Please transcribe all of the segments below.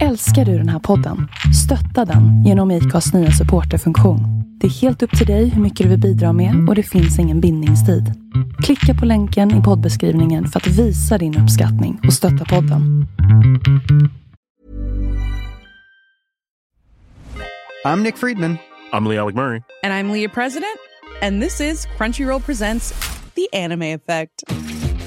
Älskar du den här podden? Stötta den genom IKAs nya supporterfunktion. Det är helt upp till dig hur mycket du vill bidra med och det finns ingen bindningstid. Klicka på länken i poddbeskrivningen för att visa din uppskattning och stötta podden. I'm Nick Friedman. I'm Lee Alec Murray. And I'm Leah President, and this is Crunchyroll Presents The Anime Effect.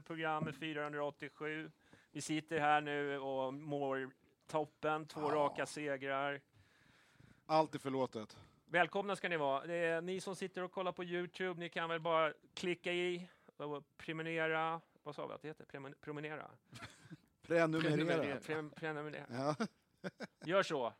Bajen-podden, programmet 487. Vi sitter här nu och mår toppen, två raka segrar. Allt är förlåtet. Välkomna ska ni vara. Det är ni som sitter och kollar på Youtube, ni kan väl bara klicka i och prenumerera. Vad sa vi att det heter? Premen- Promenera? Prenumerera. Pre- prenumerera. Ja. Gör så.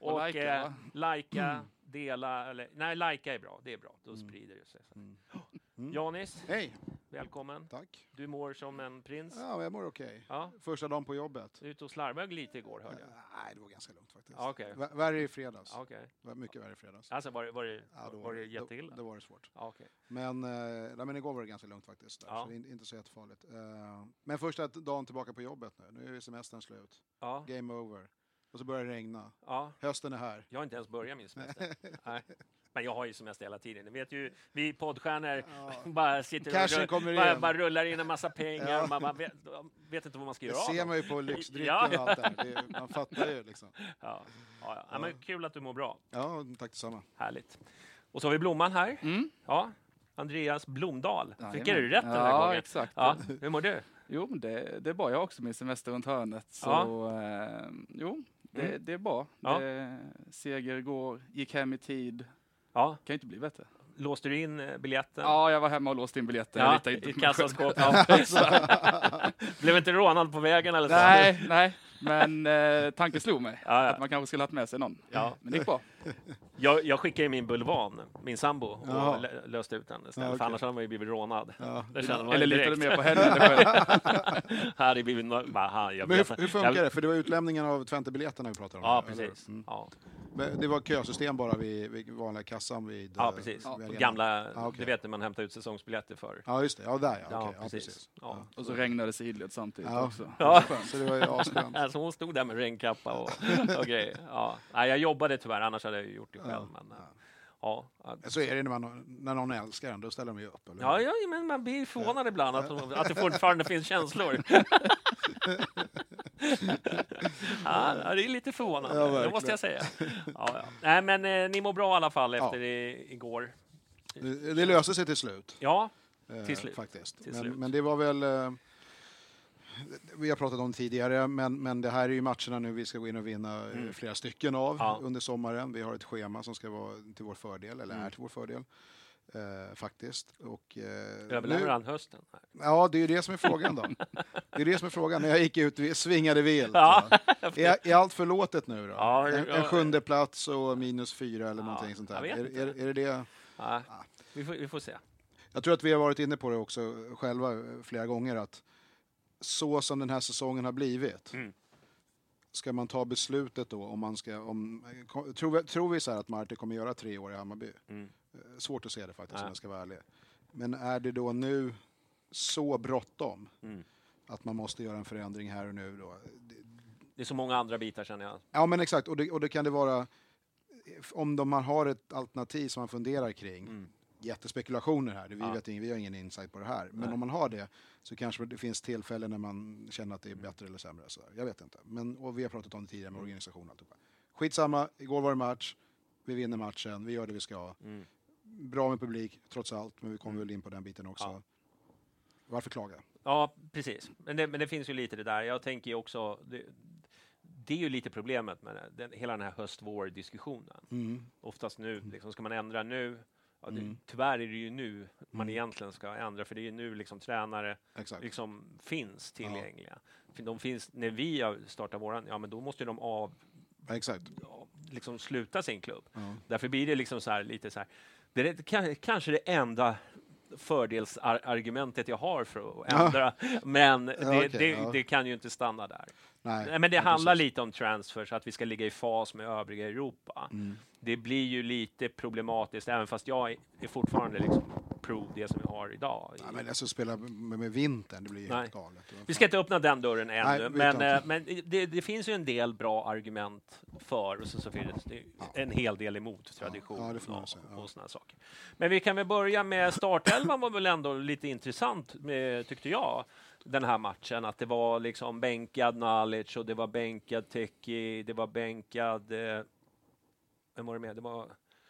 Och Och likea, eh, likea, dela, eller nej, likea är bra. Det är bra, då sprider det sig. Mm. Janis, Hej, välkommen. tack. Du mår som en prins. Ja, jag mår okej. Ja, Första dagen på jobbet. ute och slarvade lite igår hörde jag. Nej, det var ganska lugnt faktiskt. Ja, okej. Värre i fredags. Ja, Okej. Mycket värre i fredags. Alltså var det, var det, Ja, då var det då- jätteilla? Då var det svårt. Ja, okej. Men, eh, nej, men igår var det ganska lugnt faktiskt. Där, Ja. så det är in- inte så jättefarligt. Eh, men första dagen tillbaka på jobbet nu. Nu är semestern slut. Ja, Game over. Och så börjar det regna. ja. Hösten är här. Jag har inte ens börjat min semester. Nej. Men jag har ju semester hela tiden. Ni vet ju, vi poddstjärnor bara sitter Cashen och rull, bara, bara rullar in en massa pengar. Ja. Man, man vet, vet inte vad man ska Det göra av ser man ju på lyxdrycken Ja, och allt där. Det man fattar ju liksom. Ja, ja, ja. ja. men kul att du mår bra. Ja, tack detsamma. Härligt. Och så har vi Blomman här. Mm. Ja, Andreas Blomdahl. Fick Jajamän. jag det rätt den här Ja, gången? exakt. Ja, hur mår du? Jo, men det, det är bra. Jag har också min semester runt hörnet. Så, eh, jo, det, Mm. det är bra. Ja. Det, seger igår, gick hem i tid. Ja, Kan ju inte bli bättre. låste du in eh, biljetten? Ja, jag var hemma och låste in biljetter. Ja, jag i kassaskåpet. Ja. Blev inte rånad på vägen eller så? nej, nej, men eh, tanken slog mig. Ja, ja. Att man kanske skulle haft med sig någon. Ja. Men det gick bra. Jag, jag skickade min bulvan, min sambo, och lö- löste ut den istället. Ja. För annars hade man ju blivit rånad. Ja. Eller ju litar du direkt. mer på henne än själv? Här hade blivit bara, jag Men hur, hur funkar jag, det? För det var utlämningen av Twente-biljetterna vi pratade om. Ja, precis. Mm. Ja, Men Det var kösystem bara vid, vid vanliga kassan vid... ja eh, precis. vid arenan. Gamla, Ja, okej. du vet när man hämtar ut säsongsbiljetter för. Ja, just det. Ja, där ja. Ja, Okej, ja, precis. precis. Ja. Och så regnade det sidled samtidigt Ja. också. Ja. Så det var ju asskönt. Alltså hon stod där med regnkappa och, och grejer. Ja. Nej, jag jobbade tyvärr, annars hade jag gjort det själv. Ja, Men, ja. Ja. Så är det när, man, när någon älskar en, då ställer de ju upp. Eller? Ja, ja, men man blir förvånad ibland att, att det fortfarande finns känslor. ja, det är lite förvånande, Ja, det måste jag säga. Ja, ja. Nej, men eh, ni mår bra i alla fall efter i, igår. Det, det löste sig till slut. Ja, eh, Till slut. Faktiskt. Till men, slut. men det var väl... Eh, vi har pratat om tidigare, men, men det här är ju matcherna nu vi ska gå in och vinna eh, Mm. flera stycken av Ja. under sommaren. Vi har ett schema som ska vara till vår fördel, eller Mm. är till vår fördel. Eh, faktiskt. Och, eh, överlever han hösten? Ja, det är ju det som är frågan då. Det är det som är frågan. När jag gick ut, vi svingade vilt. Ja. Är, är allt förlåtet nu då? Ja, en, en sjunde plats och minus fyra eller Ja, någonting sånt där. Är, är, är det det? Ja, vi, får, vi får se. Jag tror att vi har varit inne på det också själva eh, flera gånger att så som den här säsongen har blivit Mm. ska man ta beslutet då om man ska... Om, tror, vi, tror vi så här att Marti kommer göra tre år i Hammarby? Mm. Eh, Svårt att se det faktiskt om Ja. jag ska vara ärlig. Men är det då nu så bråttom Mm. att man måste göra en förändring här och nu då? Det- är så många andra bitar känner jag. Ja men exakt, och det, och det kan det vara om de man har ett alternativ som man funderar kring. Mm. Jättespekulationer här. Vi, Ja. vet, vi har ingen insight på det här. Men Nej. om man har det så kanske det finns tillfällen när man känner att det är bättre eller sämre. Så. Jag vet inte. Men, och vi har pratat om det tidigare med organisationen. och alltihopa. Skitsamma, igår var det match. Vi vinner matchen, vi gör det vi ska. Mm. Bra med publik, trots allt, men vi kommer väl in på den biten också. Ja. Varför klaga? Ja, precis. Men det, men det finns ju lite det där. Jag tänker ju också, det, det är ju lite problemet med den, hela den här höst-vår-diskussionen. Mm. Oftast nu, liksom, ska man ändra nu? Ja, det, Mm. Tyvärr är det ju nu man Mm. egentligen ska ändra, för det är ju nu liksom tränare Exakt. liksom finns tillgängliga. För De finns, när vi har startat våran, ja men då måste de av, Exakt. ja, liksom sluta sin klubb. Ja. Därför blir det liksom så här, lite så här, det är kanske det enda fördelsargumentet jag har för att Ja. ändra, men Ja, det, okej, det, ja. det kan ju inte stanna där. Nej, men det ja, handlar precis. lite om transfers, att vi ska ligga i fas med övriga Europa. Mm. Det blir ju lite problematiskt, även fast jag är fortfarande liksom pro det som vi har idag. Ja, men alltså spela med, med vintern, det blir ju Nej. helt galet. Vi ska inte öppna den dörren ännu, Nej, men, eh, men det, det finns ju en del bra argument för och så, så finns det en hel del emot tradition Ja, och, ja. och såna saker. Men vi kan väl börja med startelvan var väl ändå lite intressant med, tyckte jag den här matchen att det var liksom bänkad Nalic och det var bänkad Teki, det var bänkad eh, vem var det med? Det var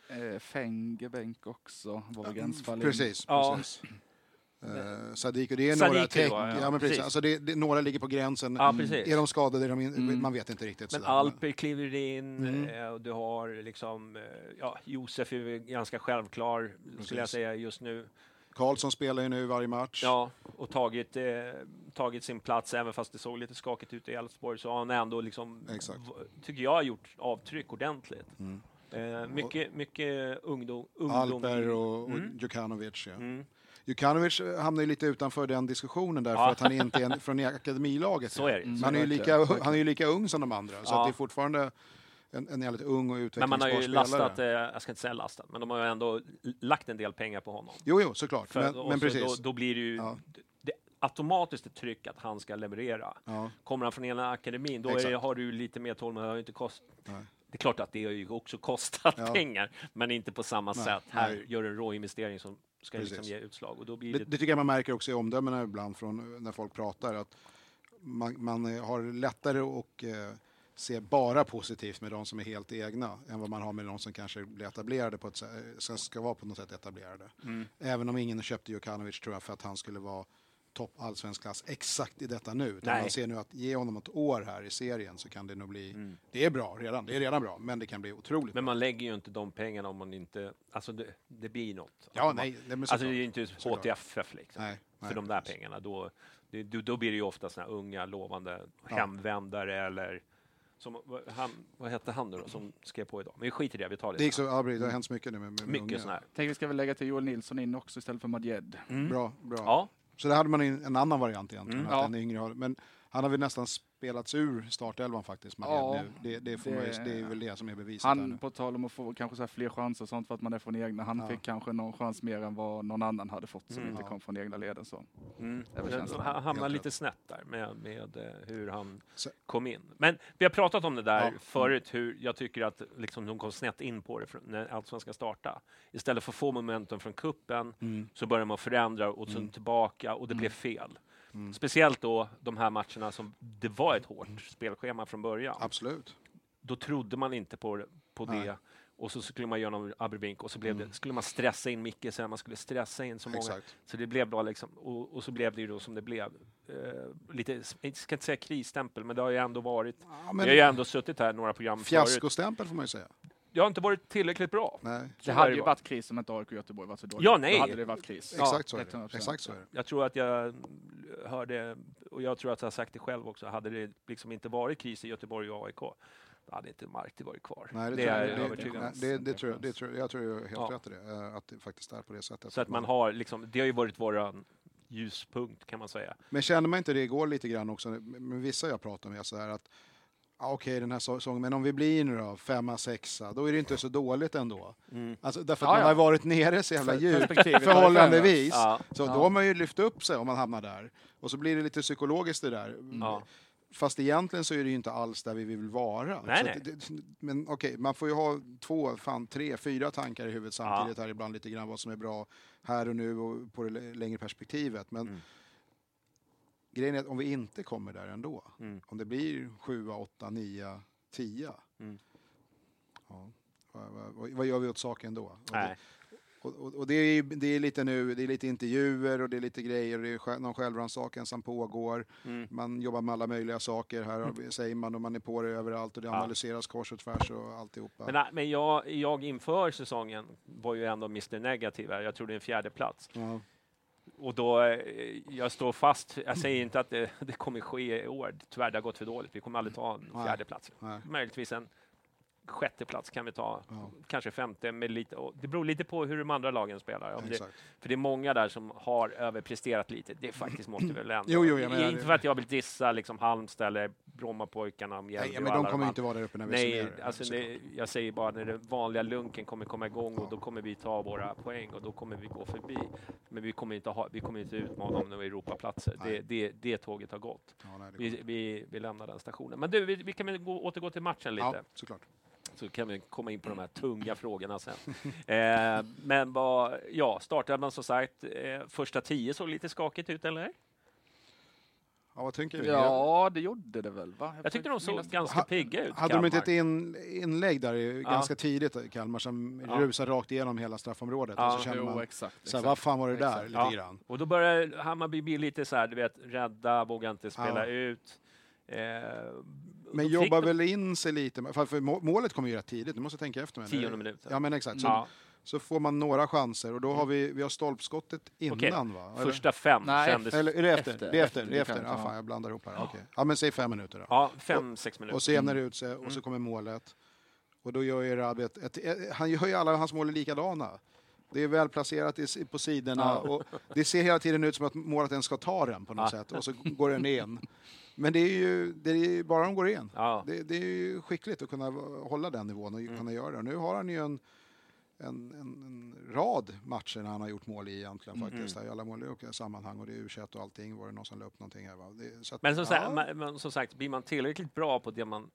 Eh, Fenge bänk också, in. Precis, Ja. precis. Uh, Sadiq, och det är Sadiq några tecken. ja, Ja, men precis. precis. Alltså det, det, några ligger på gränsen. Ja, precis. Är de skadade? Är de in, Mm. Man vet inte riktigt. Men sådär. Alper kliver in Mm. eh, och du har liksom, eh, ja, Josef är ganska självklar skulle jag Precis. säga just nu. Karlsson spelar ju nu varje match. Ja, och tagit, eh, tagit sin plats, även fast det såg lite skakigt ut i Elfsborg, så har han ändå liksom, tycker jag, gjort avtryck ordentligt. Mm. Eh, mycket, mycket ungdom. ungdom Alper och, och Mm. Djukanovic. Ja. Mm. Djukanovic hamnar ju lite utanför den diskussionen där, Ja. för att han inte är från akademilaget. Så är det. Mm. Han är, ju lika, han är ju lika ung som de andra, så Ja. att det är fortfarande en, en jävligt ung och Men man har ju utvecklingsbar lastat, eh, jag ska inte säga lastat, men de har ju ändå lagt en del pengar på honom. Jo, jo, såklart. För, men, men så precis. Då, då blir det ju Ja. det, automatiskt ett tryck att han ska leverera. Ja. Kommer han från ena akademin, då är har du lite mer tålamod. Det har ju inte kost... Nej. Det är klart att det har ju också kostat Ja. pengar, men inte på samma Nej, sätt. Här nej. gör en råinvestering som ska liksom ge utslag. Och då blir Det, det, det tycker jag man märker också i omdömena ibland från när folk pratar. Att man, man eh, har lättare att eh, se bara positivt med de som är helt egna än vad man har med de som kanske blir etablerade på ett sätt, som ska vara på något sätt etablerade. Mm. Även om ingen köpte Jokanovic tror jag för att han skulle vara topp allsvensk klass exakt i detta nu. Utan Nej. man ser nu att ge honom ett år här i serien så kan det nog bli, Mm. det är bra redan, det är redan bra, men det kan bli otroligt Men man lägger ju inte de pengarna om man inte... Alltså det, det blir något. Ja, nej, nej men Alltså det är ju inte. HTFF liksom. Nej, nej, för de där precis. pengarna. Då, det, då, blir det ju ofta såna här unga, lovande Ja. hemvändare eller som, vad- han, vad hette han nu då som skrev på idag? Men vi skiter i det, vi tar det. Det gick så, ja, det har hänt så mycket nu med, med. Mycket sådana här. Tänk vi ska väl lägga till Joel Nilsson in också istället för Madjed. Mm. Bra, bra. Ja, Så där hade man en, en annan variant egentligen. Mm. att Ja. den yngre har, men han har väl nästan spelats ur startelvan faktiskt. Ja, det, nu. Det, det, får Man ju, det- det är väl det som är beviset. Han, nu. på tal om att få kanske så här fler chanser och sånt för att man är från egna, han Ja. fick kanske någon chans mer än vad någon annan hade fått som Mm. inte Ja. kom från egna leden. Så. mm. Det han hamnar Helt lite snett där med, med eh, hur han Så- kom in. Men vi har pratat om det där Ja. förut, hur jag tycker att liksom, de kom snett in på det när Allsvenskan startade. Istället för att få momentum från kuppen Mm. så börjar man förändra och sen Mm. tillbaka och det blev fel. Mm. Speciellt då de här matcherna som det var ett hårt spelschema från början. Absolut. Då trodde man inte på, det- på Nej. det och så skulle man göra någon abrovink och så blev Mm. det, skulle man stressa in Micke så här, man skulle stressa in så många. Exakt. Så det blev bara liksom, och, och så blev det ju då som det blev. Eh, lite, jag ska inte säga krisstämpel, men det har ju ändå varit. Ja, Vi har ju ändå suttit här några program fiaskostämpel får man ju säga. Det har inte varit tillräckligt bra. Nej. Det hade ju varit kris om inte AIK och Göteborg var så dåligt. Ja, nej. Då hade det varit kris. Ja, Exakt så är det. 100%. Exakt så är det. Jag tror att jag hörde, och jag tror att jag har sagt det själv också, hade det liksom inte varit kris i Göteborg och AIK, då hade inte Marti varit kvar. Nej, det, det är jag, övertygad om. det, tror jag, det tror jag, tror jag helt Ja. rätt i det. eh, Att det faktiskt är på det sättet. Så att man har liksom, det har ju varit våran ljuspunkt kan man säga. Men känner man inte det igår lite grann också, med vissa jag pratar med, så här att ja, okej den här säsongen, men om vi blir nu då femma, sexa, då är det inte så dåligt ändå. Alltså, därför att Ja, man ja. har varit nere så jävla djupt, förhållandevis. Ja. Så Ja. då har man ju lyft upp sig om man hamnar där. Och så blir det lite psykologiskt det där. Ja. Fast egentligen så är det ju inte alls där vi vill vara. Nej, nej. Det, men okej, man får ju ha två, fan tre, fyra tankar i huvudet samtidigt här ibland lite grann vad som är bra här och nu och på det lä- längre perspektivet. Men Mm. Grejen är att om vi inte kommer där ändå, Mm. om det blir sjua, åtta, nio, tio, Mm. ja, vad, vad, vad gör vi åt saken då? Och det, och, och, och det, är, det är lite nu, det är lite intervjuer och det är lite grejer, det är någon självrannsakan som pågår. Mm. Man jobbar med alla möjliga saker här, vi- säger man, och man är på det överallt och det Ja. analyseras kors och tvärs och alltihopa. Men, men jag, jag inför säsongen var ju ändå Mr Negativ här. Jag trodde en fjärde plats. ja. Och då, eh, jag står fast. Jag säger inte att det, det kommer ske i år. Tyvärr, det har gått för dåligt. Vi kommer aldrig ta en fjärde plats. Nej. Möjligtvis en sjätte plats kan vi ta. Ja. Kanske femte. Med lite, det beror lite på hur de andra lagen spelar. Om det, för det är många där som har överpresterat lite. Det faktiskt måste väl ändå... Jo, jo, inte för att jag vill dissa liksom Halmstad eller Brommapojkarna om Mjällby Nej, men de kommer andra. inte vara där uppe när vi Nej, alltså det, jag säger bara när den vanliga lunken kommer komma igång och då kommer vi ta våra poäng och då kommer vi gå förbi. Men vi kommer inte, ha, vi kommer inte utmana om några Europaplatser. Det, det, det tåget har gått. Ja, nej, Vi, vi, vi lämnar den stationen. Men du, vi, vi kan väl gå, återgå till matchen lite. ja, såklart. Så kan vi komma in på de här tunga frågorna sen. eh, men vad, ja, startelvan som sagt, eh, första tio såg lite skakigt ut, eller? Ja, vad tänker vi? Ja, det gjorde det väl va? Jag tyckte de såg ganska pigga ut, Hade de inte ett Kalmar. in, inlägg där Ja. ganska tidigt, Kalmar, som Ja. rusar rakt igenom hela straffområdet? Ja, och så känner Jo, man, exakt. så här, exakt. vad fan var det där? Exakt. Lite Ja. grann. Och då börjar Hammarby bli lite så här, du vet, rädda, vågar inte spela Ja. ut. Eh, Men jobbar de- väl in sig lite, för, för må- målet kommer ju rätt tidigt, nu måste jag tänka efter. Tionde minuten. Ja men exakt, så, Ja, så får man några chanser och då har vi, vi har stolpskottet innan Okej. va? Eller? första fem Nej, kändes... Eller är det efter? Efter, det är efter, efter, det är efter. Ja, ja. fan, jag blandar ihop här. Okej. Ja men säg fem minuter då. Ja, fem, sex minuter. Och så jämnar det ut sig och så kommer målet. Och då gör ju Rabi ett, ett, ett, han gör ju alla hans mål likadana. Det är väl placerat i, på sidorna och det ser hela tiden ut som att målet ska ta den på något Ja. sätt och så går den in. Men det är ju, det är ju bara de går in. Ja. Det, det är ju skickligt att kunna hålla den nivån och Mm. kunna göra det. Och nu har han ju en, en, en, en rad matcher när han har gjort mål i egentligen Mm. faktiskt. I alla olika sammanhang och det är u och allting. Var det någon som la upp någonting här va? Det, att, Men som, ja, sagt, men, men som sagt, blir man tillräckligt bra på det man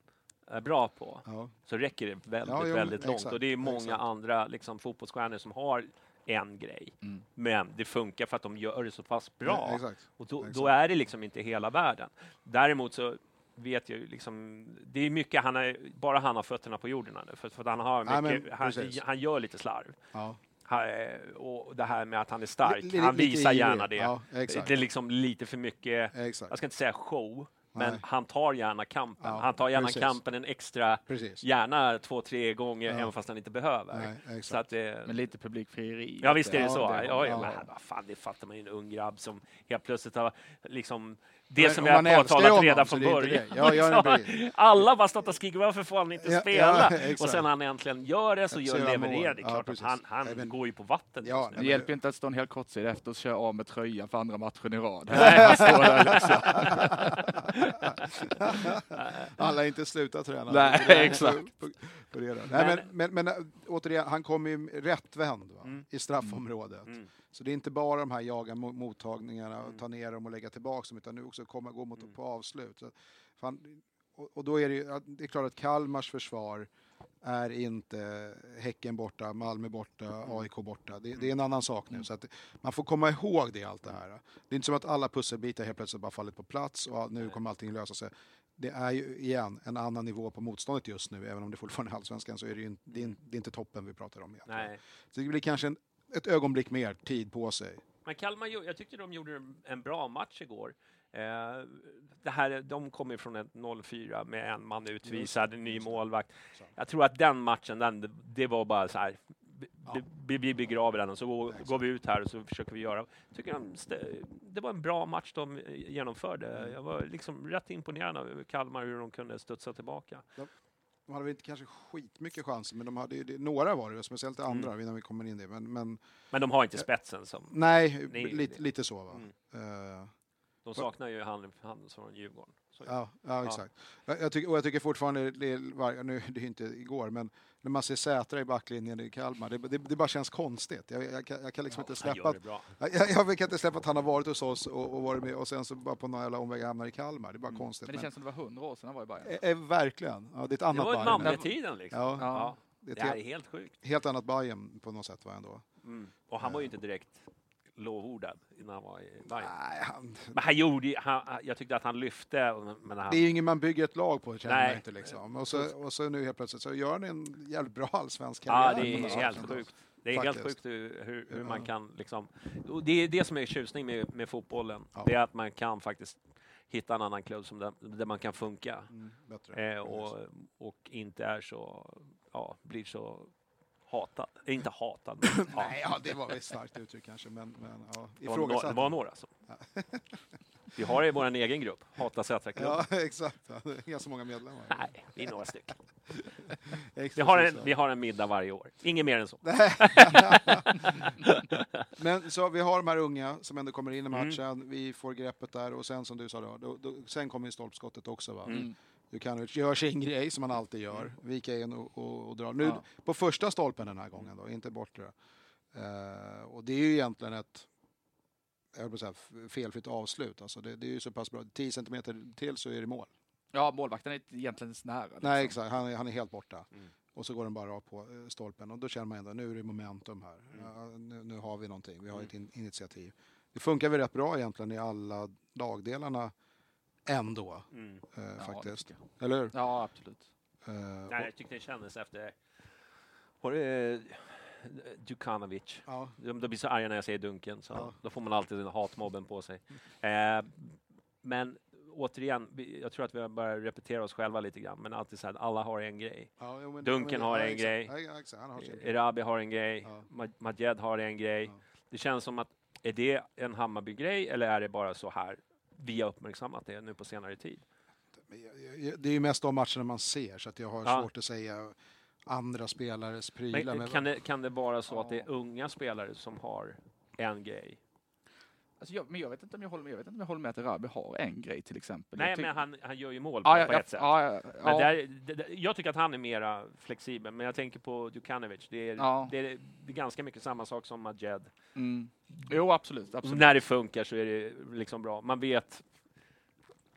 är bra på ja. så räcker det väldigt, Ja, jo, väldigt långt. exakt, och det är många exakt. andra liksom, fotbollsstjärnor som har en grej. Mm. Men det funkar för att de gör det så pass bra. Ja, exakt. Och då, då är det liksom inte hela världen. Däremot så vet jag ju liksom, det är mycket han är, bara han har fötterna på jorden nu. För, för att han har mycket, men han, han gör lite slarv. Ja. Han, eh, och det här med att han är stark, li- han visar gärna det. Ja, exakt. Det är liksom lite för mycket, Exakt. jag ska inte säga show, men Nej. han tar gärna kampen. Ja, han tar gärna precis. kampen en extra, Precis. gärna två, tre gånger, Ja. även fast han inte behöver. Nej. Så att, eh, Men lite publikfrieri. Ja visst är det Ja, så. Ja, ja, ja. Men, vad fan, det fattar man ju en ung grabb som helt plötsligt har liksom det Men som om vi har påtalat redan från är början. Ja, ja. Alla bara och skrikit varför får han inte Ja, spela? och sen när han äntligen gör det så gör levererar. Det är klart att han, han men- går ju på vatten Ja. Det hjälper inte att stå en hel kortsida efter och köra av med tröjan för andra matchen i rad. Liksom. Alla har inte slutat träna. Nej, exakt. Det där. Nej, men, men, men, äh, återigen, han kommer ju rättvänd va? Mm. i straffområdet. Mm. Så det är inte bara de här jaga mo- mottagningarna och ta ner dem och lägga tillbaka dem, utan nu också komma gå mot Mm. på avslut. Så, fan, och, och då är det ju, det är klart att Kalmars försvar är inte Häcken borta, Malmö borta, Mm. AIK borta. Det, det är en annan sak nu. Så att man får komma ihåg det allt det här. Det är inte som att alla pusselbitar helt plötsligt bara fallit på plats och nu kommer allting lösa sig. Det är ju igen en annan nivå på motståndet just nu, även om det fortfarande är allsvenskan så är det ju inte, det är, inte- toppen vi pratar om. egentligen. Nej. Så det blir kanske en, ett ögonblick mer tid på sig. Men Kalmar, jag tyckte de gjorde en- en bra match igår. Eh, det här, de kommer från ett 0-4 med en man utvisad, en ny målvakt. Jag tror att den matchen, den, det var bara så här, vi- vi, vi begraver den och så går, går vi ut här och så försöker vi göra. Tycker de, det var en bra match de genomförde. Jag var liksom rätt imponerad av Kalmar hur de kunde studsa tillbaka. De hade väl inte kanske skitmycket chanser, men de hade ju, några var det, speciellt andra Mm. innan vi kommer in det. Men, men Men de har inte spetsen som... nej, Nej, lite, lite så va. Mm. Eh, De saknar ju han, han från Djurgården. Ja, ja exakt. Jag, jag tycker, och jag tycker fortfarande, det är, var- nu, det är inte igår, men när man ser Sätra i backlinjen i Kalmar, det, det, det bara känns konstigt. Jag, jag, kan- jag kan liksom inte han släppa att, det bra. jag, jag, jag kan inte släppa att han har varit hos oss och, och varit med och sen så bara på några jävla omvägar hamnar i Kalmar. Det är bara konstigt. Men det känns som det var hundra år sedan han var i Bayern. Eh, verkligen. Ja, det är ett Det annat var ju Bayern. Malmö-tiden liksom. Ja, Ja. det är Det ett här är helt, helt sjukt. helt annat Bayern på något sätt var ändå. Mm. Och han var ju inte direkt lovordad innan han var i Bayern. Nej, han, Men han gjorde han, jag tyckte att han lyfte. Men han, det är ju ingen man bygger ett lag på, känner Nej. jag inte. Liksom. Och, så, och så nu helt plötsligt så gör han en jävligt bra allsvensk ja, karriär. det på är helt sjukt. Det är helt Faktiskt. sjukt hur, hur, hur Ja. man kan liksom... och Det är det som är tjusning med, med fotbollen. Ja. Det är att man kan faktiskt hitta en annan klubb som där, där man kan funka. Mm, bättre. Eh, och, och inte är så... Ja, blir så hatad. Inte hatad, men ja. Nej, ja, det var väl ett starkt uttryck kanske, men, men ja, Det var, några, det ifrågasatt. var några som... Vi har det i vår egen grupp, Hata Sätra-klubben. Ja, exakt. Ja, det är ganska många medlemmar. Nej, vi är några stycken. Vi har, en, vi har en middag varje år. Inget mer än så. Men så vi har de här unga som ändå kommer in i Mm. matchen. Vi får greppet där och sen som du sa då, då, då sen kommer ju stolpskottet också va. Mm. Du kan gör sin grej som man alltid gör, vika in och, och, och dra. Nu Ja. på första stolpen den här gången då, inte bortre. Uh, och det är ju egentligen ett jag att säga, felfritt avslut. Alltså det, det är ju så pass bra. 10 centimeter till så är det mål. Ja, målvakten är egentligen nära. Liksom. Nej, exakt. Han, är- han är helt borta. Mm. Och så går den bara rakt på eh, stolpen. Och då känner man ändå, nu är det momentum här. Ja, nu, nu har vi någonting. Vi har ett in, initiativ. Det funkar väl rätt bra egentligen i alla lagdelarna ändå, Mm. eh, Ja, faktiskt. Eller hur? Ja, absolut. Eh, Nej, jag tyckte det kändes efter... Var det eh, Djukanovic? ja, De, de blir så arga när jag säger Dunken, så Ja. då får man alltid den hatmobben på sig. Eh, men återigen, jag tror att vi har börjat repetera oss själva lite grann, men alltid så här, alla har en grej. ja, men- Duncan men- har ja, en exakt. grej. Har. Erabi har en grej, Ja. Ma- Majed har en grej. Ja. Det känns som att, är det en Hammarby-grej eller är det bara så här vi har uppmärksammat det nu på senare tid? Det är ju mest de matcherna man ser, så att jag har Ja. svårt att säga andra spelares prylar. Men kan det, kan det vara så att det är Ja. unga spelare som har en grej? Alltså, jag, men jag vet, inte om jag, håller med, jag vet inte om jag håller med att Rabi har en grej till exempel. Nej, men han, han gör ju mål på, ja, ja, på ja, ett sätt. Ja, ja, Men ja. där, det, det, jag tycker att han är mera flexibel, men jag tänker på Djukanovic. Det är, Ja. det, är, det är ganska mycket samma sak som Majed. Mm. Jo, absolut. absolut. När det funkar så är det liksom bra. Man vet...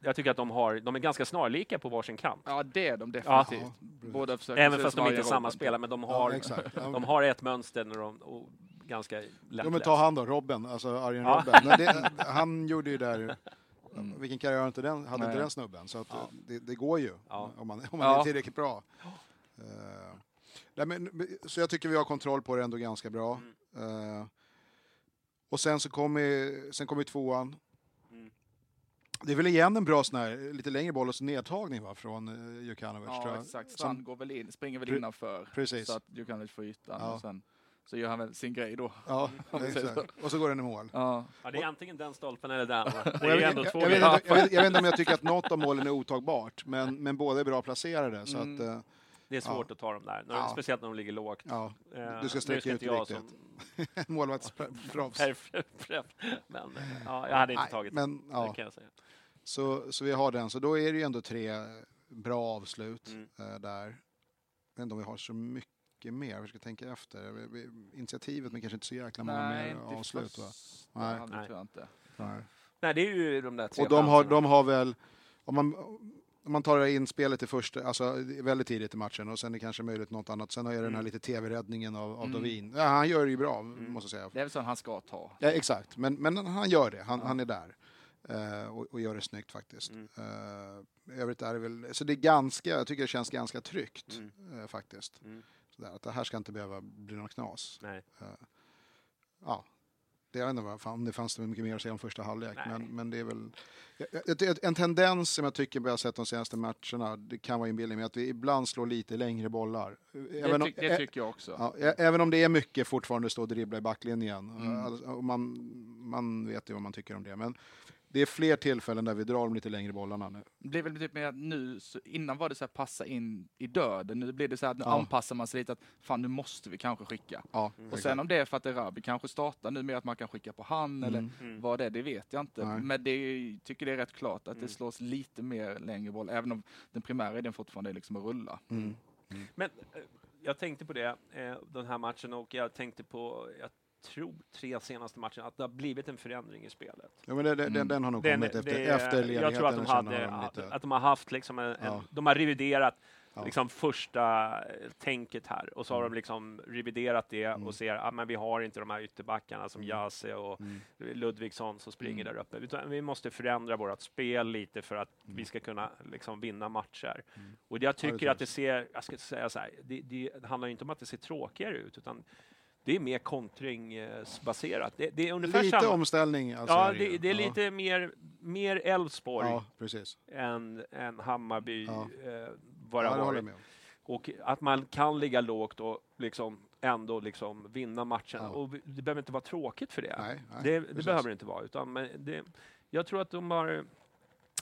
Jag tycker att de, har, de är ganska snarlika på varsin kant. Ja, det är de Ja, definitivt. Båda försöker Även fast de inte är samma spelare, men de Ja, har. Ja, de har ett mönster när de, och ganska Jo, men lättläst. ta han då, Robben, alltså Arjen Ja. Robben. Men det, han gjorde ju där, Mm. vilken karriär inte den, hade inte Nej. den snubben? Så att Ja. det, det går ju Ja. om man, om man Ja. är tillräckligt bra. Uh, nej, men, så jag tycker vi har kontroll på det ändå ganska bra. Mm. Eh, och sen så kommer sen kommer tvåan. Mm. Det är väl igen en bra sån här, lite längre boll och så nedtagning va, från uh, Jukanovic tror Ja, jag. exakt. Strand går väl in, springer väl innanför. Precis. Så att Djukanovic får ytan. Ja. Och sen så gör han väl sin grej då. Ja, exakt. Och så går den i mål. Ja. Ja, det är antingen den stolpen eller den. Det är jag, vet, ändå jag, två jag, vet grejer. inte, jag, vet, jag vet inte om jag tycker att något av målen är otagbart, men, men båda är bra placerade. Så Mm. att, eh, Det är svårt att ta dem där, när, Ja. speciellt när de ligger lågt. ja, Eh, Du ska sträcka ut inte jag riktigt. som målvaktsproffs. men eh, ja, jag hade inte Nej, tagit men, det, ja, kan jag säga. så, så vi har den. Så då är det ju ändå tre bra avslut Mm. där. Jag vet inte om vi har så mycket mer. Vi ska tänka efter. Initiativet, men kanske inte så jäkla många Nej, mer inte avslut. Va? Nej. Nej. tror jag inte. Nej. Nej, det är ju de där tre Och de har, de har väl, om man, om man tar in spelet i första, alltså väldigt tidigt i matchen och sen är det kanske möjligt något annat. Sen har jag den här Mm. lite tv-räddningen av, av Mm. Dovin. Ja, han gör det ju bra, Mm. måste jag säga. Det är väl så han ska ta. Ja, exakt, men, men han gör det. Han, Ja. han är där. Eh, och, och gör det snyggt faktiskt. Mm. Uh, övrigt är det väl, så det är ganska, jag tycker det känns ganska tryggt Mm. eh, faktiskt. Sådär, att det här ska inte behöva bli någon knas. Nej. Ja, det jag vet inte om det fanns det mycket mer att säga om första halvlek, Nej. men, men det är väl en tendens som jag tycker vi har sett de senaste matcherna, det kan vara inbildning, med att vi ibland slår lite längre bollar. Det, Även om, tyck, det ä- tycker jag också. ja, ä- även om det är mycket fortfarande stå och dribbla i backlinjen. Mm. Alltså, man, man vet ju vad man tycker om det. Men det är fler tillfällen där vi drar de lite längre bollarna nu. Det blir väl typ mer att nu, innan var det så här passa in i döden. Nu blir det så här att nu Ja. anpassar man sig lite att fan nu måste vi kanske skicka. Ja, Och sen om det är för att det Rabi kanske startar nu med att man kan skicka på han eller Mm. vad det är, det vet jag inte. Nej. Men det är, tycker det är rätt klart att Mm. det slås lite mer längre boll, även om den primära idén fortfarande är liksom att rulla. Mm. Men eh, jag tänkte på det, eh, den här matchen, och jag tänkte på, jag tror tre senaste matcherna, att det har blivit en förändring i spelet. Ja, men det, det, den, den har nog kommit efter, efter ledigheten. jag tror att de, hade, de lite- att de har haft liksom en, en, Ja. de har reviderat Ja. liksom första eh, tänket här och så har Mm. de liksom reviderat det Mm. och ser att men vi har inte de här ytterbackarna som Mm. Jase och Mm. Ludvigsson som springer Mm. där uppe. Utan vi måste förändra vårt spel lite för att Mm. vi ska kunna liksom vinna matcher. Mm. Och jag tycker jag att det ser, jag ska säga så här, det, det, det handlar inte om att det ser tråkigare ut utan det är mer kontringsbaserat. Det, det är ungefär Lite samma. omställning alltså Ja, det, det, är Ja. lite mer, mer Elfsborg Ja, precis. än, än Hammarby Ja. eh, vad ja, det. Och att man kan ligga lågt och liksom ändå liksom vinna matchen. Ja. Och det behöver inte vara tråkigt för det. Nej, nej, det, det behöver det inte vara. Utan men det, jag tror att de har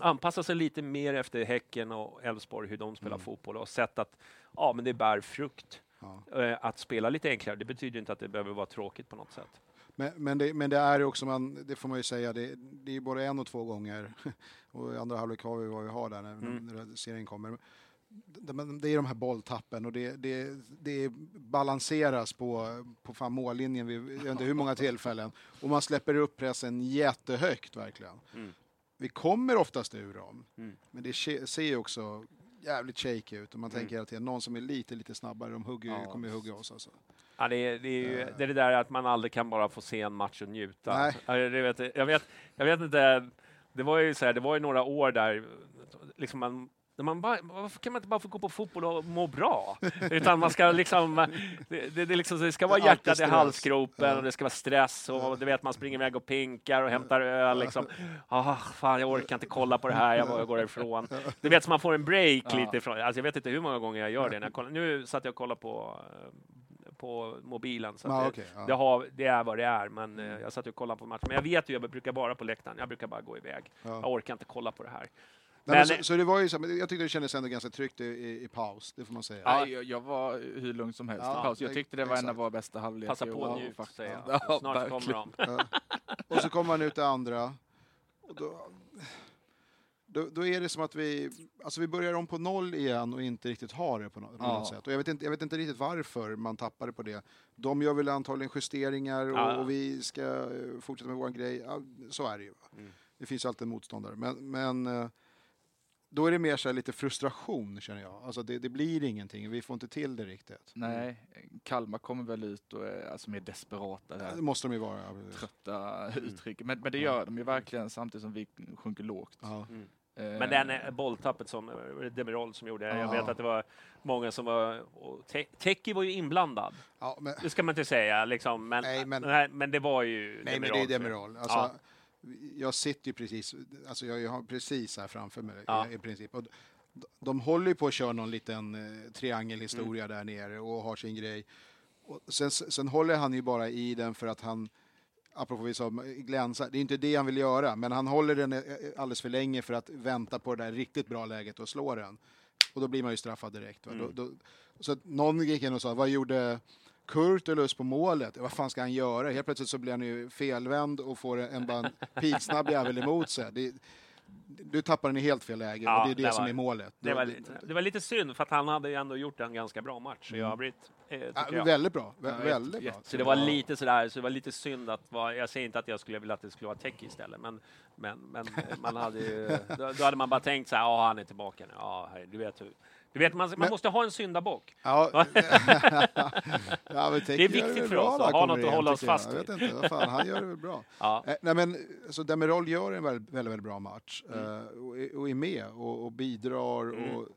anpassat sig lite mer efter Häcken och Elfsborg, hur de spelar Mm. fotboll och sett att ja, men det bär frukt. Ja. Eh, Att spela lite enklare, det betyder inte att det behöver vara tråkigt på något sätt. Men, men, det, men det är ju också, man, det får man ju säga, det, det är både en och två gånger. Och i andra halvlek har vi vad vi har där när, Mm. när serien kommer. Det, det är de här bolltappen och det, det, det balanseras på, på fan mållinjen vid jag vet inte hur många tillfällen. Och man släpper upp pressen jättehögt verkligen. Mm. Vi kommer oftast ur dem, Mm. men det ser ju också jävligt shaky ut. Och man Mm. tänker det är någon som är lite, lite snabbare, de hugger, Ja. kommer ju hugga oss alltså. Ja, det, är, det, är ju, Eh. det är det där att man aldrig kan bara få se en match och njuta. Nej. Ja, det vet, jag, vet, jag vet inte, det var ju så här, det var ju några år där, liksom man, man bara, varför kan man inte bara få gå på fotboll och må bra? Utan man ska liksom, det, det, det, liksom, det ska vara hjärtat i halsgropen Ja. och det ska vara stress och du vet man springer iväg och pinkar och hämtar öl liksom. Ah, fan jag orkar inte kolla på det här, jag bara går ifrån. Du vet så man får en break Ja. lite ifrån, alltså jag vet inte hur många gånger jag gör det. När jag kollar. Nu satt jag och kollade på, eh, på mobilen. Så att Ja, det, okej, ja. det, har, det är vad det är, men eh, jag satt och kollade på matchen. Men jag vet ju, jag brukar vara på läktaren, jag brukar bara gå iväg. Jag Ja. orkar inte kolla på det här. Nej, men Men- så, så det var ju så, men jag tyckte det kändes ändå ganska tryggt i, i, i paus, det får man säga. Nej, jag, jag var hur lugn som helst Ja, i paus. Jag tyckte det var en exakt. av våra bästa halvlekar. Passa på och njut, faktiskt. säger Ja, jag. Snart verkligen. kommer de. Och så kommer man ut det andra. Och då, då, då är det som att vi, alltså vi börjar om på noll igen och inte riktigt har det på något, på Ja. något sätt. Och jag vet, inte, jag vet inte riktigt varför man tappade på det. De gör väl antagligen justeringar och, Ja. och vi ska fortsätta med vår grej. Ja, så är det ju. Mm. Det finns ju alltid en motståndare. Men, men eh, då är det mer så här lite frustration känner jag. Alltså det, det blir ingenting, vi får inte till det riktigt. Nej, Kalmar kommer väl ut och är alltså mer desperata. Där. Det måste de ju vara. ja. Trötta uttryck. Men, men det gör de ju verkligen samtidigt som vi sjunker lågt. Ja. Eh, Men den eh, bolltappet som eh, Demirol som gjorde, jag Ja. vet att det var många som var... Te- Teki var ju inblandad, Ja, men, det ska man inte säga, liksom, men, Nej, men- nej, men det var ju Nej, men det är Demirol. Alltså, Ja. Jag sitter ju precis, alltså jag har precis här framför mig Ja. i, princip. Och de, håller ju på att köra någon liten eh, triangelhistoria Mm. där nere och har sin grej. Och sen, sen håller han ju bara i den för att han, apropå vi sa glänsa, det är inte det han vill göra, men han håller den eh, alldeles för länge för att vänta på det där riktigt bra läget och slå den. Och då blir man ju straffad direkt. Mm. Då, då, så någon gick in och sa, vad gjorde Kurtulus på målet? Vad fan ska han göra? Helt plötsligt så blir han ju felvänd och får en, en piksnabb jävel emot sig. Det, du tappar den i helt fel läge Ja, och det är det, det som var- är målet. Det var, lite, det var lite synd, för att han hade ju ändå gjort en ganska bra match i Mm. övrigt. Eh, Ja, väldigt bra. Vä- Ja, väldigt bra. Så det var lite sådär, så det var lite synd att vara, jag säger inte att jag skulle vilja att det skulle vara Teki istället, men, men, men man hade ju, då, då hade man bara tänkt så här, ja han är tillbaka nu, ja du vet hur. Du vet, man, man Men- måste ha en syndabock. Ja, ja, Det är viktigt för oss att ha något att hålla oss fast Jag vet inte, vad fan, han gör det väl bra. Ja. Eh, nej, men, så Demirol gör en väldigt, väldigt, väldigt bra match Mm. eh, och, är- och är med och, och bidrar. Mm. Och,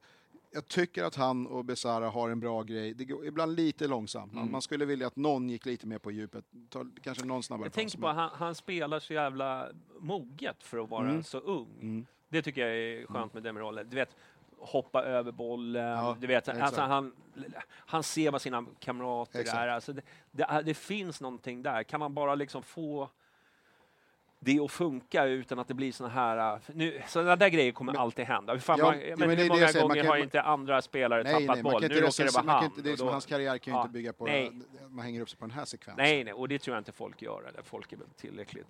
jag tycker att han och Besara har en bra grej. Det går ibland lite långsamt. Man, Mm. man skulle vilja att någon gick lite mer på djupet. Ta, kanske någon snabbare Jag tänker på men- han, han spelar så jävla moget för att vara Mm. så ung. Mm. Det tycker jag är skönt med Demirol. Du vet, hoppa över bollen. Ja, du vet, alltså, han, han ser vad sina kamrater Exakt. är. Alltså, det, det, det finns någonting där. Kan man bara liksom få det att funka utan att det blir såna här... äh, Nu, sådana där grejer kommer alltid hända. Hur, fan, Ja, man, men men hur det många gånger kan- har inte andra spelare Nej, tappat nej, man boll? Nu råkar det vara han. inte, det är och som då- hans karriär kan ju Ja, inte bygga på, nej. man hänger upp sig på den här sekvensen. Nej, nej, och det tror jag inte folk gör. Eller folk är väl tillräckligt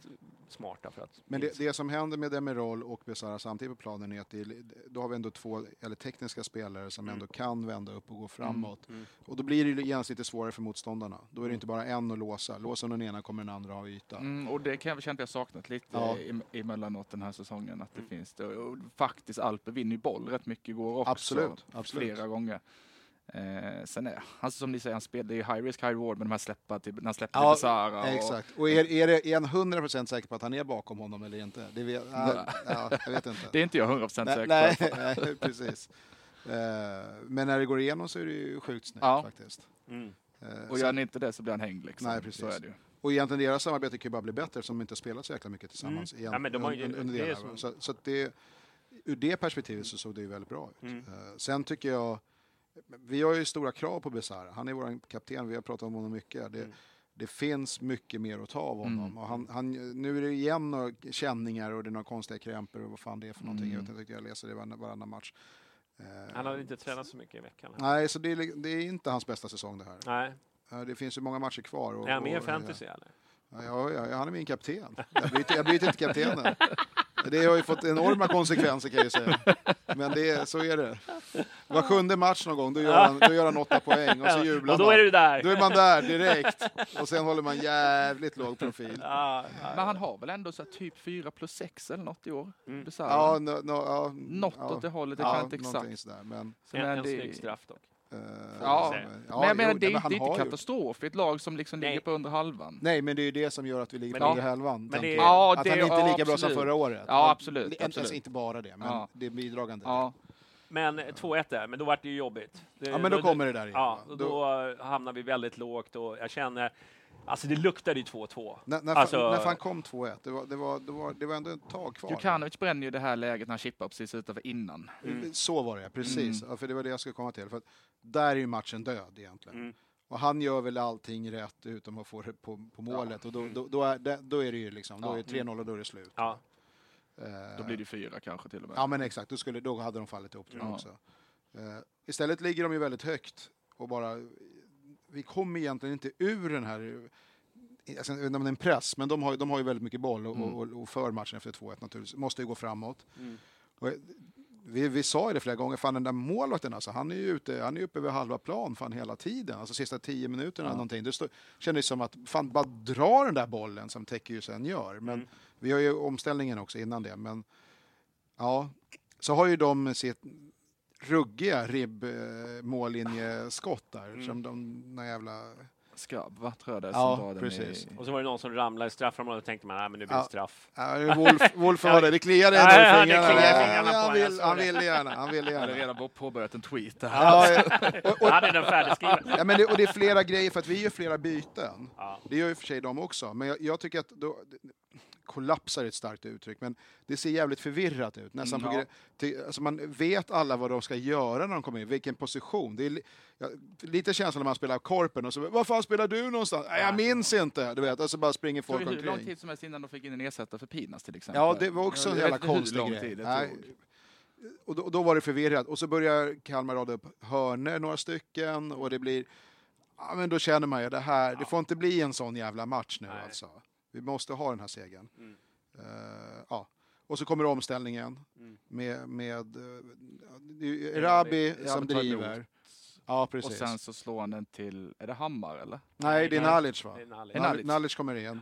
smarta för att... Men det, det som händer med Demirol och Besara samtidigt på planen är att det, då har vi ändå två eller tekniska spelare som ändå kan vända upp och gå framåt. Och då blir det ju genast lite svårare för motståndarna. Då är det inte bara en att låsa. Låser den ena kommer den andra ha yta. Mm, och det kan jag känna att jag saknat lite Ja. i, emellanåt den här säsongen. Att det finns det. Och faktiskt Alper vinner ju boll rätt mycket igår också. Absolut, absolut. Flera gånger. Eh, sen är alltså som ni säger, han spelar, det är ju high risk, high reward med de här släppa till, när han släpper Ja, till Besara. Och, Exakt. Och är, är, det, är han 100% säker på att han är bakom honom eller inte? Det vet, ja, ja, jag vet inte. det är inte jag 100% nej, säker på. nej, precis. Eh, men när det går igenom så är det ju sjukt snyggt Ja. faktiskt. Mm. Eh, Och så- gör han inte det så blir han hängd liksom. Nej, precis. Så är det ju. Och egentligen deras samarbete kan ju bara bli bättre som de inte har spelat så jäkla mycket tillsammans. Igen, Mm. Ja, men de har ju- un- under det är som- Så, så att det, ur det perspektivet så såg det ju väldigt bra ut. Mm. Eh, sen tycker jag, vi har ju stora krav på Besara. Han är vår kapten, vi har pratat om honom mycket. Det, Mm. det finns mycket mer att ta av honom. Mm. Och han, han, nu är det igen några känningar och det är några konstiga krämpor och vad fan det är för någonting. Mm. Jag, vet inte, jag läser det varann- varannan match. Eh, Han har inte tränat så mycket i veckan. Nej, så det är, det är inte hans bästa säsong det här. Nej. Det finns ju många matcher kvar. Och, Är han med i och- fantasy eller? Ja, ja, ja, han är min kapten. Jag byter, jag byter inte kaptenen. Det har ju fått enorma konsekvenser kan jag ju säga. Men det, så är det. Var sjunde match någon gång, då gör han, då gör han åtta poäng och så jublar Och då man. är du där! Då är man där direkt. Och sen håller man jävligt låg profil. Ja, ja. Men han har väl ändå så typ 4 plus 6 eller något i år? Mm. Ja, no, no, ja, Något ja, åt det hållet, jag ja, kan inte exakt. Sådär, men, Så En, men en snygg straff dock. Eh, Ja, ja, men jag menar, jo, det är men det är inte katastrof i ett lag som liksom Nej. ligger på under halvan. Nej, men det är ju det som gör att vi ligger Men på det- under halvan. men det-. Ja, att det- han inte är ja, lika bra som förra året. Ja, absolut, Alltså, absolut. inte bara det, men Ja. det är bidragande. Ja, Men 2-1 där, men då vart det ju jobbigt. Det, Ja, men då kommer det där igen. Ja, då eh, hamnar vi väldigt lågt och jag känner... Alltså det luktade ju 2-2. När, när, Alltså- när fan kom 2-1? Det var, det, var, det, var, det var ändå ett tag kvar. Djukanovic bränner ju det här läget när han chippar precis utanför innan. Så var det, precis. Mm. Ja, för det var det jag skulle komma till. För att där är ju matchen död egentligen. Mm. Och han gör väl allting rätt utom att få det på, på målet. Och då, då, då, är, det, då är det ju liksom, då Ja. är det 3-0 och då är det slut. Ja. Då blir det fyra kanske till och med. Ja men exakt, då, skulle, då hade de fallit ihop tror jag Ja. också. Eh, istället ligger de ju väldigt högt och bara... Vi kommer egentligen inte ur den här... Alltså, jag vet inte om det är en press, men de har, ju- de har ju väldigt mycket boll och, Mm. och, och för matchen efter 2-1 naturligtvis. Måste ju gå framåt. Mm. Och, vi, vi sa ju det flera gånger, fan den där målvakten alltså, han är ju ute, han är uppe vid halva plan fan hela tiden. Alltså sista tio minuterna Ja. någonting. Det stod, kändes som att fan bara dra den där bollen som ju sen gör. Men Mm. vi har ju omställningen också innan det. Men ja, så har ju de sitt ruggiga ribb-mållinjeskott där. Mm. Som de, några jävla... Skabb, va? Tror jag det är Ja, som precis. i... Och så var det någon som ramlade i straffområdet och tänkte man, nej men nu blir det straff. Ja, Wolf, Wolf var det, det kliade i det fingrarna. fingrarna han, vill, han ville gärna, han ville Jag hade gärna. redan påbörjat en tweet. Ja, ja. Och, och, hade den färdigskriven. ja, men det, och det är flera grejer, för att vi gör flera byten. Ja. Det gör ju för sig de också, men jag, jag tycker att då, kollapsar är ett starkt uttryck, men det ser jävligt förvirrat ut. Nästan Mm, ja. till, alltså man vet alla vad de ska göra när de kommer in, vilken position. Det är li, ja, lite känslan när man spelar korpen och så vad fan spelar du någonstans? Jag minns inte, du vet, och så bara springer Det tog folk ju hur lång omkring. tid som helst innan de fick in en ersättare för Pinas till exempel. Ja, det var också en jävla konstig grej. tid det tog. Och då, då var det förvirrat. Och så börjar Kalmar rada upp hörner några stycken och det blir... Ja, men då känner man ju det här, det får inte bli en sån jävla match nu Nej. alltså. Vi måste ha den här segern. Mm. Eh, ja. Och så kommer omställningen Mm. med, med uh, ju Erabi Erabi som driver. Ja, Och precis. sen så slår han den till, är det Hammar eller? Nej, det är. Nalic va? Är Nalic. Kommer in.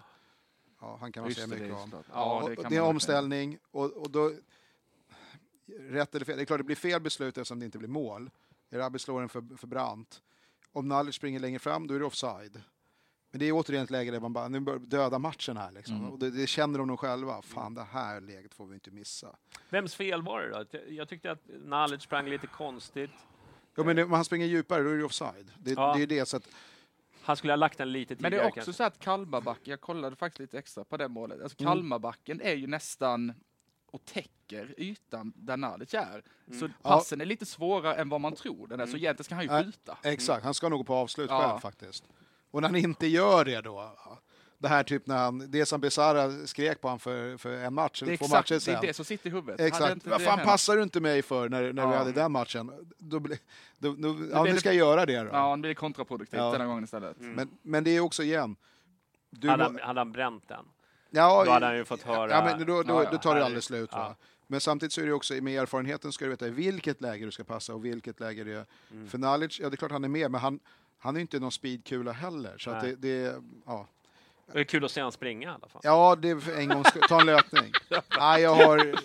Ja, han kan man Just säga det, mycket om. Ja, Ja, och det det, är omställning och, och då... Rätt eller fel, det är klart det blir fel beslut eftersom det inte blir mål. Erabi slår den för, för brant. Om Nalic springer längre fram, då är det offside. Men det är återigen ett läge där man bara, nu bör döda matchen här liksom. Mm. Och det, det känner de nog själva. Fan, det här läget får vi inte missa. Vems fel var det då? Jag tyckte att Nalic sprang lite konstigt. Ja, men om han springer djupare, då är det offside. Det, Ja. det är ju det, så att... Han skulle ha lagt den lite Men tidigare det är också kanske. så att Kalmarbacken, jag kollade faktiskt lite extra på det målet, alltså Mm. Kalmarbacken är ju nästan och täcker ytan där Nalic är. Mm. Så passen är lite svårare än vad man tror den är, så egentligen ska han ju skjuta. Exakt, han ska nog på avslut Ja. själv faktiskt. Och när han inte gör det då, ja, det här typ när han, det som Besara skrek på honom för, för en match eller två exakt matcher det, är det som sitter i huvudet. Exakt. Vad fan passar du inte mig för när, när vi Ja. hade den matchen? Då, bli, då, då, ja, blir nu ska jag göra det då. Ja, det blir kontraproduktivt Ja. denna gången istället. Men, men det är också igen. Du Hade han, hade han bränt den? ja, Då hade han ju fått höra... Ja, men då, då, Ja, ja. då tar det Ja, aldrig slut. ja. Men samtidigt så är det också med erfarenheten ska du veta i vilket läge du ska passa och vilket läge det är. Mm. För Nalic, ja det är klart han är med, men han, han är inte någon speedkula heller. Så att det, det, ja. Det är kul att se han springa i alla fall. ja, det är en gång ta en löpning. Nej, jag har...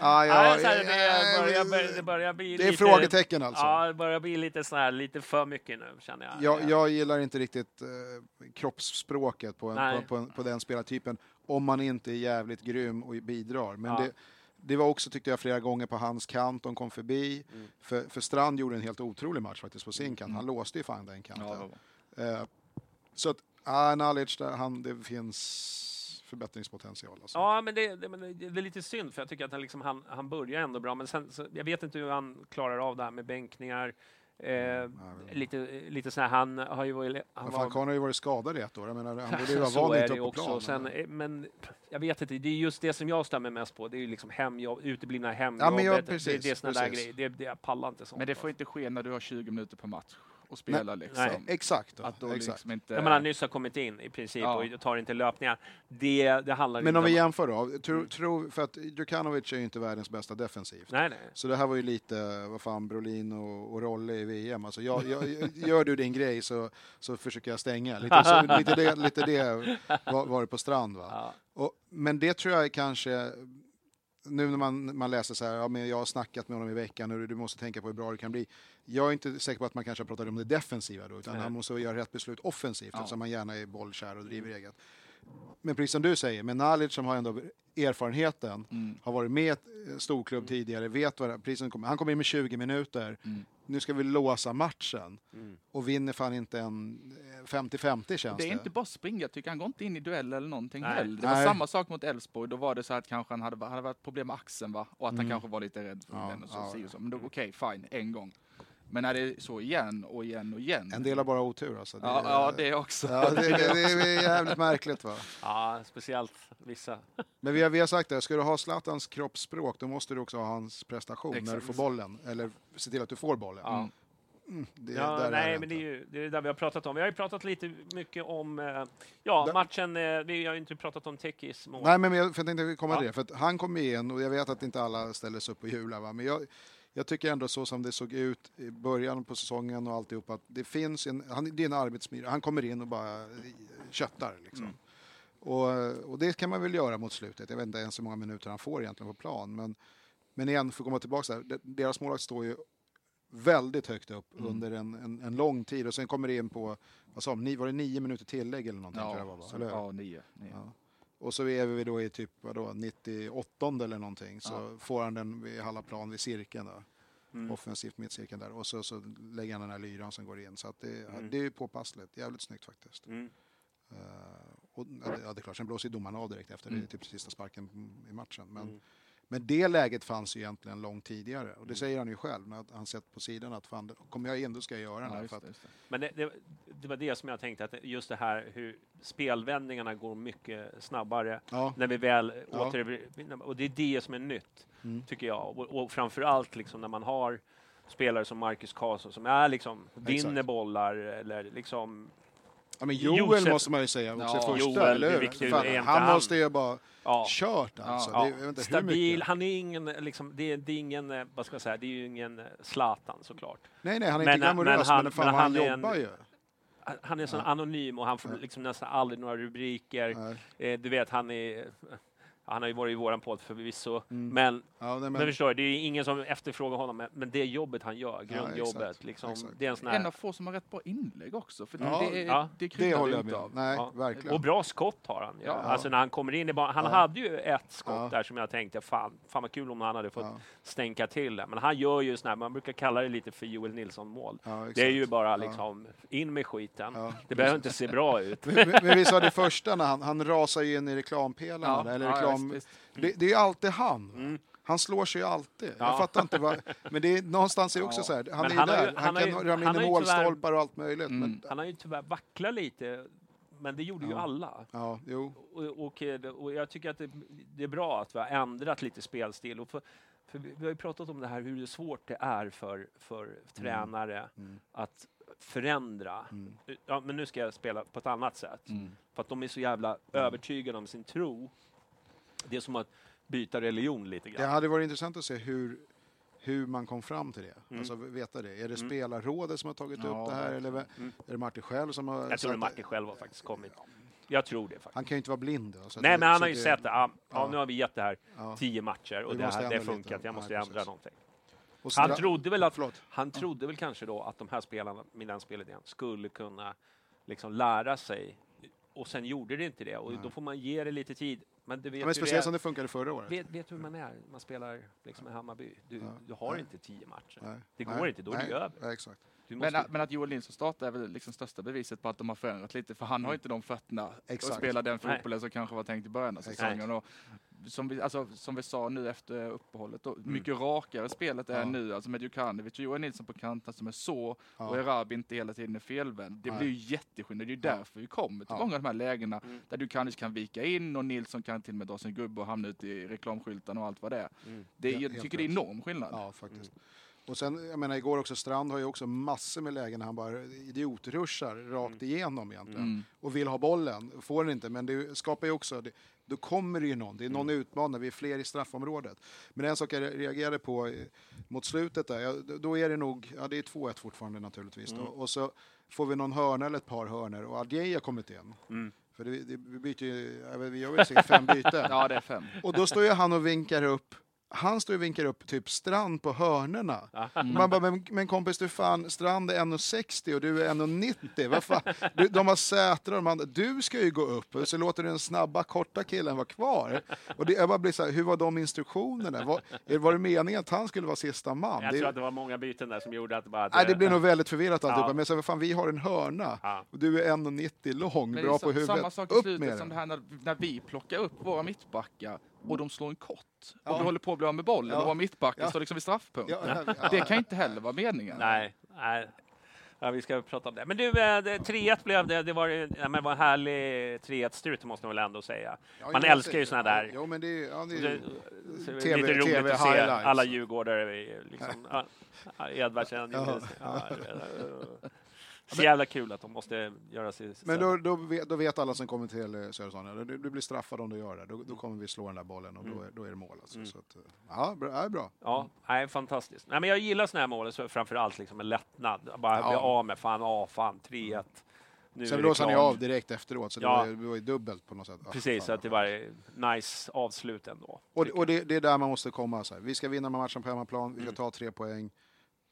Ja, jag, Nej, så här, det, börjar, det börjar bli det är lite, frågetecken alltså. Ja, det börjar bli lite så här, lite för mycket nu känner jag. Jag, jag gillar inte riktigt eh, kroppsspråket på, en, på, på, en, på den spelartypen om man inte är jävligt grym och bidrar. Men Ja. det, det var också, tyckte jag, flera gånger på hans kant de kom förbi. Mm. För, för Strand gjorde en helt otrolig match faktiskt på sin kant. Han låste ju fan den kanten. Ja, Eh, så att, ah, Nalic, där, han, det finns förbättringspotential. Alltså. Ja, men det, det, men det det är lite synd för jag tycker att han, liksom, han, han börjar ändå bra. Men sen, så, jag vet inte hur han klarar av det här med bänkningar. Eh, lite, lite så här, han har ju varit... Han fan, Karl har ju varit skadad i ett år. Jag menar, han borde ju vara så van det ju på också. plan. Sen, eh, men jag vet inte, det är just det som jag stämmer mest på. Det är ju liksom hemjobb, uteblivna Ja, hemjobbet. men ja, det, precis, det är såna där grejer. Det, det, jag pallar inte sånt. Men det får alltså. inte ske när du har 20 minuter per match och spelar liksom. nej. Exakt. Då, Att då exakt. liksom inte... När man nyss har kommit in i princip Ja. och tar inte löpningar. Det, det handlar Men inte om vi om... jämför då. Tro, tro, för att Djukanovic är ju inte världens bästa defensivt. Nej, nej. Så det här var ju lite, vad fan, Brolin och, och Rolle i VM. Alltså jag, jag, gör du din grej så, så försöker jag stänga. Lite, så, lite, det, lite det var, var det på Strand. Va? Ja. Och, men det tror jag är kanske, nu när man, man läser så här, ja, men jag har snackat med honom i veckan och du måste tänka på hur bra det kan bli. Jag är inte säker på att man kanske har pratat om det defensiva då, utan Nej. han måste göra rätt beslut offensivt Ja. eftersom han gärna är bollkär och driver eget. Men precis som du säger, med Nalic som har ändå erfarenheten, Mm. har varit med i ett storklubb tidigare, vet vad precis som, han kommer in med 20 minuter, Mm. nu ska vi låsa matchen Mm. och vinner fan inte en eh, 50-50 känns Det det. är inte bara springa, jag tycker han går inte in i duell eller någonting Nej. heller. Det var Nej. samma sak mot Elfsborg, då var det så att kanske han hade, hade varit problem med axeln va? Och att han kanske var lite rädd för Mm. Ja, den och så, ja. och så. Men då okej, fine, en gång. Men när det är så igen och igen och igen. En del har bara otur alltså. ja, ja, det också. Ja, det, det, det är jävligt märkligt va. Ja, speciellt vissa. Men vi har, vi har sagt det, ska du ha Zlatans kroppsspråk då måste du också ha hans prestation när du Exakt. får bollen. Eller se till att du får bollen. Ja. Mm, det, Ja, är nej, det men det är ju det är det där vi har pratat om. Vi har ju pratat lite mycket om eh, ja, Där- matchen. eh, Vi har ju inte pratat om Tekis mål. Nej, men jag, för jag tänkte vi komma Ja. till det. För att han kom in och jag vet att inte alla ställer sig upp och jublar. Va? Men jag, jag tycker ändå så som det såg ut i början på säsongen och alltihop att det finns en, han, det är en arbetsmiljö. Han kommer in och bara köttar liksom. Mm. Och, och det kan man väl göra mot slutet. Jag vet inte ens hur många minuter han får egentligen på plan. Men, men igen, för att komma tillbaka där. de- Deras målvakt står ju väldigt högt upp Mm. under en, en, en lång tid och sen kommer det in på, vad sa de, var det nio minuter tillägg eller någonting? tror jag Ja, var, va? eller ja nio. nio. Ja. Och så är vi då i typ vadå, 98 eller någonting så får han den vid halva plan vid cirkeln då. Mm. Offensivt mittcirkeln där och så, så lägger han den här lyran som går in. Så att det, Mm. det är påpassligt, jävligt snyggt faktiskt. Mm. Eh, och, ja, det, ja, det är klart, sen blåser ju domaren av direkt efter, det är Mm. typ sista sparken i matchen. Men, Mm. Men det läget fanns ju egentligen långt tidigare och det säger han ju själv när han sett på sidan att fan, kommer jag in då ska jag göra den Ja, här. just För det, att, just det. Men det, det, det var det som jag tänkte, att just det här hur spelvändningarna går mycket snabbare ja, när vi väl Ja. åter... Och det är det som är nytt, Mm. tycker jag. Och, och framför allt liksom när man har spelare som Marcus Karlsson som är liksom vinner Exakt. bollar eller liksom... ja, men Joel Josef- måste man ju säga också Ja, första, Joel, eller hur? Fan, han han. måste ju bara Ja, kört alltså. Ja. Det, inte stabil. Han är ingen, liksom, det, är, det är ingen, eh, vad ska jag säga, det är ju ingen eh, Zlatan såklart. Nej, nej, han är Men- inte glamorös, men han- men, fan men han han är en- jobbar ju. Han- är så Ja. anonym och han får liksom nästan aldrig några rubriker. Eh, du vet, han är... Han har ju varit i våran podd förvisso, Mm. men, Ja, nej, men, men, förstår det är ingen som efterfrågar honom, men- men det jobbet han gör, grundjobbet, exakt, liksom, exakt. det är en sån En här... av få som har rätt bra inlägg också. För Ja, det, är, ja, det, det håller jag med inte om. av. Nej, Ja. verkligen. Och bra skott har han. Ja. Alltså när han kommer in i banan. Han Ja. hade ju ett skott Ja. där som jag tänkte, fan, fan vad kul om han hade fått Ja, stänka till det. Men han gör ju sån här, man brukar kalla det lite för Joel Nilsson-mål. ja. Det är ju bara Ja. liksom, in med skiten. Ja. Det behöver inte se bra ut. Men, men, men vi sa det första när han, han rasar ju in i reklampelarna, där, eller ja, reklam... visst. det, det är ju alltid han. Mm. Han slår sig ju alltid. Ja. Jag fattar inte vad... Men det är, någonstans är det också Ja. så här, han Men är ju han där. ju- han, han kan ju- ramla in i ju målstolpar och allt möjligt. Mm. Men, Han har ju tyvärr vacklat lite men det gjorde ju Ja. alla. Ja, jo. Och, och, eh, och jag tycker att det, det är bra att vi har ändrat lite spelstil. Och för, för vi, har ju pratat om det här hur svårt det är för, för tränare Mm. att förändra. Mm. Ja, men nu ska jag spela på ett annat sätt. Mm. För att de är så jävla övertygade om sin tro. Det är som att byta religion lite Det grann. hade varit intressant att se hur, hur man kom fram till det. Mm. Alltså veta det. Är det Mm. spelarrådet som har tagit Ja, upp det här eller Mm. är det Martin själv som har... Jag tror att- Martin själv har faktiskt kommit. Jag tror det faktiskt. Han kan ju inte vara blind. Då, Nej, det- men han har ju det- sett det. Ja, ja, nu har vi gett det här Ja. tio matcher och Vi det, det funkar. lite. Jag måste Ja, ändra precis. någonting. Han trodde väl att Förlåt. han trodde väl kanske då att de här spelarna med den spelidén skulle kunna liksom lära sig och sen gjorde det inte det och Nej. då får man ge det lite tid. Men du vet Ja, men det speciellt är. som det funkade förra året. Vet, vet du hur man är? Man spelar liksom i Hammarby. Du, Ja. du har Nej. inte tio matcher. Nej. Det går Nej. inte, då är Nej. det över. Exakt. Men, måste, men att Joel Nilsson startar är väl liksom största beviset på att de har förändrat lite, för han har inte de fötterna att Exakt. spela den Nej. fotbollen som kanske var tänkt i början av säsongen. Och som, vi, alltså, som vi sa nu efter uppehållet, då, mycket rakare spelet är Mm. Ja. nu, alltså med Djukanovic och Joel Nilsson på kanten som är så, Ja. och Erabi inte hela tiden är felvänd. Det Nej. blir ju jätteskillnad, det är ju därför vi kommer till många av de här lägena Mm. där Djukanovic kan vika in och Nilsson kan till och med dra sin gubbe och hamna ute i reklamskyltarna och allt vad det är. Mm. Det, jag tycker det är enorm skillnad. Ja, faktiskt. Och sen, jag menar igår också, Strand har ju också massor med lägen när han bara idiotruschar rakt igenom egentligen. Mm. Och vill ha bollen, får den inte, men det skapar ju också, det, då kommer det ju någon, det är någon utmanare, vi är fler i straffområdet. Men en sak jag reagerade på eh, mot slutet där, ja, då- är det nog, ja det är 2-1 fortfarande naturligtvis då. Och så får vi någon hörna eller ett par hörnor och Adjei har kommit in. Mm. För det, det, vi byter ju, vi gör väl säkert fem byten. Ja, det är fem. Och då står ju han och vinkar upp han står och vinkar upp typ Strand på hörnerna. Man bara, men, men kompis du fan, Strand är 1,60 och du är 1,90. Vad fan? Du, de har säten och de andra. Du ska ju gå upp och så låter du den snabba, korta killen vara kvar. Och det, jag bara blir så här, hur var de instruktionerna? Var, var det meningen att han skulle vara sista man? Jag det, tror att det var många byten där som gjorde att det bara... nej, det blir nog väldigt förvirrat alltihopa. Ja. Men så, vad fan, vi har en hörna Ja. och du är 1,90 lång, Men bra sa- på huvudet. Samma sak i slutet som det här när, när vi plockar upp våra mittbackar och de slår en kort. Och Ja. vi håller på att bli av med bollen Ja. och våra mittbackar Ja. står liksom vid straffpunkten. Ja. Det kan inte heller vara meningen. Nej, nej. Ja, vi ska prata om det. Men du, eh, det- 3-1 blev det. Det var, ju- ja, men det var en härlig 3-1-strut, måste man väl ändå säga. Ja, Man älskar ju såna där. Jo, men det är, ja, det är, så det TV lite roligt TV att se alla djurgårdare. Liksom, ja, ja, Edvardsen. Ja. Så jävla kul att de måste göra sig... Men då, då, vet, då vet alla som kommer till eh, Söderstad, du, du blir straffad om du gör det. Då, då kommer vi slå den där bollen och då, är, då är det mål. Alltså. Så att, eh, ja, bra, ja, bra. Ja, nej, fantastiskt. Nej, men jag gillar såna här mål, så framför allt liksom en lättnad. Bara Ja. bli av med fan, ja fan, 3-1. Nu är Sen det blåser han ju av direkt efteråt, så Ja. det, var, ju- det dubbelt på något sätt. Ah, Precis, så att det var nice avslut ändå. Och, och det, det är där man måste komma. Så här. Vi ska vinna matchen på hemmaplan, vi ska Mm. ta tre poäng,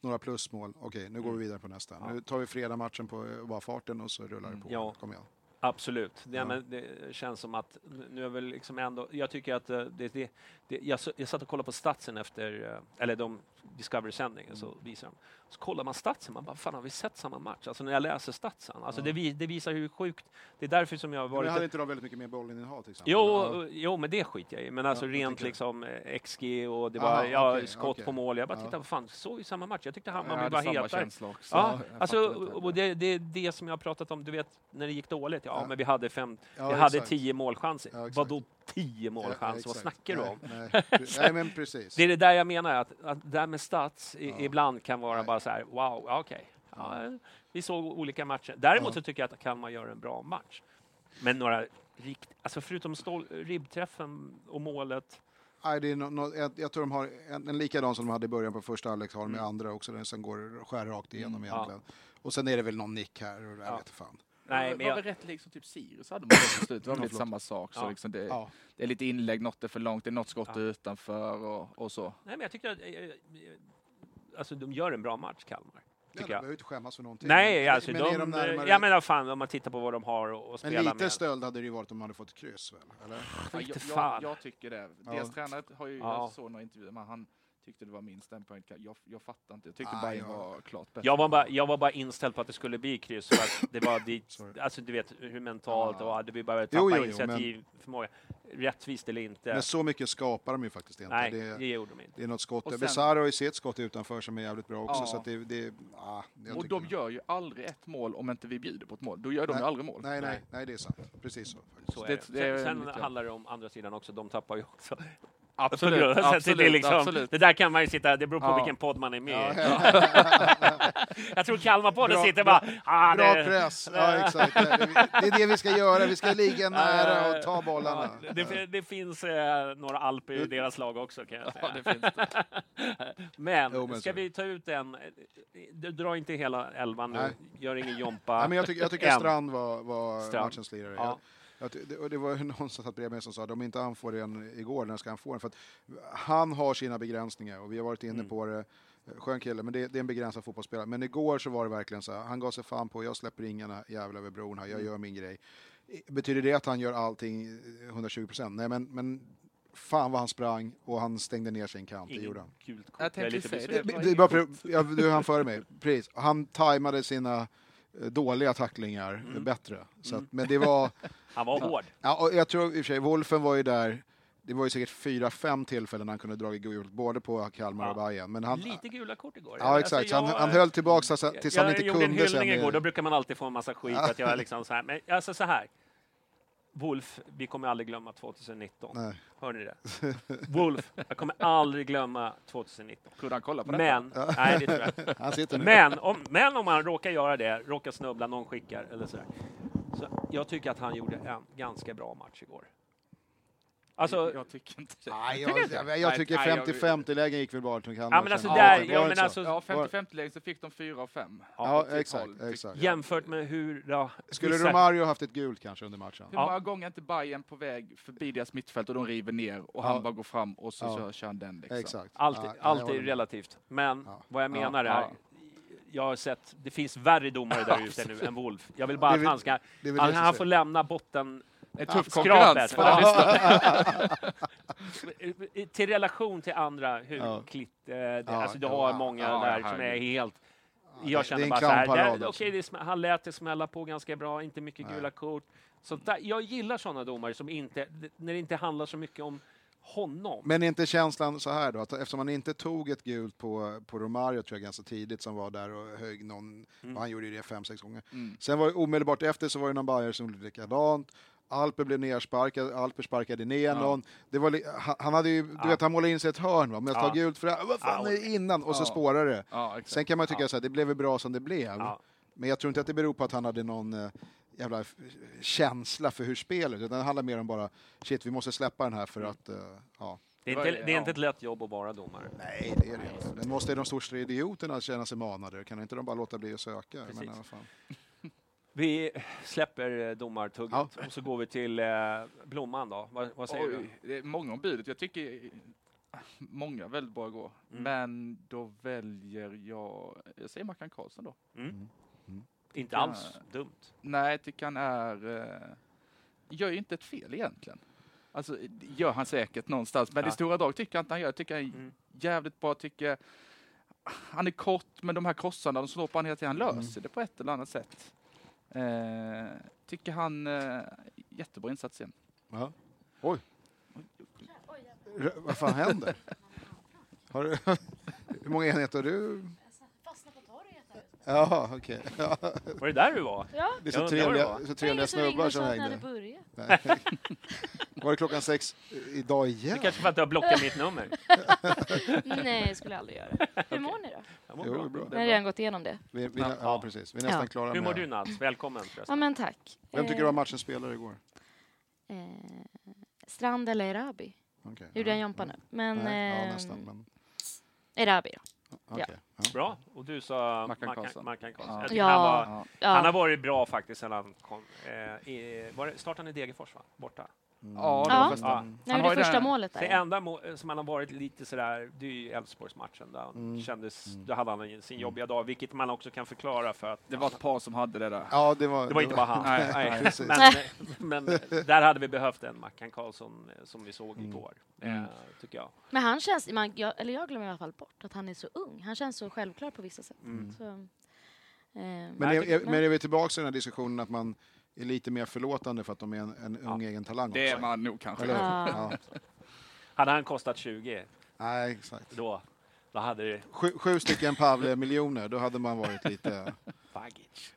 några plusmål. Okej, nu går vi vidare på nästa. Ja. Nu tar vi fredag matchen på eh, bara farten och så rullar det på. Ja. Kom igen. Absolut. Det, Ja. men det känns som att nu är väl liksom ändå... Jag tycker att eh, det... det, det jag, jag satt och kollade på statsen efter... eh, Eller de Discovery-sändningen, så visar de. Så kollar man statsen, man bara, fan har vi sett samma match? Alltså när jag läser statsen. Alltså Ja. det, vi, det visar hur sjukt... Det är därför som jag har Men varit... hade inte de väldigt mycket mer bollinnehav till exempel? Jo, Ja. jo, men det skiter jag i. Men alltså jag rent liksom eh, XG och det Aha, var ja, okej, skott okej. på mål. Jag bara Ja. titta, vad fan, såg ju samma match. Jag tyckte Jag Hammarby hade var samma hetare. känsla också. Ja, Jag alltså, och det, det är det som jag har pratat om, du vet, när det gick dåligt. Ja, Ja. men vi hade fem, Ja, vi hade tio målchanser. Ja. Vadå tio målchanser? Ja, Vad snackar du om? Nej, nej, men precis. Det är det där jag menar, att, att det där med stats i, Ja. ibland kan vara Nej. bara så här, wow, ja, okej. Ja, vi såg olika matcher. Däremot Ja. så tycker jag att Kalmar gör en bra match. Men några rikt, alltså förutom stål, ribbträffen och målet. Nej, det är no, no, jag, jag tror de har en, en likadan som de hade i början på första halvlek har de med Mm. andra också, den som går skär rakt igenom Mm, ja. egentligen. Och sen är det väl någon nick här och jag Ja. vet fan. Nej, det men var jag, väl rätt lik som typ Sirius hade man på slutet. Det var Ja, lite samma sak. Så Ja. liksom det, Ja. det är lite inlägg, något är för långt, det är något skott Ja. utanför och, och så. nej, men jag tycker att eh, eh, alltså, de gör en bra match, Kalmar. Ja, de Tycker behöver inte skämmas för någonting. Nej, men, alltså men de, är de närmare... jag menar fan om man tittar på vad de har att att men spela lite med. stöld hade det ju varit om de hade fått ett kryss väl? Eller? Ja, jag, jag, jag tycker det. Ja. Deras tränare har ju, Ja. jag såg några intervjuer med han tyckte det var minst en poäng. Jag, jag fattar inte. Jag tyckte Ah, Bayern ja. var klart bättre. Jag var, bara, jag var bara inställd på att det skulle bli kryss. För att det var dit, alltså du vet hur mentalt och hade vi bara Jo, tappa jo, jo, initiativförmåga. Rättvist eller inte. Men så mycket skapar de ju faktiskt inte. Nej, det, det gjorde de inte. det är något skott. Sen- Besara har ju sitt skott utanför som är jävligt bra också. Ja. Så att det, det, ah, och de gör ju aldrig ett mål om inte vi bjuder på ett mål. Då gör de Nej. ju aldrig mål. Nej, nej, Nej. det är sant. Precis så. Så Det- det. Sen, sen handlar det om andra sidan också, de tappar ju också. Absolut, det, absolut, är liksom, absolut. det där kan man ju sitta, det beror på Ja. vilken podd man är med i. Ja, Jag tror Kalmarpodden sitter bara... Ah, Bra det, press! Ja, exakt. Det är det vi ska göra. Vi ska ligga nära och ta bollarna. Det, det finns eh, några alper i deras lag också kan jag säga. Det det. Men, Jo, men ska vi ta ut en? Du drar inte hela elvan nu, Nej. gör ingen Jompa. Nej, men jag, tycker, jag tycker. Strand var, var Strand. matchens lirare. Det, och det var ju någon som satt bredvid mig som sa att om inte han får den igår, när ska han få den? För att han har sina begränsningar och vi har varit inne Mm. på det. Skön kille, men det, det är en begränsad fotbollsspelare. Men igår så var det verkligen så här, han gav sig fan på, jag släpper ringarna jävla över bron här, jag Mm. gör min grej. Betyder det att han gör allting 120 procent? Nej, men, men fan vad han sprang och han stängde ner sin kant, det Ingen gjorde han. gult kort. Jag Jag är tänkte lite säga det. Det, det, han före mig, precis. Han tajmade sina dåliga tacklingar Mm. bättre. Så att, men det var, Han var hård. ja, och jag tror i och för sig, Wolfen var ju där, det var ju säkert fyra, fem tillfällen han kunde dragit gult, både på Kalmar Ja. och Bayern. Men han, Lite gula kort igår. ja exakt, så han, jag- han höll tillbaka alltså, tills jag han inte gjorde en kunde sen. hyllning igår, då brukar man alltid få en massa skit att jag är liksom så här. Men alltså så här. Wolf, vi kommer aldrig glömma 2019. Nej. Hör ni det? Wolf, jag kommer aldrig glömma 2019. Kunde han kolla på detta? Men, nej det tror jag inte. Han sitter nu. Men om, men om man råkar göra det, råkar snubbla, någon skickar eller sådär. Så jag tycker att han gjorde en ganska bra match igår. Alltså, jag tycker inte det. Nej, Tycker jag, inte? jag, jag tycker Nej, jag- 50-50 lägen gick väl bara till Kalmar. ja men alltså där, ja men så? alltså Ja, 50-50 lägen så fick de 4 av 5. Ja, till exakt, exakt. jämfört med hur... Ja, Skulle vissa- Romario haft ett gult kanske under matchen? Hur Ja. många gånger är inte Bayern på väg förbi deras mittfält och de river ner och Ja. han bara går fram och så Ja. kör, kör han den liksom. Exakt. Alltid, Ja, jag allt håller är med. relativt. Men Ja. vad jag menar Ja, är, ja. jag har sett, det finns värre domare där ute nu än Wolf. Jag vill bara att han ska, han, får lämna botten En tuff konkurrens till relation till andra hur Ja. klitt, eh, alltså du har ja, många ja, där som är helt jag känner bara så här, där, okej, det han lät det smälla på ganska bra, inte mycket Nej. gula kort. Så där, jag gillar sådana domare som inte, när det inte handlar så mycket om honom. Men är inte känslan så här då, att eftersom man inte tog ett gult på, på Romario tror jag ganska tidigt som var där och högg någon, Mm. och han gjorde det fem, sex gånger. Mm. Sen var det omedelbart efter så var det någon Bajare som gjorde likadant. Alper blev nersparkad, Alper sparkade ner Ja. någon. Det var li- han, hade ju, du Ja. vet han målade in sig i ett hörn va, men jag tar Ja. gult för det, vad fan är det innan? Och så Ja. spårar det. Sen kan man tycka Ja. så här, det blev väl bra som det blev. Ja. Men jag tror inte att det beror på att han hade någon eh, jävla känsla för hur spelet, utan det handlar mer om bara shit, vi måste släppa den här för Mm. att, eh, ja. Det är, inte, det är inte ett lätt jobb att vara domare. Nej, det är det inte. Men måste de största idioterna känna sig manade? Kan inte de bara låta bli att söka? Precis. menar, vad fan. Vi släpper eh, domartugget och så går vi till eh, Blomman då. Vad, vad säger du? Oj, det är många om budet. Jag tycker många väldigt bra igår. Mm. Men då väljer jag, jag säger Mackan Karlsson då. Mm. Mm. Inte alls dumt. Nej, jag tycker han är, eh, gör ju inte ett fel egentligen. Alltså, gör han säkert någonstans, men Ja. i stora drag tycker jag inte han gör. Jag tycker han är Mm. jävligt bra. Tycker han är kort, men de här krossarna, de slår på honom hela tiden. Han löser det på ett eller annat sätt. Eh, tycker han, eh, jättebra insats igen. Ja. Oj. R- vad fan händer? Har du, hur många enheter har du? Fastnade på torget här ute. Ja, okej. Ja, Var det där du var? Ja, det är så trevliga, var. så trevliga snubbar som hängde. börjat. Nej. Var det klockan sex idag igen? Det kanske för att du har blockat mitt nummer. Nej, jag skulle aldrig göra. Hur mår ni då? Jag mår Jo, bra. bra. Vi har redan gått igenom det. Vi, vi, Ja. ja, precis. Vi är nästan Ja. klara Hur mår med... du Nats? Välkommen Ja, förresten. men tack. Vem tycker du var matchens spelare igår? Eh, Strand eller Erabi? Okay. Gjorde jag Jompa nu? Men Nej, ja, eh, nästan. Men, Erabi då. Okej. Ja. Bra. Och du sa Mackan Karlsson. Mackan Karlsson. Ja. Han, var. Ja. han har varit bra faktiskt sedan han kom. Eh, i, var det, startade han i Degerfors va? Borta? Ja, det Ja. var första. Ja. Han Nej, har det första den- målet Det där. enda må- som han har varit lite sådär, det är ju Elfsborgsmatchen där han kändes, då hade han sin jobbiga dag, vilket man också kan förklara för att Det var ett par som hade det där. Ja, det var, det var inte bara han. Nej, Nej, men, men där hade vi behövt en Mackan Karlsson eh, som vi såg igår, Mm. eh, tycker jag. Men han känns, man, jag, eller jag glömmer i alla fall bort att han är så ung. Han känns så självklar på vissa sätt. Mm. Så, eh, Men jag är, men är vi tillbaka i den här diskussionen att man är lite mer förlåtande för att de är en, en ung egen talang Det är också? man nog kanske. Ja. Ja. Hade han kostat 20, Nej, exakt. då, då hade det... Sju, sju stycken Pavle-miljoner, då hade man varit lite... Bagic.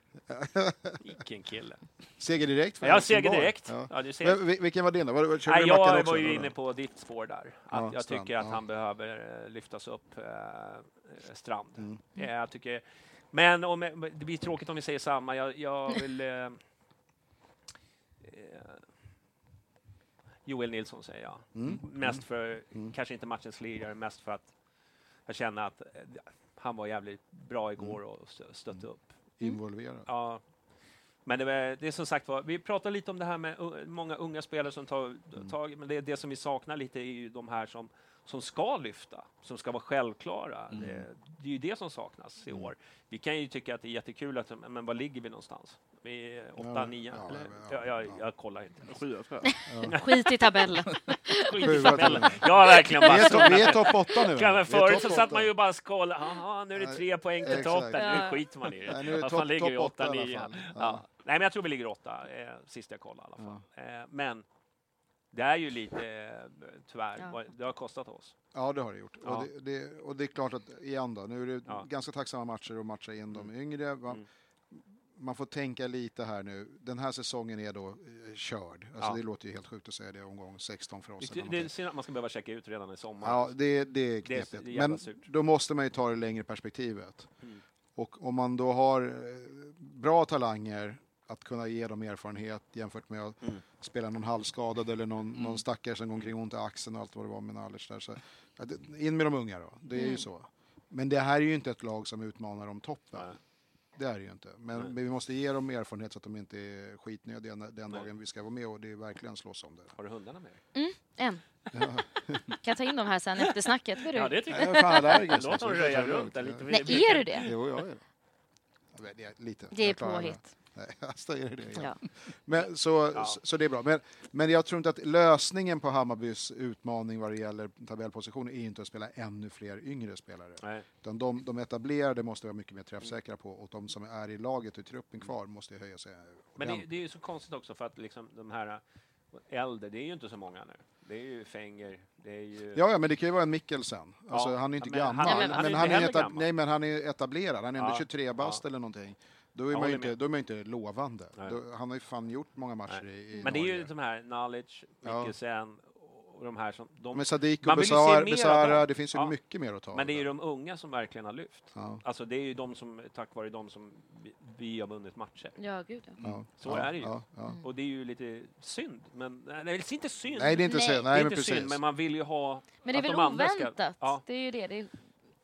Vilken kille. Seger direkt? för Jag seger direkt. Ja. Ja, du ser. Men, vil- vilken var din då? Var, var, Nej, jag också, var ju eller? inne på ditt spår där. Att Ja, jag Strand, tycker att ja. han behöver eh, lyftas upp, eh, Strand. Mm. Eh, Jag tycker, men om, det blir tråkigt om vi säger samma. Jag, jag vill... Eh, Joel Nilsson säger jag. Mm. Mest för, Mm. kanske inte matchens lirare, mest för att jag känner att eh, han var jävligt bra igår och stö- stötte upp. Involverad. Ja. Men det, var, det är som sagt var, vi pratar lite om det här med många unga spelare som tar Mm. tag, men det, det som vi saknar lite är ju de här som, som ska lyfta, som ska vara självklara. Mm. Det, det är ju det som saknas i år. Vi kan ju tycka att det är jättekul, att, men var ligger vi någonstans? Vi är åtta, Ja, nio? ja, eller? ja, jag, jag, ja. jag kollar inte. Sjua tror jag. skit i tabellen. Skit i tabellen. Jag har verkligen Vi bara är, topp- vi är topp åtta nu. Vi är förut så satt man ju bara och kollade. Jaha, nu är det tre poäng till toppen. Ja. Nu skiter man i det. Nej, nu är det ligger vi? topp åtta Åtta, nio? fall. Ja. Ja. Nej, men jag tror vi ligger åtta, eh, sist jag kollade i alla fall. Eh, men det är ju lite, eh, tyvärr, Ja. vad- det har kostat oss. Ja, det har det gjort. Ja. Och, det, det, och det är klart att, igen då, nu är det Ja. ganska tacksamma matcher att matcha in de yngre. Man, Mm. man får tänka lite här nu. Den här säsongen är då eh, körd. Alltså Ja. Det låter ju helt sjukt att säga det omgång 16 för oss. Det, det är synd att man ska behöva checka ut redan i sommar. Ja, det, det är Det är- knepigt. det är Men surt. då måste man ju ta det längre perspektivet. Mm. Och om man då har eh, bra talanger att kunna ge dem erfarenhet jämfört med att Mm. spela någon halvskadad eller någon, någon stackare som går omkring ont i axeln och allt vad det var med Nalic där. Så, in med de unga då, det är ju Mm. så. Men det här är ju inte ett lag som utmanar om toppen. Nej. Det är det ju inte. Men, men vi måste ge dem erfarenhet så att de inte är skitnödiga när- den Nej. dagen vi ska vara med och det är verkligen slåss om det. Har du hundarna med dig? En. Kan jag ta in dem här sen efter snacket? Är Ja, du? det tycker Jag jag. är fan allergisk. Låt dem röja runt där lite. Nej, är du det? Jo, jag är det. Lite. Det är påhitt. Nej, alltså är det igen. Ja. Men, så, Ja. så, så det är bra. Men, men jag tror inte att lösningen på Hammarbys utmaning vad det gäller tabellposition är inte att spela ännu fler yngre spelare. Nej. Utan de, de etablerade måste vara mycket mer träffsäkra på och de som är i laget och i truppen kvar måste ju höja sig. Men det, det är ju så konstigt också för att liksom de här äldre, det är ju inte så många nu. Det är ju Fenger, det är ju... Ja, ja, men det kan ju vara en Mikkelsen. Alltså, Ja, han är inte men gammal. han är men, inte han är heller etab- gammal. nej, men han är etablerad. Han är ändå Ja, 23 bast ja. eller någonting. Då är, man inte, då är man ju inte lovande. Nej. Då, han har ju fan gjort många matcher Nej. i, i Men det är ju Norge. de här Knowledge, Ja. Mikkelsen och de här som... De, Men Sadiq och Besara, Besara det finns ju Ja. mycket mer att ta men det är ju de unga som verkligen har lyft. Ja. Alltså det är ju de som, tack vare dem som vi, vi har vunnit matcher. Ja, gud ja. Ja. Så ja. är det ju. Ja. Ja. Och det är ju lite synd. Men, nej, det är inte synd. Nej, det är inte Nej. synd. Det är Nej, men inte precis. synd, men man vill ju ha... Men det är att väl de ska- oväntat? Ja. Det är ju det. Det är,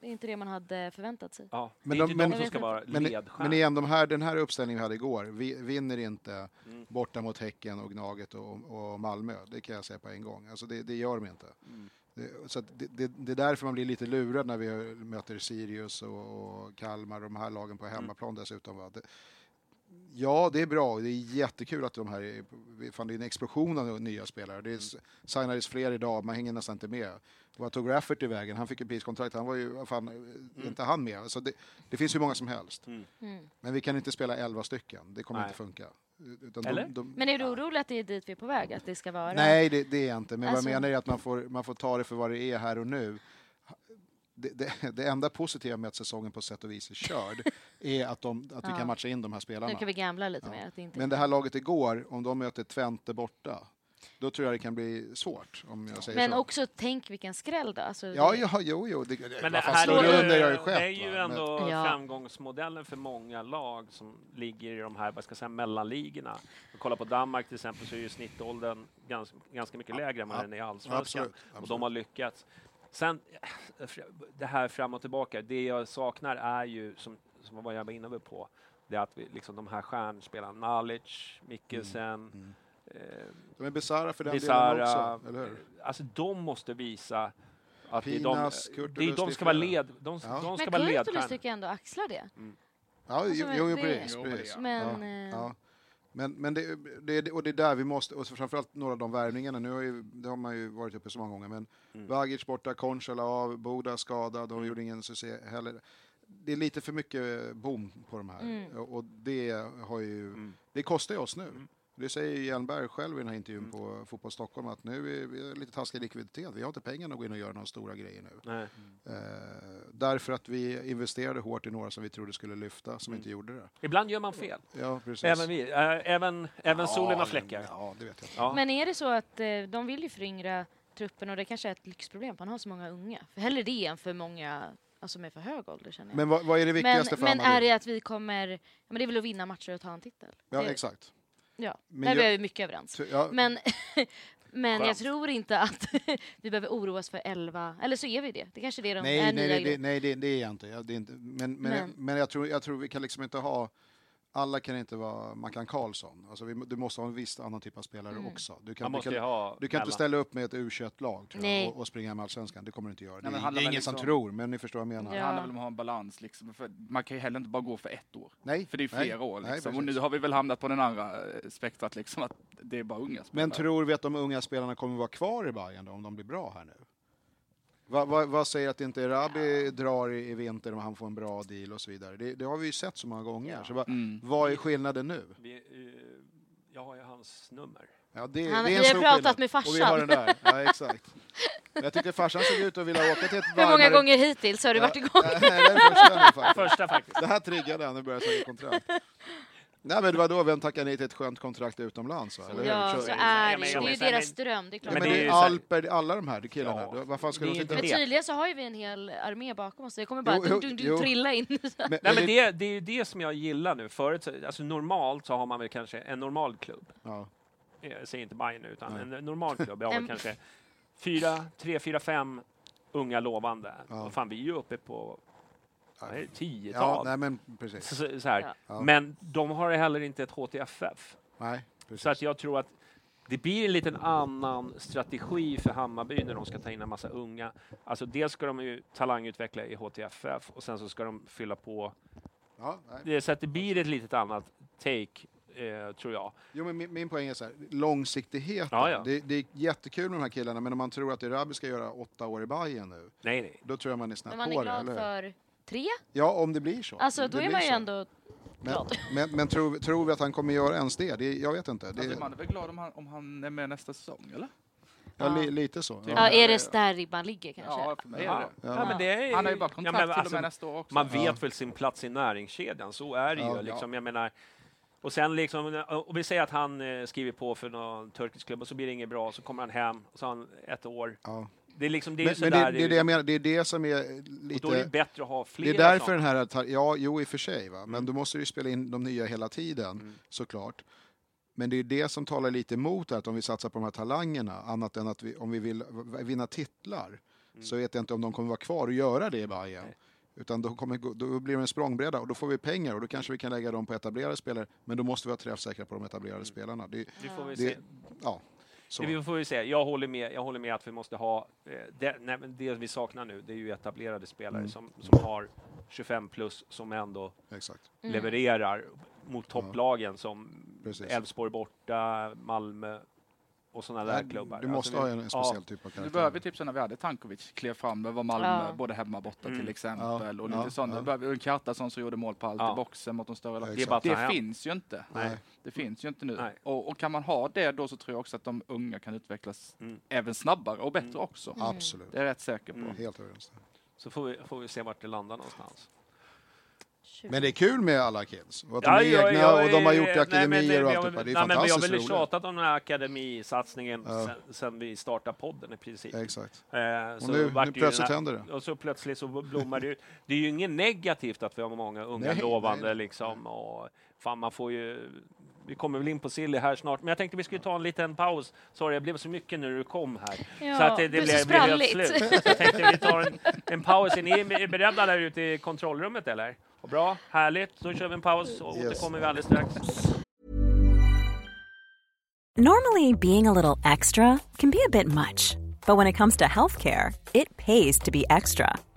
det är inte det man hade förväntat sig. Ja, Men det är de- inte de men- som ska vara ledstjärnor. men igen, de här, den här uppställningen vi hade igår, vi vinner inte Mm. borta mot Häcken och Gnaget och, och Malmö. Det kan jag säga på en gång. Alltså det, det gör de inte. Mm. Det, så att det, det, det är därför man blir lite lurad när vi möter Sirius och, och Kalmar och de här lagen på hemmaplan dessutom. Va? Ja, det är bra. Det är jättekul att de här är, fan, det är en explosion av nya spelare. Det är, signades fler idag, man hänger nästan inte med. Vad tog Rafferty vägen? Han fick ju priskontrakt, han var ju, fan, inte han med? Alltså det, det finns ju många som helst. Mm. Mm. Men vi kan inte spela 11 stycken, det kommer Nej. inte funka. Utan Eller? De, de, Men är du orolig att det är dit vi är på väg? Att det ska vara... Nej, det, det är jag inte. Men Alltså- vad jag menar är att man får, man får ta det för vad det är här och nu. Det, det, det enda positiva med att säsongen på sätt och vis är körd är att, de, att vi Ja. kan matcha in de här spelarna. Nu kan vi gambla lite Ja. mer. Att det inte... Men det här laget igår, om de möter Twente borta, då tror jag det kan bli svårt. Om jag säger Men så. också tänk vilken skräll då. Alltså, Ja, det- ja, jo, jo. Det, Men det här är under ju ju, skett. det är ju va? Men- ändå Ja. framgångsmodellen för många lag som ligger i de här vad ska jag säga, mellanligorna. Kollar på Danmark till exempel så är ju snittåldern ganska, ganska mycket lägre än vad Ja, den är i Allsvenskan. absolut, Och de har lyckats. Sen, det här fram och tillbaka, det jag saknar är ju, som, som vad jag var inne på, det är att vi, liksom de här stjärnspelarna, Nalic, Mikkelsen, Mm. De är bisarra för den delen Bizarra. också, eller hur? Alltså de måste visa att det är Pinas, de, Kurtulus, det är, det de är ska vara led, de, Ja. de ska Men vara Kurtulus ledstjärnor. tycker jag ändå axlar det. Ja, Alltså, jo, men jo, precis. Men Men, Ja, eh, ja. Men, men det, det, och det är där vi måste, och framförallt några av de värvningarna, nu har ju, det har man ju varit uppe så många gånger, men Mm. Vagic borta, Konchela av, Boda skadad, de gjorde ingen succé heller. Det är lite för mycket boom på de här Mm. och, och det har ju, Mm. det kostar ju oss nu. Det säger Hjelmberg själv i den här intervjun på Fotboll Stockholm att nu är vi lite taskig likviditet. Vi har inte pengarna att gå in och göra några stora grejer nu. Nej. Eh, därför att vi investerade hårt i några som vi trodde skulle lyfta, som inte gjorde det. Ibland gör man fel. Ja, precis. Även vi. Äh, även även solen har Ja, fläckar. Ja, det vet jag. Ja. Men är det så att eh, de vill ju föryngra truppen och det kanske är ett lyxproblem att man har så många unga? För hellre det än för många alltså med för hög ålder känner jag. Men vad, vad är det men, viktigaste för men är Hammarby? det att vi kommer... Ja, men det är väl att vinna matcher och ta en titel? Ja, det, exakt. Ja, Men där jag- är vi mycket överens. Ty- Ja, Men, men jag tror inte att vi behöver oroa oss för 11, eller så är vi det. Det kanske är det de nej, är nej, nej, det, nej det, det är jag inte. Ja, det är inte. Men, men, Men- men, jag, tror, jag tror vi kan liksom inte ha... Alla kan inte vara Mackan Karlsson. Alltså vi, du måste ha en viss annan typ av spelare Mm. också. Du kan, du kan, du kan inte ställa upp med ett U21-lag tror Nej. jag, och, och springa med allsvenskan. Det kommer du inte göra. Nej, det, det är ingen som liksom- tror, men ni förstår vad jag menar. Det Ja. handlar väl om att ha en balans. Liksom. För man kan ju heller inte bara gå för ett år. Nej, För det är nej, flera år. nej, Liksom. och nu har vi väl hamnat på den andra eh, spektrat, liksom, att det är bara unga spelare. Men tror vi att de unga spelarna kommer vara kvar i Bayern då, om de blir bra här nu? Vad va, vad säger att inte Erabi drar i, i vinter om han får en bra deal och så vidare? Det, det har vi ju sett så många gånger. Så vad, Mm. vad är skillnaden nu? Vi, eh, jag har ju hans nummer. Ja, det, Han- det vi har pratat skillnad. med farsan. Och vi har den där. Ja, exakt. Jag tyckte farsan såg ut att vilja åka till ett Hur många varmare- gånger hittills har du varit igång? Nej, det är första nu faktiskt. Första faktiskt. Det här triggade han, nu börjar jag säga kontrakt. Nej men det var då vem tackar nej till ett skönt kontrakt utomlands? Va? Eller hur? Ja, Så- så Ja, är det. ja, Det är ju deras dröm, det är klart. Ja, men men det är ju Alper, alla de här killarna. Ja, Vad fan ska det de inte Men tydligen så har ju vi en hel armé bakom oss. Det kommer bara Jo, dunk, jo. dunk, trilla in. Men, Nej, men det, det är ju det som jag gillar nu. Förut, så- alltså normalt så har man väl kanske en normal klubb. ja. Jag säger inte Bayern nu, utan Nej. en normal klubb. Jag har kanske fyra, tre, fyra, fem unga lovande. Ja. Och fan, vi är ju uppe på är det, ja, tiotal. nej men precis. så, så, här. Ja. Men de har heller inte ett HTFF. Nej, precis. Så att jag tror att det blir en liten annan strategi för Hammarby när de ska ta in en massa unga. Alltså dels ska de ju talangutveckla i HTFF och sen så ska de fylla på. ja, nej. Det, så att det blir ett litet annat take, eh, tror jag. Jo, men min, min poäng är så här, långsiktigheten. Ja, ja. Det, det är jättekul med de här killarna, men om man tror att Erabi ska göra åtta år i Bayern nu, Nej, nej. då tror jag man är snabbt Men man på är det, glad hur? för tre. Ja, om det blir så. Alltså Det då är man ju så. ändå Men, glad. men, men tror, tror vi att han kommer göra ens det? det jag vet inte. Det, Alltså, man är väl glad om han, om han är med nästa säsong, eller? ja, li, lite så. Typ. Ja, Ja. är det där ribban ligger kanske? Ja, för mig är Ja. det. Ja, men det är, Han har ju bara ja, kontrakt men till och alltså, med nästa år också. Man vet Ja. väl sin plats i näringskedjan, så är det Ja. ju. Liksom, jag menar, och sen liksom, och vi säger att han eh, skriver på för någon turkisk klubb och så blir det inget bra, så kommer han hem och så har han ett år. Det är liksom, det är Men, ju men det, sådär, det är det jag menar, det är det som är och då är det lite... bättre att ha Det flera är därför sådana. den här, ja, jo i och för sig, va? Mm. men då måste du ju spela in de nya hela tiden, såklart. Men det är det som talar lite emot det, att om vi satsar på de här talangerna, annat än att vi, om vi vill vinna titlar, Mm. så vet jag inte om de kommer vara kvar och göra det i Bayern. Utan då, kommer, då blir det en språngbräda och då får vi pengar och då kanske vi kan lägga dem på etablerade spelare, men då måste vi vara träffsäkra på de etablerade Mm. spelarna. Det, Det får vi det, se. ja, så. Vi får vi se. Jag håller med. Jag håller med att vi måste ha eh, det, nej, men det vi saknar nu. Det är ju etablerade spelare Mm. som, som har 25 plus som ändå Exakt. Mm. levererar mot topplagen som Precis. Elfsborg borta, Malmö och sådana där klubbar. Du måste Alltså, ha en, en speciell typ av Nu karaktär. behöver vi typ så när vi hade Tankovic klev fram, det var Malmö, Ja. både hemma och borta Mm. till exempel. Ja, Och lite ja, sånt. ja. Vi en Kjartansson som gjorde mål på allt Ja. i boxen mot de större lagen. Det Det finns ju inte. Nej. Det finns ju inte nu. Och, och kan man ha det då så tror jag också att de unga kan utvecklas Mm. även snabbare och bättre Mm. också. Absolut. Det är jag rätt säker på. Mm. Helt överens. Så får vi, får vi se vart det landar någonstans. Men det är kul med alla kids. Och att de Ja, är egna ja, och de har gjort nej, akademier och vi allt har- det där. Det är nej, men Vi har fantastiskt väl roligt. tjatat om den här akademisatsningen Ja. sen, sen vi startade podden i princip. Exakt. Eh, Och så nu, nu plötsligt händer det. Och så plötsligt så blommar det ut. Det är ju inget negativt att vi har många unga Nej, lovande nej, nej. liksom. Och fan, man får ju... Vi kommer väl in på Silly här snart, men jag tänkte vi skulle ta en liten paus. Sorry, jag blev så mycket när du kom här. Ja, så att det, det blev, så blev helt slut. Så jag tänkte vi tar en, en paus. Är ni beredda där ute i kontrollrummet eller? Bra, härligt. Då kör vi en paus och Yes. återkommer vi alldeles strax. Normally, being a little extra can be a bit much, but when it comes to healthcare, it pays to be extra.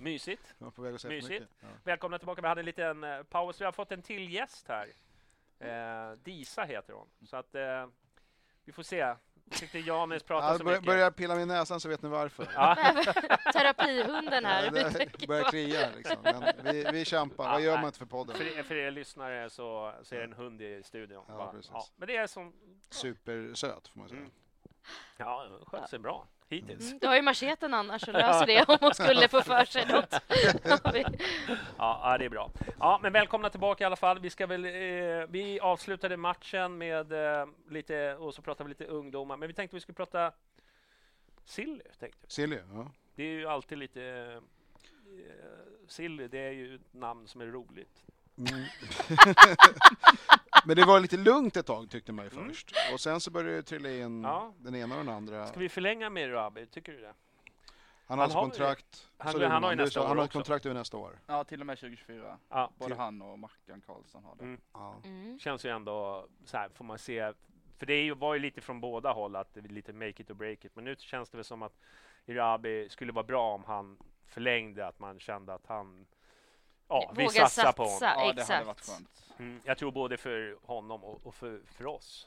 Mysigt. Jag var på väg att säga Mysigt. Ja. Välkomna tillbaka. Vi hade en liten eh, paus. Vi har fått en till gäst här. Eh, Disa heter hon. Så att eh, vi får se. Tyckte Janis pratade Ja, så börjar, mycket. börjar pilla mig i näsan så vet ni varför. Ja. Terapihunden här. Ja, det börjar klia liksom. Men vi, vi kämpar. Vad gör man inte för podden? För, er- för er lyssnare så, så är det en hund i studion. Ja, precis. ja, men det är som... Supersöt får man säga. Mm. Ja, sköt sig bra hittills. Mm, Du har ju macheten annars och löser det om hon skulle få för sig något. Ja, det är bra. Ja, men välkomna tillbaka i alla fall. Vi, ska väl, eh, vi avslutade matchen med eh, lite, och så pratade vi lite ungdomar, men vi tänkte vi skulle prata Silly. Tänkte vi. Silly, ja. Det är ju alltid lite... Eh, Silly, det är ju ett namn som är roligt. Mm. Men det var lite lugnt ett tag tyckte man ju Mm. först. Och sen så började det trilla in Ja. den ena och den andra. Ska vi förlänga med Rabi? Tycker du det? Han har han alltså har- kontrakt. han- är han har ju Han har kontrakt över nästa år. Ja, till och med 2024. Ja, Både till- han och Mackan Karlsson har det. Mm. Ja. Mm. känns ju ändå så här, får man se. För det var ju lite från båda håll att det är lite make it or break it. Men nu känns det väl som att Irabi skulle vara bra om han förlängde, att man kände att han ja, vi satsar på honom. satsa. Ja, det hade exakt. varit skönt. Mm, jag tror både för honom och, och för, för oss.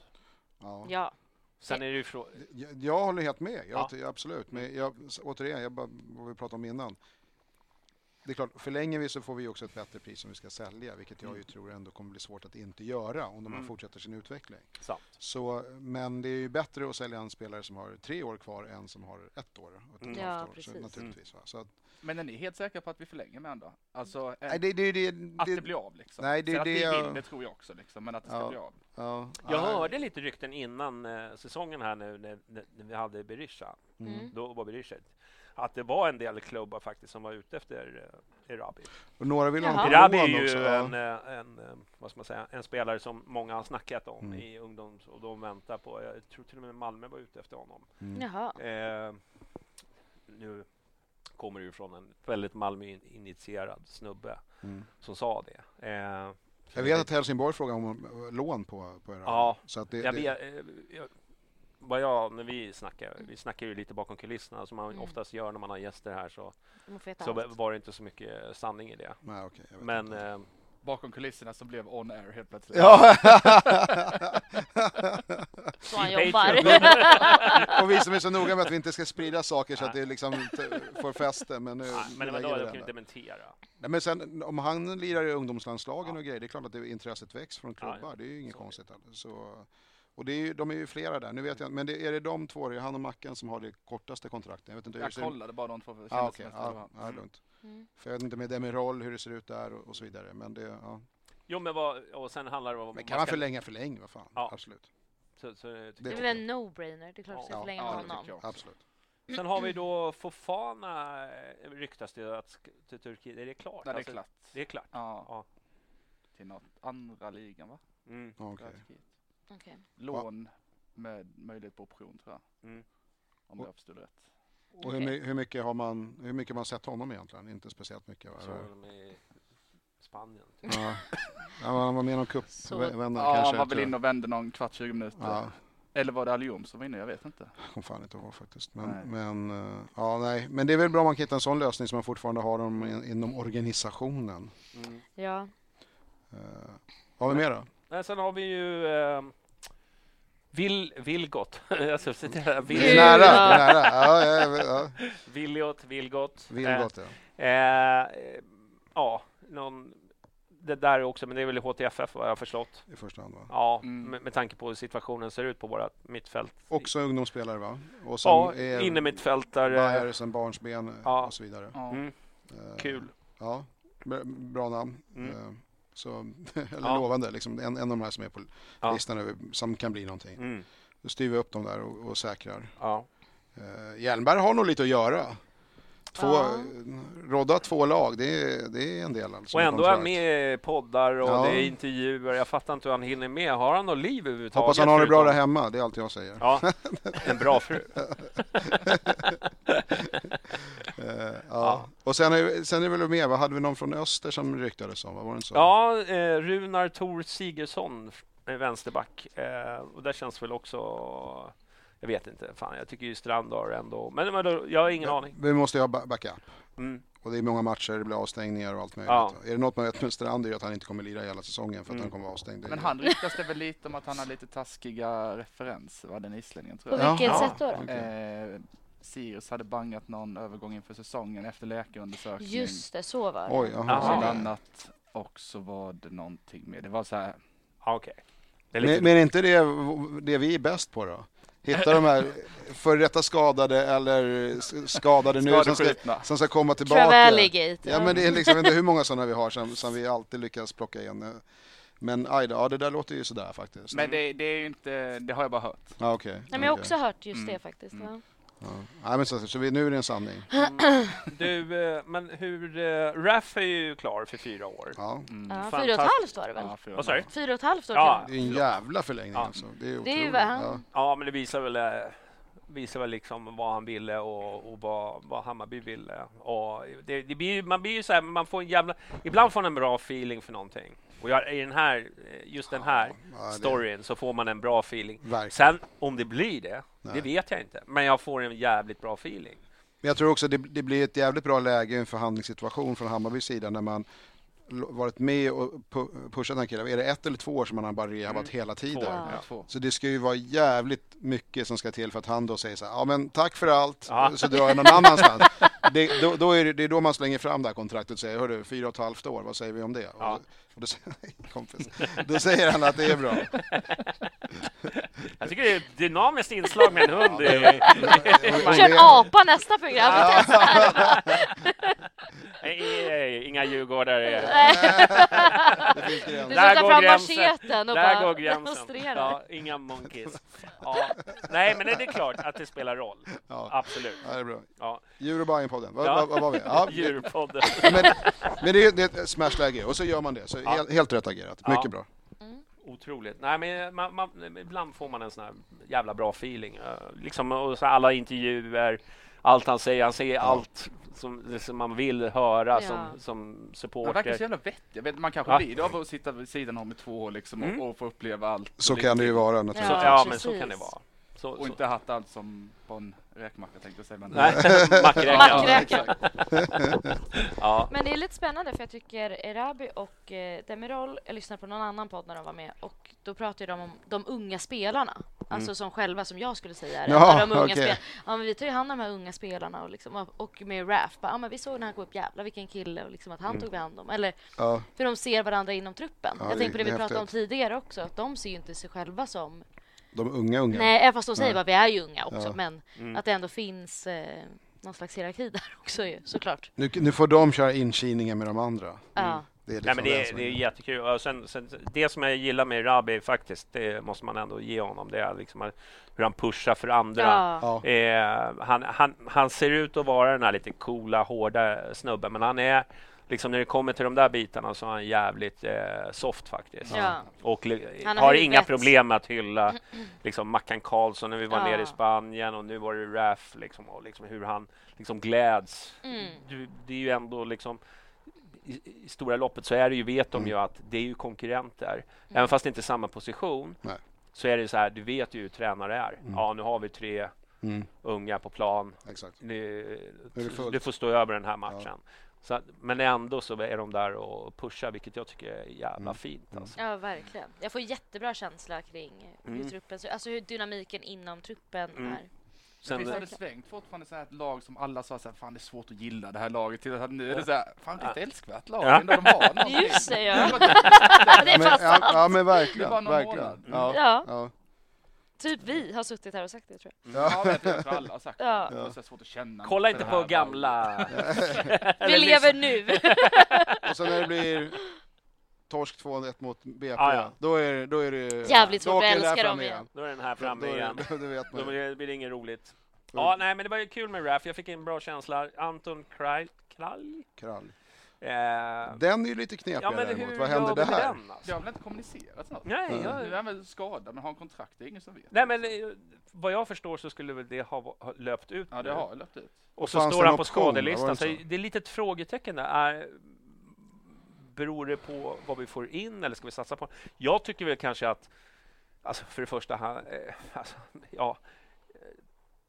Ja. Ja. Sen är det ju frå- Jag, jag håller helt med, jag, Ja. absolut. Men jag, återigen, jag bara, vad vi pratade om innan. Det är klart, förlänger vi så får vi också ett bättre pris som vi ska sälja, vilket jag ju tror ändå kommer bli svårt att inte göra om de här Mm. fortsätter sin utveckling. sant. Så, men det är ju bättre att sälja en spelare som har tre år kvar än som har ett år. Och ett Mm. Ja, år. precis. Så, naturligtvis. Va? Så att, Men är ni helt säkra på att vi förlänger med honom då? Alltså, eh, nej, det, det, det, att det, det blir av liksom? Nej, det är Sen att det vi vill, det tror jag också liksom, men att det ska Ja. bli av. ja, Jag nej. hörde lite rykten innan eh, säsongen här nu när, när, när vi hade Berisha. Mm. Då var Berisha att det var en del klubbar faktiskt som var ute efter eh, Irabi. Och några vill ha Irabi är ju också. ja. en, eh, en, eh, vad ska man säga, en spelare som många har snackat om Mm. i ungdoms och de väntar på. Jag tror till och med Malmö var ute efter honom. Mm. Jaha. Eh, nu kommer ju från en väldigt Malmö-initierad snubbe Mm. som sa det. Eh, Jag vet att Helsingborg frågar om eh, lån på, på era. Ja, så att det, jag det, eh, jag, vad jag, när vi snackar, vi snackar ju lite bakom kulisserna som man Mm. oftast gör när man har gäster här så, så allt. var det inte så mycket sanning i det. Nej, vet Men inte. eh, Bakom kulisserna som blev on air helt plötsligt. Ja! Så han jobbar. Och vi som är så noga med att vi inte ska sprida saker så att det liksom får fäste. Men nu, nej, men vadå, de kan ju dementera. Nej, men sen om han lirar i ungdomslandslagen och grejer, det är klart att det, intresset väcks från klubbar. Ja, det är ju inget så. konstigt. Så, och det är ju, de är ju flera där. Nu vet jag men det, är det de två, det är han och Macken som har det kortaste kontraktet? Jag vet inte Jag kollade bara de två för Ja, ah, okej. Ja, ja, lugnt. Mm. För jag vet inte med Demirol hur det ser ut där och, och så vidare. Men, det, ja. Jo, men vad, och sen handlar det om... men kan man förlänga, förläng, vad fan. Ja. Absolut. Så, så, Det Det är väl en no-brainer. Det är klart att ska Ja. förlänga Ja, honom. också. Absolut. sen har vi då Fofana, eh, ryktas det att till Turkiet. Är det klart? Nej, det är Alltså, klart. Det är klart. Ja. Ja. Till något andra ligan va? Mm. Ja, okej. Turkiet. Okej. Lån med möjlighet på option tror jag. Mm. Om jag förstod rätt. Och hur, hur, mycket har man, hur mycket har man sett honom egentligen? Inte speciellt mycket. Va? Så är i Spanien. Ja. ja, han var med i någon Så- cupvända Ja, kanske. han var väl jag. inne och vände någon kvart, 20 minuter. Ja, Eller var det Alium som var inne? Jag vet inte. kom fan inte ihåg faktiskt. Men, Nej. men, eh, ja, nej. men det är väl bra om man kan hitta en sån lösning som man fortfarande har dem in, inom organisationen. Mm. Ja. Uh, har vi mer då? Nej, sen har vi ju eh, Vil, Vilgot. alltså, citera, Det Vil, är nära. Det är nära. Ja, ja, ja. Vilgot, Vilgot. Vilgot, ja. Eh, eh, ja, någon, det där också, men det är väl HTFF vad jag har förstått. I första hand va? Ja, Mm. med, med tanke på hur situationen ser ut på våra mittfält. Också ungdomsspelare va? Och sen Ja, är inne mittfältare. Bayer sen barnsben eh, Ja. och så vidare. Ja. Mm, Eh, kul. Ja, bra- bra namn. Mm. Så, eller Ja. lovande, liksom. en, en av de här som är på Ja. listan över, som kan bli någonting. Mm, Då styr vi upp dem där och, och säkrar. ja. Eh, Hjelmberg har nog lite att göra. Två, Ja. Rodda två lag, det är, det är en del. Alltså, Och ändå är han med i poddar och Ja. det är intervjuer. Jag fattar inte hur han hinner med. Har han något liv överhuvudtaget? Hoppas han har det bra där hemma, det är allt jag säger. Ja, en bra fru. Eh, ja. Och sen är, sen är det väl med, vad hade vi någon från Öster som ryktades om? Vad var det så? Ja, eh, Runar Tor Sigurdsson, eh, vänsterback. Eh, och där känns väl också... Jag vet inte, fan jag tycker ju Strand har ändå... Men, men jag har ingen aning. Vi måste ju ha ba- backup. Mm. Och det är många matcher, det blir avstängningar och allt möjligt. Ja. Är det något man vet med Strand är det att han inte kommer lira hela säsongen för att Mm. han kommer vara avstängd. Men han ryktas det väl lite om att han har lite taskiga referenser, den islänningen tror På jag. vilket Ja. sätt då? då? Eh, Sirius hade bangat någon övergång inför säsongen efter läkarundersökning. Just det, så var det. Oj. Jaha. Bland annat. Och så var det någonting med, det var så här, Okej. Är lite... Men, men inte det det vi är bäst på då? Hitta de här före detta skadade eller skadade nu som ska, som ska komma tillbaka. Ja men det är liksom, inte hur många sådana vi har som, som vi alltid lyckas plocka in. Men aj då, ja det där låter ju sådär faktiskt. Men det, det är ju inte, det har jag bara hört. Ja, okej. Nej, men jag har okej. också hört just Mm. det faktiskt. Mm. Ja. Ja. Nej, men så, så vi, nu är det en sanning. Du, eh, men hur... Eh, Raff är ju klar för fyra år. Ja. Mm. Ja, fyra och ett halvt var det väl? Ja, fyra Vad sa du? Fyra och ett halvt år Ja. Det är en jävla förlängning Ja. alltså. Det är, Det är ju otroligt. vad han- ja. Ja, men det visar väl, eh, visar väl liksom vad han ville och, och vad, vad Hammarby ville. Och det, det blir, ju- man blir ju så här, man får en jävla... Ibland får man en bra feeling för någonting. Och jag, i den här, eh, just den här Ja, det- storyn så får man en bra feeling. Verkligen. Sen om det blir det, Nej. det vet jag inte. Men jag får en jävligt bra feeling. Men jag tror också det, det blir ett jävligt bra läge i en förhandlingssituation från Hammarbys sida när man varit med och pu- pushat den här killen. Är det ett eller två år som han har bara rehabat hela tiden? Två. Ja. Ja. Så det ska ju vara jävligt mycket som ska till för att han då säger så här, ja men tack för allt, Ja. så drar jag någon annanstans. det, då, då är det, det är då man slänger fram det här kontraktet och säger, hörru, fyra och ett halvt år, vad säger vi om det? Ja. Och, och då, säger- kompis, då säger han att det är bra. Jag tycker det är ett dynamiskt inslag med en hund. i- Och Kör det- apa nästa program. Nej, Inga djurgårdare. Det Där ska ta går fram gränsen. macheten och Där bara går gränsen. Ja, inga monkeys. Ja. Nej, men det är klart att det spelar roll. Ja. Absolut. Ja, det är bra. Ja. Djur och Bajen-podden, vad, Ja. vad, vad var vi? Ja, Djurpodden. men men det, är, det är ett smashläge och så gör man det. Så Ja. helt, helt rätt agerat, mycket Ja. bra. Otroligt. Nej, men man, man, ibland får man en sån här jävla bra feeling. Liksom, och så alla intervjuer, allt han säger. Han säger allt som, som man vill höra Ja. som, som Han verkar så supporter. jävla vettig. Jag vet, man kanske Ja. blir det av att sitta vid sidan om i två år liksom Mm. och, och få uppleva allt. Så kan det ju vara Så, naturligtvis. ja, Ja, men så kan det vara. Så, Och så. inte haft allt som på en räkmacka tänkte jag säga. Men Nej, mackräka. Mackräka. Ja. Men det är lite spännande för jag tycker Erabi och eh, Demirol, jag lyssnade på någon annan podd när de var med och då pratade de om de unga spelarna. Alltså som själva, som jag skulle säga är Mm. Ja, de unga spelarna. Ja, men vi tar ju hand om de här unga spelarna och, liksom, och- med Raf, ja, men vi såg när han gå upp, jävlar vilken kille och liksom att han tog vi hand om. Eller Ja, för de ser varandra inom truppen. Ja, jag tänker på det vi pratade om tidigare också, att de ser ju inte sig själva som... de unga unga. Nej, även fast de säger Nej. bara vi är ju unga också, Ja. men Mm. att det ändå finns eh, någon slags hierarki där också ju, såklart. Nu, nu får de köra inkilningen med de andra. Ja. Det är, liksom Nej, men det, är, det är jättekul. Och sen, sen, det som jag gillar med Rabi faktiskt, det måste man ändå ge honom, det är liksom hur han pushar för andra. Ja. Ja. Eh, han, han, han ser ut att vara den här lite coola, hårda snubben, men han är liksom när det kommer till de där bitarna så är han jävligt eh, soft faktiskt. Ja. Och li- Han har, har inga huvudet. problem med att hylla liksom Mackan Karlsson när vi var Ja. nere i Spanien och nu var det Raf liksom, och liksom hur han liksom gläds. Mm. Du, det är ju ändå liksom i, i stora loppet så är det ju, vet de Mm. ju att det är ju konkurrenter. Även fast det inte är samma position Nej. så är det så här, du vet ju hur tränare är. Mm. Ja, nu har vi tre Mm, unga på plan. exakt. Fullt. du får stå över den här matchen. Så, att- men ändå så är de där och pushar, vilket jag tycker är jävla Mm. fint. Alltså. Ja, verkligen. Jag får jättebra känsla kring hur Mm. truppen Alltså hur dynamiken inom truppen Mm. är. Sen, Visst har det svängt fortfarande så här ett lag som alla sa så här, fan det är svårt att gilla det här laget till att nu är det så här, fan det är ett älskvärt lag Ja. ändå de har någonting. Just det, ja. Det är men, fast ja, ja men Det verkligen. var någon verkligen. Ja, Ja. Ja. Typ vi har suttit här och sagt det tror jag. Ja, vet jag, jag tror alla har sagt det. Ja. Det är så svårt att känna. kolla inte på gamla... Vi lever nu. Och sen när det blir torsk 2-1 mot BP, Ja, ja. Då, är, då är det... Jävligt då svårt, där älskar dem igen. Då är den här Då, framme då, igen. då, då vet Då man. det blir det inget roligt. Ja, nej, men det var ju kul med RAF. Jag fick en bra känsla. Anton Krall. Krall? Krall. Eh, Den är ju lite knepigare Ja, men däremot. hur Vad händer där? den, alltså? Det har väl inte kommunicerats något? Nej, Nu jag- är han väl skadad, men har han kontrakt? Det är ingen som vet. Nej, men eh, vad jag förstår så skulle väl det ha, ha löpt ut Ja, det nu. har löpt ut. Och så Fanns står det han en på option? Skadelistan. det Så så? det är lite ett frågetecken där. Är, beror det på vad vi får in eller ska vi satsa på? Jag tycker väl kanske att, alltså för det första, han, eh, alltså, ja,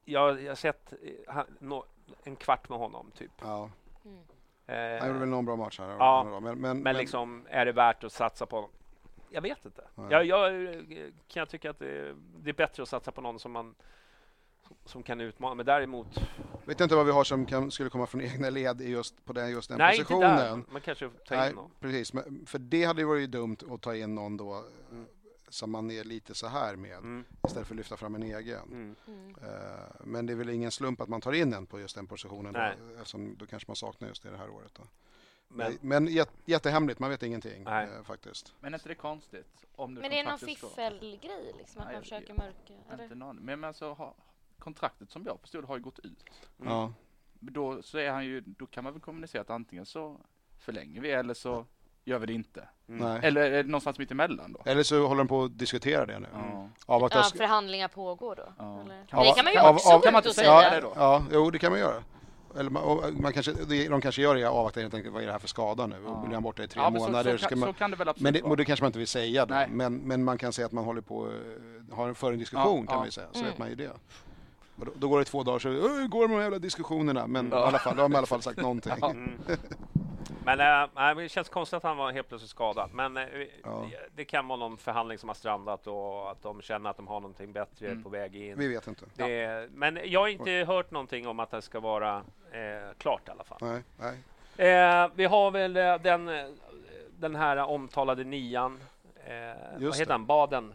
jag, jag har sett han, nå- en kvart med honom typ. Ja. Eh, Han gjorde väl någon bra match här. Ja, Men, men, men, men- liksom, är det värt att satsa på honom? Jag vet inte. Nej. Jag, jag eh, kan jag tycka att det, det är bättre att satsa på någon som man som kan utmana. Men däremot, Vet inte vad vi har som kan, skulle komma från egna led i just, på den, just den nej, inte positionen. där. Man kanske tar in Nej, någon. precis. Men, för det hade ju varit dumt att ta in någon då Mm. Som man är lite så här med Mm. istället för att lyfta fram en egen. Mm. Eh, men det är väl ingen slump att man tar in en på just den positionen då, eftersom då kanske man saknar just det det här året. Då. Men- Men, jät, jättehemligt, man vet ingenting Nej. eh, faktiskt. Men är inte det konstigt? Om nu Men det är någon kontraktet står- fiffelgrej liksom, att Nej, man jag- försöker mörka? Eller? Inte någon. Men alltså, ha, kontraktet som jag förstod har ju gått ut. Mm. Ja. Då, så är han ju, då kan man väl kommunicera att antingen så förlänger vi eller så gör vi det inte. Mm. Nej. Eller är det någonstans mitt emellan då? Eller så håller de på att diskutera det nu. Ja. Avvakta Ja, förhandlingar pågår då? Ja. Eller? Kan det kan man ju av- också av- kan man inte säga då? Ja, jo det kan man göra. Eller man, man kanske, de kanske gör det i avvaktan helt enkelt, vad är det här för skada nu? Ja. Blir han borta i tre Ja, så- månader? så, kan, man, så kan det väl absolut men det, vara. och det kanske man inte vill säga då. Men, men man kan säga att man håller på eh, har en för en diskussion Ja, kan ja. man ju säga. Så Mm. vet man ju det. Och då, då går det två dagar så "Åh, går de här jävla diskussionerna. Men Ja. i alla fall, då har man i alla fall sagt någonting. Ja. Mm. Men äh, det känns konstigt att han var helt plötsligt skadad. Men äh, Ja. det kan vara någon förhandling som har strandat och att de känner att de har någonting bättre Mm. på väg in. Vi vet inte. Det, men jag har inte hört någonting om att det ska vara eh, klart i alla fall. Nej, nej. Eh, vi har väl eh, den, den här omtalade nian. Eh, vad heter det. han? Baden?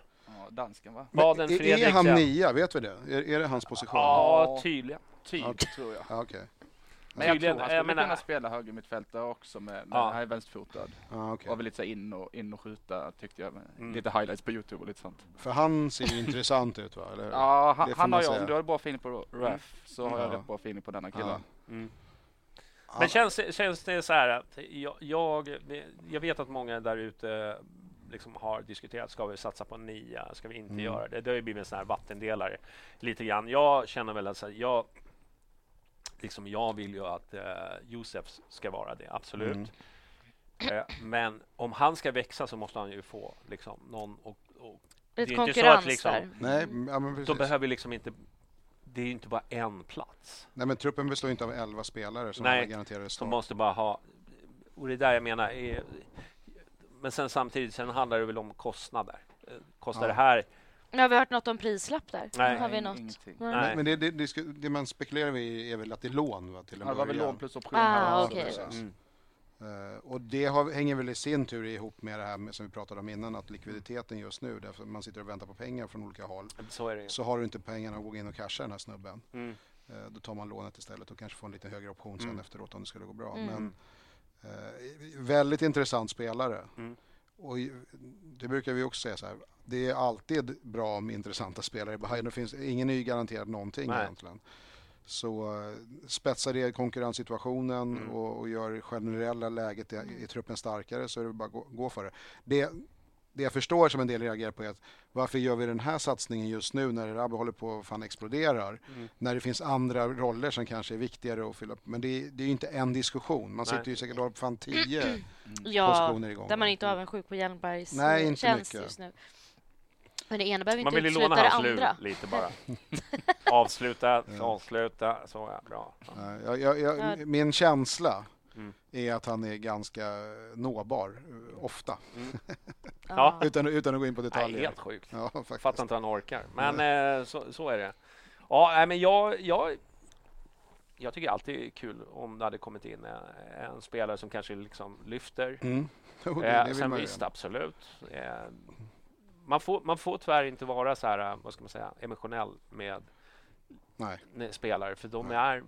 Dansken va? Baden Men, är, är han nia? Vet vi det? Är, är det hans position? Ja, tydligen. Typ, Okej. tror jag. Ja, okej. Men jag Tydligen, tror han jag skulle menar- kunna spela högermittfältare också med, med Ja. han är vänsterfotad. Ja, okej. Och väl lite så in och, in och skjuta tyckte jag. Mm. Lite highlights på Youtube och lite sånt. För han ser ju intressant ut va? Eller? Ja, Det han, han har jag. säga. Om du har bra feeling på Raf så har jag Ja. rätt bra feeling på denna killen. Ja. Mm. Men känns, känns det så här att jag, jag, jag vet att många där ute liksom har diskuterat, ska vi satsa på en nia, ska vi inte Mm. göra det? Det har ju blivit en sån här vattendelare lite grann. Jag känner väl att jag, liksom jag vill ju att eh, Josef ska vara det, absolut. Mm. Eh, men om han ska växa så måste han ju få liksom någon och, och Lite Det är inte så konkurrens att liksom- där. Nej, ja, men då precis. behöver liksom inte det är ju inte bara en plats Nej, men truppen består inte av 11 spelare som Nej, alla garanterade som start. måste bara ha och det är där jag menar är, men sen samtidigt sen handlar det väl om kostnader. Eh, Kostar Ja. det här? Nu har vi hört något om prislapp där. Nej. har vi något? ingenting. Nej. Nej. Men, det, det, det, det man spekulerar i är väl att det är lån va, till en Ja, det var väl början. lån plus option. Ah, här. okej. precis. Mm. Eh, och det har, hänger väl i sin tur ihop med det här med, som vi pratade om innan, att likviditeten just nu, därför man sitter och väntar på pengar från olika håll, Så är det ju. så har du inte pengarna att gå in och casha den här snubben. Mm. Eh, då tar man lånet istället och kanske får en lite högre option sen Mm. efteråt om det skulle gå bra. Mm. Men väldigt intressant spelare. Mm. Och det brukar vi också säga så här, det är alltid bra med intressanta spelare i Bayern. Det finns ingen är ju garanterad någonting Nej. egentligen. Så eh, spetsar det konkurrenssituationen Mm. och, och gör generella läget i, i truppen starkare så är det bara gå, gå för det. det. Det jag förstår som en del reagerar på är att varför gör vi den här satsningen just nu när Rabbe håller på att fan exploderar? Mm. När det finns andra roller som kanske är viktigare att fylla upp. Men det, är- det är ju inte en diskussion. Man Nej. sitter ju säkert och har fan tio Ja, positioner igång. där man inte är avundsjuk på Hjelmbergs Nej, eh, inte tjänst mycket. just nu. Men det ena behöver Man inte vill ju låna utesluta det andra. lite bara. Avsluta, avsluta, så ja, bra. Ja. Jag, jag, Ja. jag, min känsla Mm. är att han är ganska nåbar, eh, ofta. Ja. Utan, utan att gå in på Nej, detaljer. helt sjukt. Ja, faktiskt. Fattar inte hur han orkar. Men eh, så, så är det. Ja, nej, men jag, jag, jag tycker alltid det är kul om det hade kommit in en, en spelare som kanske liksom lyfter. Mm. Jo, det, Eh, det sen visst, absolut. Eh, man, får, man får tyvärr inte vara så här, vad ska man säga, emotionell med Nej. spelare, för de Nej. är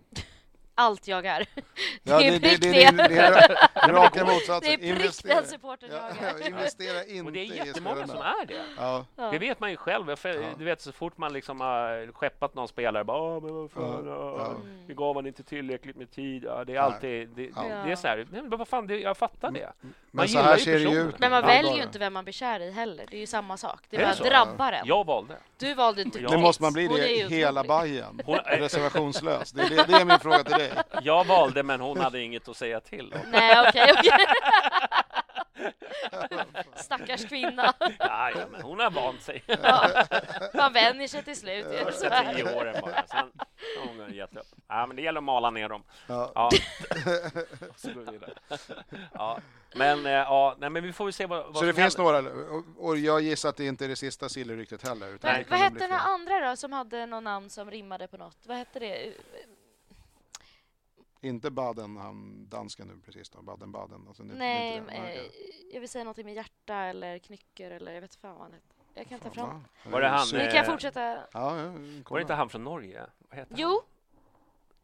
allt jag är. Ja, det är det, det, det, det. det, det är raka Det motsatsen. är prick den supporten ja, jag är. investera inte Och det är jättemånga som är det. Ja. Det vet man ju själv. Du vet, så fort man liksom har skeppat någon spelare, bara, "Åh, men vad fan, Ja, vi gav han inte tillräckligt med tid. Ja, det är alltid, det, Ja. det, det är så här, men vad fan, det, jag fattar det. Man Men så gillar här ju ser det ju personen. ut. Men man väljer ju inte vem man blir kär i heller. Det är ju samma sak. Det Är det bara drabbar en. Jag valde. Du valde inte. Men måste man bli är det hela. Bajen? Reservationslöst? Det är, det, det är min fråga till dig. Jag valde, men hon hade inget att säga till om. Nej, okej, okej. Stackars kvinna. Ja, ja, men hon har vant sig. Ja. Man vänjer sig till slut. Så Första tio det. åren bara. Sen har hon gett upp. Ja, men det gäller att mala ner dem. Ja. Ja. Så går vi vidare. Ja. Men, eh, ja, nej, men vi får se vad, vad Så det som finns händer. några, och, jag gissar att det inte är det sista sillerryktet heller. Utan Men det vad hette den andra då som hade någon namn som rimmade på något? Vad hette det? Inte Baden, han dansken nu precis då, Baden-Baden. Alltså, det- det är Nej, inte det. eh, okej. jag vill säga någonting med hjärta eller knycker eller jag vet fan vad han hette. Jag kan ta Fan, fram. va? Var det han, Nu kan jag Eh, fortsätta. Ja, ja, Var det inte han från Norge? Vad heter han? Jo,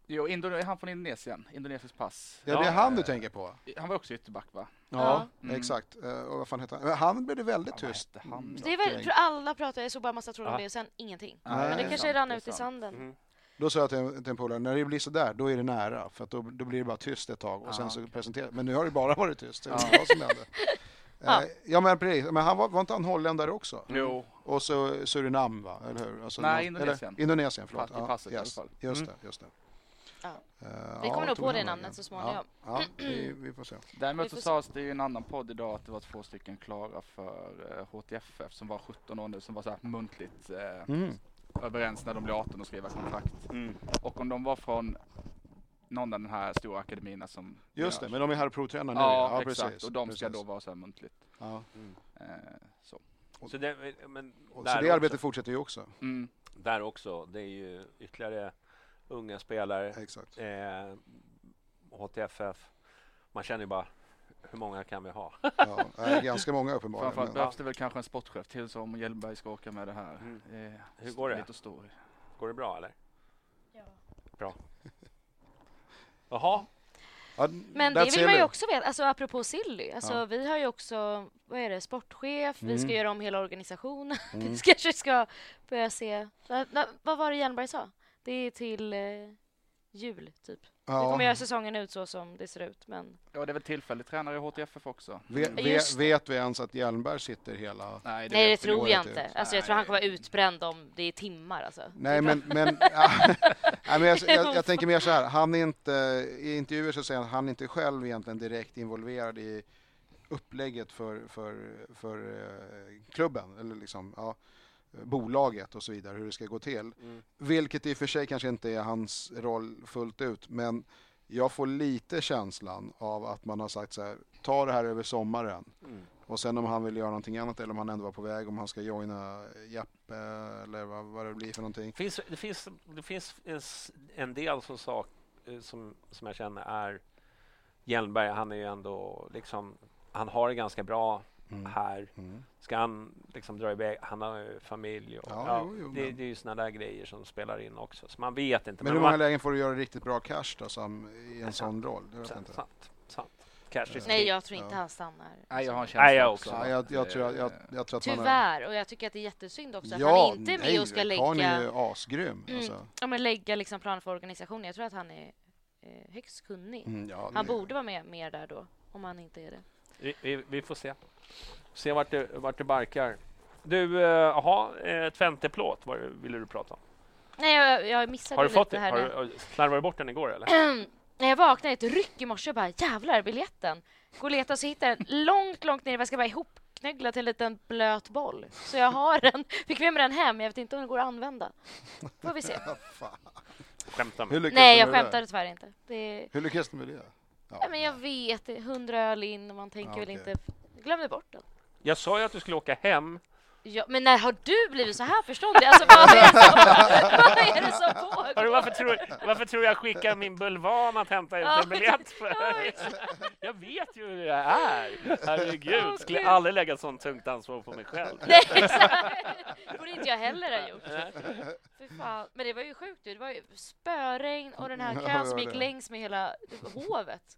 Jo, Indo- han från Indonesien. Indonesiskt pass. Ja, det är han du eh, tänker på? Han var också ytterback, va? Ja, Mm. exakt. Eh, Och vad fan heter han? Men Han blev det väldigt Ja, tyst. han det är väl, tror alla pratar, jag såg bara massa trådar om Ja. det och sen ingenting. Nej, Men det Nej, kanske sant, rann det ut i sanden. Mm. Då sa jag till en, till en polare, när det blir så där, då är det nära. För att då, då blir det bara tyst ett tag och Ja, sen så okej. presenterar Men nu har det bara varit tyst. Det Ja. var vad som hände. Ja. Eh, Ja men precis, men han var, var inte han holländare också? Jo. Och så Surinam va, eller hur? Alltså, Nej, Indonesien. Eller, Indonesien, förlåt. I passet i yes. alla fall. Just Mm. det, just det. Ja. Eh, Vi ja, kommer nog på det namnet vägen. så småningom. Ja, ja vi, vi får se. Däremot Vi så sades det i en annan podd idag att det var två stycken klara för eh, HTFF som var 17 år nu som var så här muntligt eh, Mm. Överens när de blev 18 och skriva kontrakt. Mm. Och om de var från någon av den här stora akademierna som Just det, men de är här och provtränar nu. Ja, ja exakt. precis. och de ska precis. då vara så här muntligt. Ja. Eh, så. Så det, men Och så det också- arbetet fortsätter ju också. Mm. Där också. Det är ju ytterligare unga spelare. Exakt. Eh, HTFF. Man känner ju bara, hur många kan vi ha? Ja, det är ganska många uppenbarligen. Framförallt Men, behövs det väl kanske en sportchef till som Hjelmberg ska åka med det här. Mm. Är Hur går det? Går det bra eller? Ja. Bra. Jaha, ja, Men det vill man ju silly. också veta, alltså apropå Silly, alltså Ja. vi har ju också, vad är det, sportchef, vi ska Mm. göra om hela organisationen, Mm. vi kanske ska börja se, va, va, vad var det Hjelmberg sa? Det är till eh, jul, typ. Vi kommer göra säsongen ut så som det ser ut, men Ja, det är väl tillfällig tränare i HTFF också. Vet, Ja, vet, det. vi ens att Hjelmberg sitter hela... Nej, nej det vet vi tror jag inte. Alltså jag tror han kommer vara utbränd om det är timmar alltså. Nej, men, men, ja, nej, men jag, jag, jag tänker mer så här. Han är inte, I intervjuer så säger han att han inte själv egentligen direkt involverad i upplägget för, för, för eh, klubben, eller liksom, ja, bolaget och så vidare, hur det ska gå till. Mm. Vilket i och för sig kanske inte är hans roll fullt ut, men jag får lite känslan av att man har sagt så här, ta det här över sommaren. Mm. Och sen om han vill göra någonting annat eller om han ändå var på väg, om han ska joina Jappe eller vad, vad det blir för någonting. finns, det finns, det finns en, s- en del som, sak, eh, som, som jag känner är Hjelmberg, han är ju ändå liksom, han har det ganska bra här. Mm. Ska han liksom dra iväg, han har ju familj och Ja, ja, jo, jo, det, men- det är ju såna där grejer som spelar in också. Så man vet inte. Men hur man, många lägen får du göra riktigt bra cash då, som, i en sån roll? Det vet sant, inte. sant, sant. Nej jag tror inte Ja. han stannar. Nej, jag har en känsla Nej, jag också. också. Ja, jag, jag, att, tror, jag, jag, jag tror att man är... Tyvärr, och jag tycker att det är jättesynd också att Ja, han inte är med nej, och ska Karn är ju lägga, asgrym. Mm. Alltså. ja, men lägga liksom planer för organisationen. Jag tror att han är eh, högst kunnig. Mm, ja, Han det- borde vara med mer där då, om han inte är det. Vi, vi, vi får se. Se vart det, vart det barkar. Du, eh, jaha, eh, Twenteplåt vad ville du prata om? Nej, jag, jag missade Har du lite fått det? här Har du, har- slarvade du bort den igår eller? När jag vaknade ett ryck i morse och bara jävlar biljetten. Går och letar och så hittar jag den långt, långt ner. Jag ska bara ihopknöggla till en liten blöt boll. Så jag har den. Fick med mig den hem. Jag vet inte om den går att använda. Får vi se. Skämtar med. Nej, jag skämtade tyvärr inte. Det... Hur lyckas du med det? Ja, Nej, men jag vet, hundra öl in och man tänker Ja, väl okej. inte... Jag glömde bort den. Jag sa ju att du skulle åka hem. Ja, men när har du blivit så här förståndig? Alltså, vad är det som, vad är det som pågår? Hörru, varför, tror, varför tror jag skickar min bulvan att hämta ut en biljett? För? Jag vet ju hur jag är. Herregud, Åh, skulle Gud. aldrig lägga sånt tungt ansvar på mig själv. Nej, exakt. Borde inte jag heller ha gjort. Men det var ju sjukt. ju. Det var ju spöregn och den här kön det som gick det. längs med hela hovet.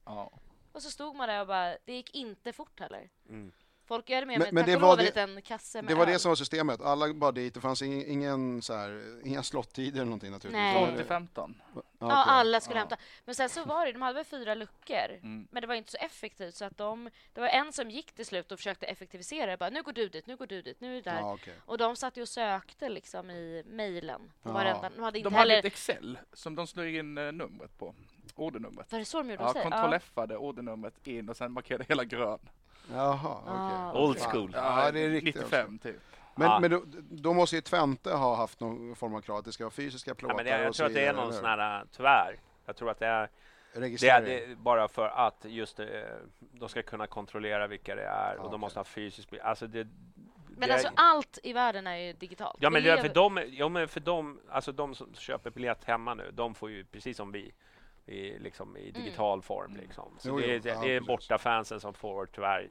Och så stod man där och bara, det gick inte fort heller. Mm. Folk gör det med Men- men tack det och var lov en det- liten kasse med Det var öl. det som var systemet. Alla bara dit. Det fanns ingen, ingen så här, inga slottider eller någonting naturligtvis. Nej. Det var 12 till det- 15. Ja, Ja, okej. alla skulle Ja. hämta. Men sen så var det, de hade väl fyra luckor. Mm. Men det var inte så effektivt så att de, det var en som gick till slut och försökte effektivisera det. Bara, nu går du dit, nu går du dit, nu är du där. Ja, okej. Och de satt ju och sökte liksom i mejlen. Ja. varenda- De hade inte De hade heller... ett Excel som de slog in eh, numret på. Ordenumret. Var det så de gjorde Ja, hos dig? Ctrl F-ade ordenumret in och sen markerade hela grön. Jaha, okej. Ah. Old school. Ja, det är riktigt. 95 typ. Men, Ja. men då, då måste ju Twente ha haft någon form av krav att det ska vara fysiska plåtar Ja, men det, jag och så tror att det är någon sån här, tyvärr, jag tror att det är, det är det, bara för att just eh, de ska kunna kontrollera vilka det är och de måste ha fysiskt, alltså det, Men det- alltså allt i världen är ju digitalt. Ja men för dem, ja, men för dem, alltså de som köper biljett hemma nu, de får ju precis som vi i, liksom, i digital form. Liksom. Så Jo, det, jo. är, det, Ja, det är borta fansen som får tyvärr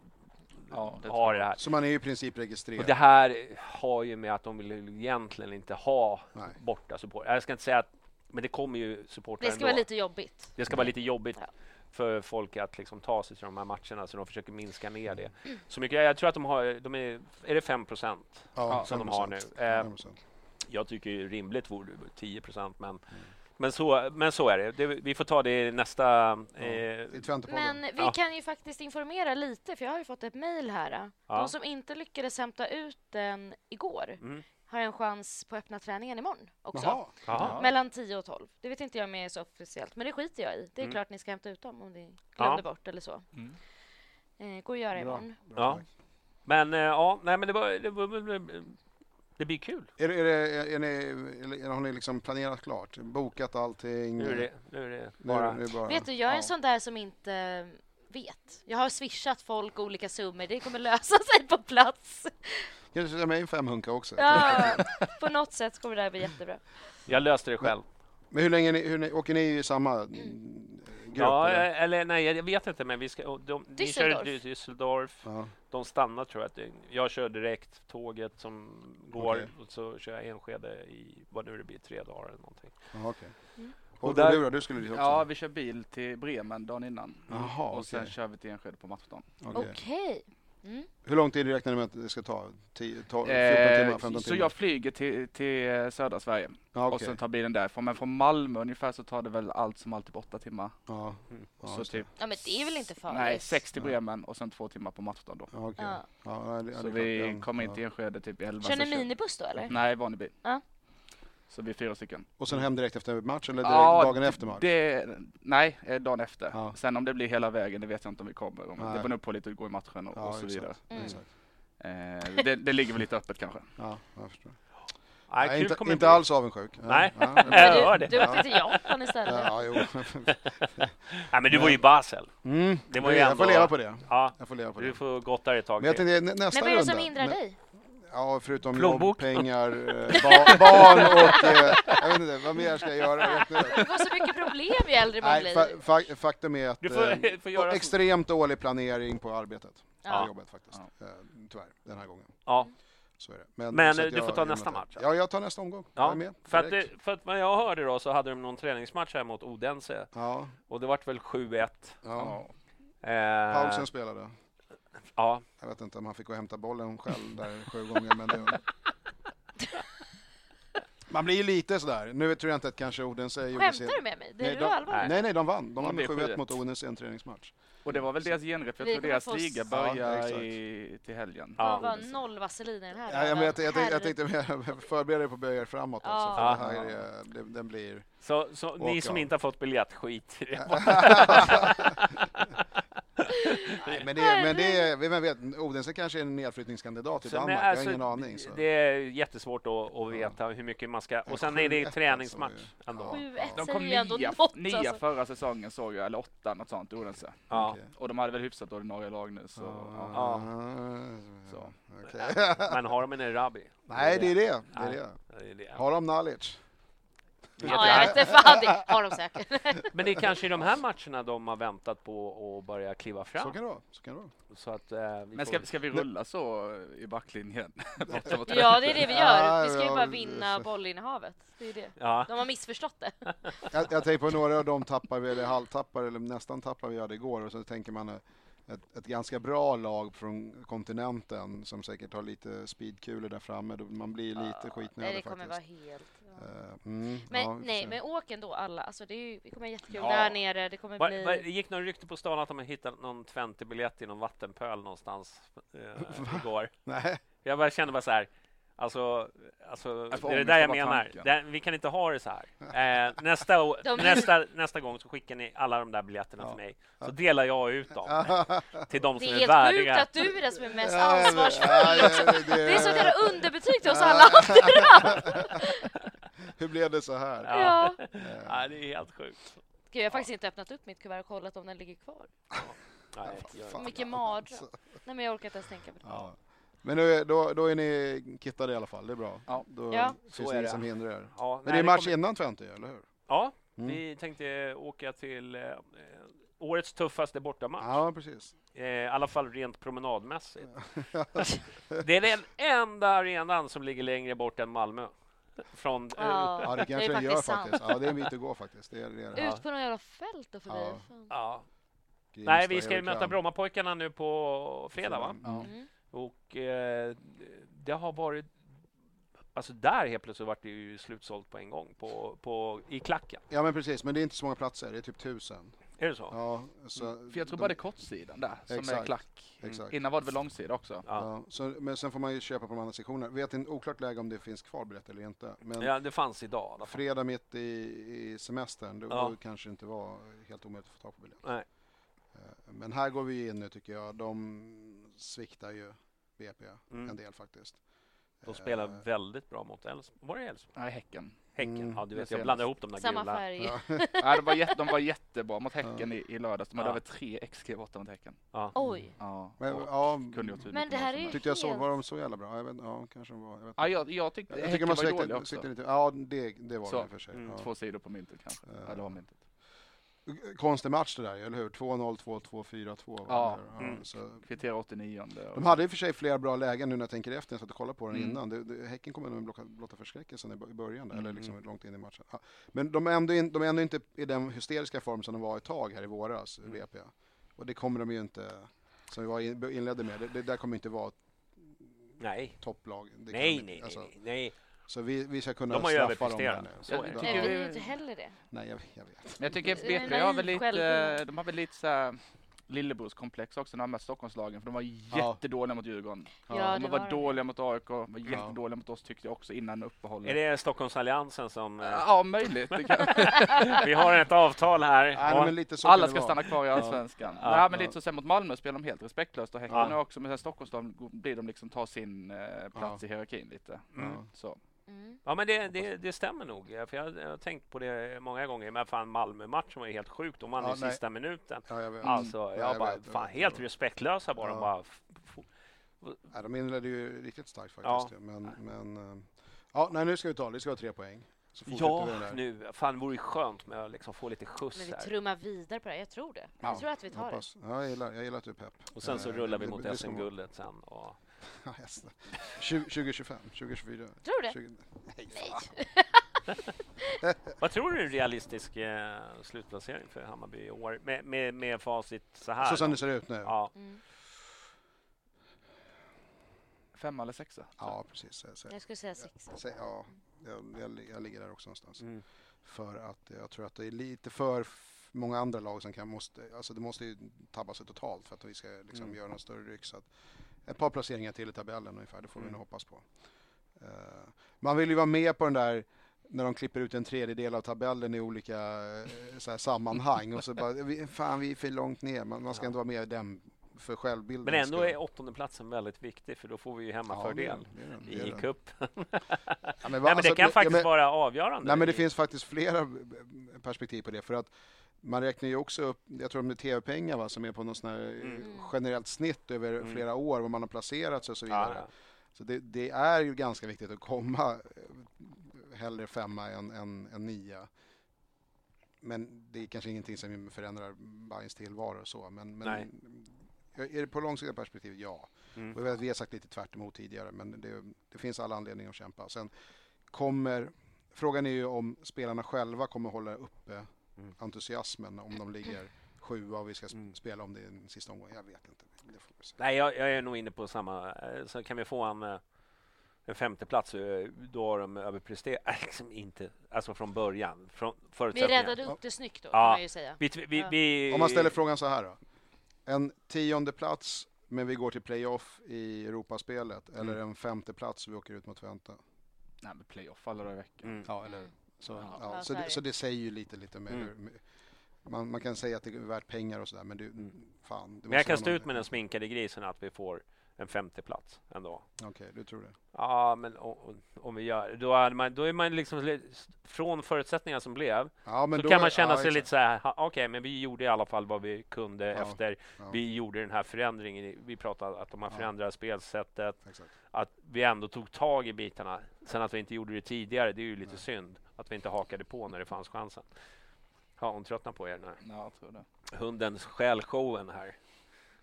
Ja, det ha tror det här. Så man är ju i princip registrerad. Och det här har ju med att de vill egentligen inte ha Nej. borta support. Jag ska inte säga att, men det kommer ju supportrar Det ska ändå. vara lite jobbigt. Det ska vara lite jobbigt Ja. för folk att liksom ta sig till de här matcherna så de försöker minska ner det. Mm. Så mycket, jag tror att de har, de är, är det 5 procent ja, som de har nu? 5%. Eh, 5%. Jag tycker ju rimligt vore det 10 procent, men, Mm. Men, så, men så är det. det. Vi får ta det i nästa... Eh. Men vi Ja. kan ju faktiskt informera lite, för jag har ju fått ett mejl här. Ja. De som inte lyckades hämta ut den igår Mm. har en chans på öppna träningen imorgon också. Jaha. Jaha. Mellan 10 och 12. Det vet inte jag om är så officiellt, men det skiter jag i. Det är Mm. klart ni ska hämta ut dem om ni Ja. glömde bort eller så. Mm. Eh, går att göra Bra. imorgon. Bra Ja. tack. Men eh, ja, nej men det var... Det, var, det blir kul. Är, är, det, är, ni, eller har ni liksom planerat klart? Bokat allting? Nu är det, nu är det bara... nu är det bara Vet du, jag är ja. en sån där som inte vet. Jag har swishat folk olika summor. Det kommer lösa sig på plats. Kan du sätta mig en femhunka också? Ja, på något sätt kommer det här bli jättebra. Jag löste det själv. Men hur länge ni, hur ni, åker ni i samma mm, grupp? Ja, eller? eh, eller nej, jag vet inte, men vi ska... De, ni kör Düsseldorf. Düsseldorf. ja. De stannar tror jag. Jag kör direkt tåget som går Okej. och så kör jag Enskede i vad nu det blir, tre dagar eller någonting. Ja, okej. Mm. Och, Och där- du skulle dit också? Ja, vi kör bil till Bremen dagen innan. Jaha, och sen okej. kör vi till Enskede på matchdagen. Okej. Okej. Mm. Hur lång tid räknar ni med att det ska ta? 10, 12, 14 Eh, timmar? 15 så timmar? jag flyger till, till eh, södra Sverige ja, och okej. sen tar bilen därifrån. Men från Malmö ungefär så tar det väl allt som allt typ åtta timmar. ja. Mm. Ja, så typ, Ja, men det är väl inte farligt? nej, sex till Nej. Bremen och sen två timmar på matchdagen då. Ja, okej. Ja. Ja, det- Så det är vi kommer in Ja. till Enskede typ i elva. Kör ni så minibuss då eller? Nej, vanlig bil. Så vi är fyra stycken. Och sen hem direkt efter match eller direkt Ja, dagen efter match? Det, nej, eh, dagen efter. Ja. Sen om det blir hela vägen, det vet jag inte om vi kommer. Om, Nej. det beror nog på lite hur det går i matchen och, Ja, och så vidare. Mm. Eh, det, det ligger väl lite öppet kanske. Ja, jag förstår. Nej, Nej, inte inte alls avundsjuk. Nej. Ja, Jag hör Du, det. du åkte till Japan istället. ja, jo. Nej, men du var ju i Basel. Mm. Det var ju jag ändå- får leva på det. Ja, Jag får leva på du det. får gotta dig ett tag Men jag till. tänkte nä- nästa Men vad är det runda. som hindrar dig? Ja, förutom Plånbok. jobb, pengar, eh, ba barn och... Eh, jag vet inte, vad mer ska jag göra? Du får så mycket problem ju äldre man Nej, blir. fa fa faktum är att Du får, eh, får göra... extremt dålig planering på arbetet. Ja. På jobbet faktiskt. Eh, tyvärr, den här gången. Ja, Så är det. Men, så att du får ta nästa match. Ja, jag tar nästa omgång. Jag är ja. med. För, att det, för att vad jag hörde då så hade de någon träningsmatch här mot Odense Ja, och det vart väl 7-1. ja. Eh, Paulsen spelade. Ja, Jag vet inte om han fick gå och hämta bollen själv där sju gånger, men det... Man blir ju lite sådär. Nu tror jag inte att kanske Odense gjorde Skämtar du med mig? Det är Nej, du de... allvarligt? Nej, nej, de vann. De Ja, vann det med är 7-1 mot 7-1. Odense i en träningsmatch. Och det var väl deras genrep. Jag tror deras få s- liga Ja, börjar exakt. i, till helgen. Ja. Det var noll vaselin i den här. Ja, jag, men jag, jag, jag Herre- tänkte mer förbereda dig på att böja er framåt. Ja. Alltså, för Ja. det här är, det, den blir... så, så ni som ja. inte har fått biljett, skit i det. Nej, men det, men det är, vem vet, Odense kanske är en nedflyttningskandidat till Så, Danmark. alltså, jag har ingen aning. Så. Det är jättesvårt att, att veta hur mycket man ska... Och sen är det 7-1 träningsmatch alltså. ändå. Ja. 7-1 De kom nia, något. nia alltså. förra säsongen såg jag, eller åtta, något sånt, Odense. Ja. Okej. Och de hade väl hyfsat ordinarie lag nu. Så, ja. Ja. Så. Okej. Men har de en Erabi? Nej, det är det. det, är det. Det är det. Har de knowledge? Ja, jag vet inte fan, det har de säkert. Men det är kanske i de här matcherna de har väntat på att börja kliva fram. Så kan det vara. Så kan det vara. Så att, eh, vi Men ska, ska vi rulla så i backlinjen? Ja, det är det vi gör. Vi ska ju Ja, bara ja, vinna bollinnehavet. Det är det. Ja. De har missförstått det. Jag, jag tänker på några av de tappar vi, eller halvtappar, eller nästan tappar vi hade igår. Och så tänker man ett, ett ganska bra lag från kontinenten som säkert har lite speedkulor där framme. Man blir lite Nej, skitnödig det kommer faktiskt. vara helt... Eh, mm, Men ja, nej, men åk ändå alla. Alltså, det, är ju, det kommer vara jättekul Ja. där nere. Det kommer Va, bli... va, det gick någon rykte på stan att de hittat någon 20-biljett i någon vattenpöl någonstans eh, igår. Nej. Jag bara kände bara så här, alltså, alltså det är det där jag menar. Det, vi kan inte ha det så här. Eh, nästa, nästa, nästa gång så skickar ni alla de där biljetterna Ja. till mig, så delar jag ut dem till de Det som är är, helt värdiga. sjukt att du är den som är mest det- ansvarsfull. det- det- Det är så jävla underbetyg till oss alla andra. Hur blev det så här? Ja. Ja, det är helt sjukt. Gud, jag har faktiskt inte öppnat upp mitt kuvert och kollat om den ligger kvar. Nej, det. mycket mardröm. Nej, men jag orkar inte ens tänka på det. Ja. Men nu då, då är ni kittade i alla fall, det är bra. Ja. Då Ja. finns Så det är inget det. som hindrar er. Ja, Men nej, det är match kommer- innan Twente, eller hur? Ja, Mm. vi tänkte åka till eh, eh, årets tuffaste bortamatch. Ja, precis. Eh, I alla fall rent promenadmässigt. det är den enda arenan som ligger längre bort än Malmö. Från, eh, Ja, Ja, det det är kanske den gör faktiskt sant. faktiskt. Ja, det är en bit att gå faktiskt. Det är, det är det. Ut på något jävla fält och förbi. Ja. Ja. Grimsta, Nej, vi ska ju möta. Brommapojkarna nu på fredag, va? Ja. Mm. Och eh, det har varit... Alltså där helt plötsligt vart det ju slutsålt på en gång på, på, i klacken. ja, men precis. Men det är inte så många platser. Det är typ tusen. Är det så? Ja, så För jag tror de- bara det är kortsidan där som är Exakt. klack. Exakt. Innan var det väl långsida också? Ja. Ja, så, men sen får man ju köpa på de andra sektionerna. Vet inte, oklart läge om det finns kvar biljetter eller inte. Men Ja, det fanns idag. fall. fredag mitt i, i semestern, då, Ja. då kanske det inte var helt omöjligt att få tag på biljett. Nej. Eh, Men här går vi in nu tycker jag. De sviktar ju BP Mm. en del faktiskt. De spelar Eh, väldigt bra mot Elfsborg. Var det Elfsborg? Nej, Häcken. Häcken? Mm, ja, du vet, det jag blandar jag. ihop de där Samma gula. färg. Ja. Nej, de, var jätte, de var jättebra mot Häcken i, i lördags. De hade Ja. över tre XG borta mot Häcken. Ja. Oj. Ja, Men, ja, kunde gjort Men det här är ju tyckte jag såg, var de så jävla bra? Jag vet, ja, kanske de var. Jag, vet. Ja, jag, jag tyckte jag tycker Häcken man var ju dåliga också. lite. Ja, det, det var Så, det i och för sig. mm, Ja. Två sidor på myntet kanske. Ja. Eller var myntet. Konstig match det där, eller hur? 2-0, 2-2, 4-2. Ja. ja Mm. så. Kvittera 89 De hade i och för sig flera bra lägen nu när jag tänker efter. Jag satt och kollade på den Mm. innan. Det, det, häcken kommer med blotta, förskräckelsen i början, där, eller Mm. liksom långt in i matchen. Ja. Men de är, ändå in, de är ändå inte i den hysteriska form som de var ett tag här i våras, Mm. VP. Och det kommer de ju inte, som vi var in, inledde med, det, det där kommer inte vara Nej. topplag. Nej, nej, alltså, nej, nej. Så vi, vi ska kunna De har ju straffa dem där överpresterat. nu. Så Jag tycker Nej, vi- är inte heller det. Nej, jag, jag vet. Men jag tycker BP har väl lite, de har väl lite så här lillebrorskomplex också när de mött Stockholmslagen. För de var jättedåliga mot Djurgården. Ja, de var, var de. dåliga mot AIK, var jättedåliga mot oss tyckte jag också innan uppehållet. Är det Stockholmsalliansen som... eh, Ja, möjligt. Vi har ett avtal här. Nej, Och- men lite så kan Alla ska stanna kvar i Allsvenskan. Ja. Nej, men Ja. lite så sen mot Malmö spelar de helt respektlöst och Häcken Ja. också, men sen Stockholmsdagen blir de liksom ta sin eh, plats i hierarkin lite. Mm. Så. Mm. Ja, men det, det, det stämmer nog. För jag, jag har tänkt på det många gånger. Men fan, Malmö-matchen var ju helt sjukt. De vann Ja, i nej. sista minuten. Ja, jag vet. Alltså, Ja, jag bara, vet, jag fan, helt respektlösa de Ja. bara. F- f- Nej, de inledde ju riktigt starkt faktiskt. ju. Men, men, eh, ja, nej, nu ska vi ta det. Vi ska ha tre poäng. Ja, nu. Fan, det vore skönt med att liksom få lite skjuts Men vi här. trummar vidare på det här. Jag tror det. Ja, Jag tror att vi tar det. Hoppas. Ja, jag, gillar, jag gillar att du är pepp. Och sen så Eh, rullar vi det- mot det SM-guldet sen. Och... Ja, just det. 20, 2025, 2024. Tror du det? 20, nej, Nej. Vad tror du är en realistisk eh, slutplacering för Hammarby i år? Med, med, med facit så här. Så som då? det ser ut nu? Ja, Ja, Mm. Femma eller sexa? precis. Så, så, Jag skulle säga sex. så, ja, jag, jag, jag ligger där också någonstans. mm. För att jag tror att det är lite för många andra lag som kan måste, alltså det måste ju tabba sig totalt för att vi ska liksom Mm. göra någon större ryck. Så att ett par placeringar till i tabellen ungefär, det får vi Mm. nog hoppas på. Eh, man vill ju vara med på den där när de klipper ut en tredjedel av tabellen i olika eh, så här, sammanhang och så bara, vi, fan vi är för långt ner, man, man ska Ja. inte vara med i den för självbilden. Men ändå är åttondeplatsen väldigt viktig för då får vi ju hemmafördel det det är i cupen. Ja, men, va- Nej, men alltså, det kan ja, faktiskt men- vara avgörande. Nej, men det i- finns faktiskt flera perspektiv på det. För att man räknar ju också upp, jag tror det är tv-pengar va, som är på något sån eh, Mm. generellt snitt över Mm. flera år, var man har placerat sig och så Ja, vidare. Så det, det är ju ganska viktigt att komma eh, hellre femma än, än, än nia. Men det är kanske ingenting som förändrar Bayerns tillvaro och så. Men, men är det på långsiktiga perspektiv? Ja. Mm. Och vi har- sagt lite tvärt emot tidigare, men det, det finns alla anledningar att kämpa. Sen kommer, frågan är ju om spelarna själva kommer hålla uppe Mm. entusiasmen om de ligger sjua och vi ska sp- spela om det i den sista omgången. Jag vet inte. Det får vi se. Nej, jag, jag är nog inne på samma. eh, Så kan vi få en, eh, en femteplats, eh, då har de överpresterat. Liksom inte, alltså från början. Från Vi räddade upp det snyggt då, kan Ja. man ju säga. Vi, vi, Ja. vi, Om man ställer frågan så här då. En tionde plats men vi går till playoff i Europaspelet eller Mm. en femte plats och vi åker ut mot Twente. Nej, men playoff alla dagar i veckan. Mm. Ja, eller så. Ja. Ja, Ja, så, det, så det säger ju lite, lite mer. Mm. Man, man kan säga att det är värt pengar och sådär men det, fan. Det Men jag kan stå ut med den sminkade grisen att vi får en femteplats ändå. Okej, du tror det. Ja, men om vi gör då, hade man, då är man liksom li- från förutsättningarna som blev Ja, men så då kan man är- känna ja, sig exakt. lite så här, okej, men vi gjorde i alla fall vad vi kunde Ja, efter ja. vi gjorde den här förändringen. Vi pratade att de har Ja. förändrat spelsättet, Exakt. att vi ändå tog tag i bitarna. Sen att vi inte gjorde det tidigare, det är ju lite Nej. synd att vi inte hakade på när det fanns chansen. Ja, hon tröttnar på er nu. Ja, jag tror det. Hundens själshowen här.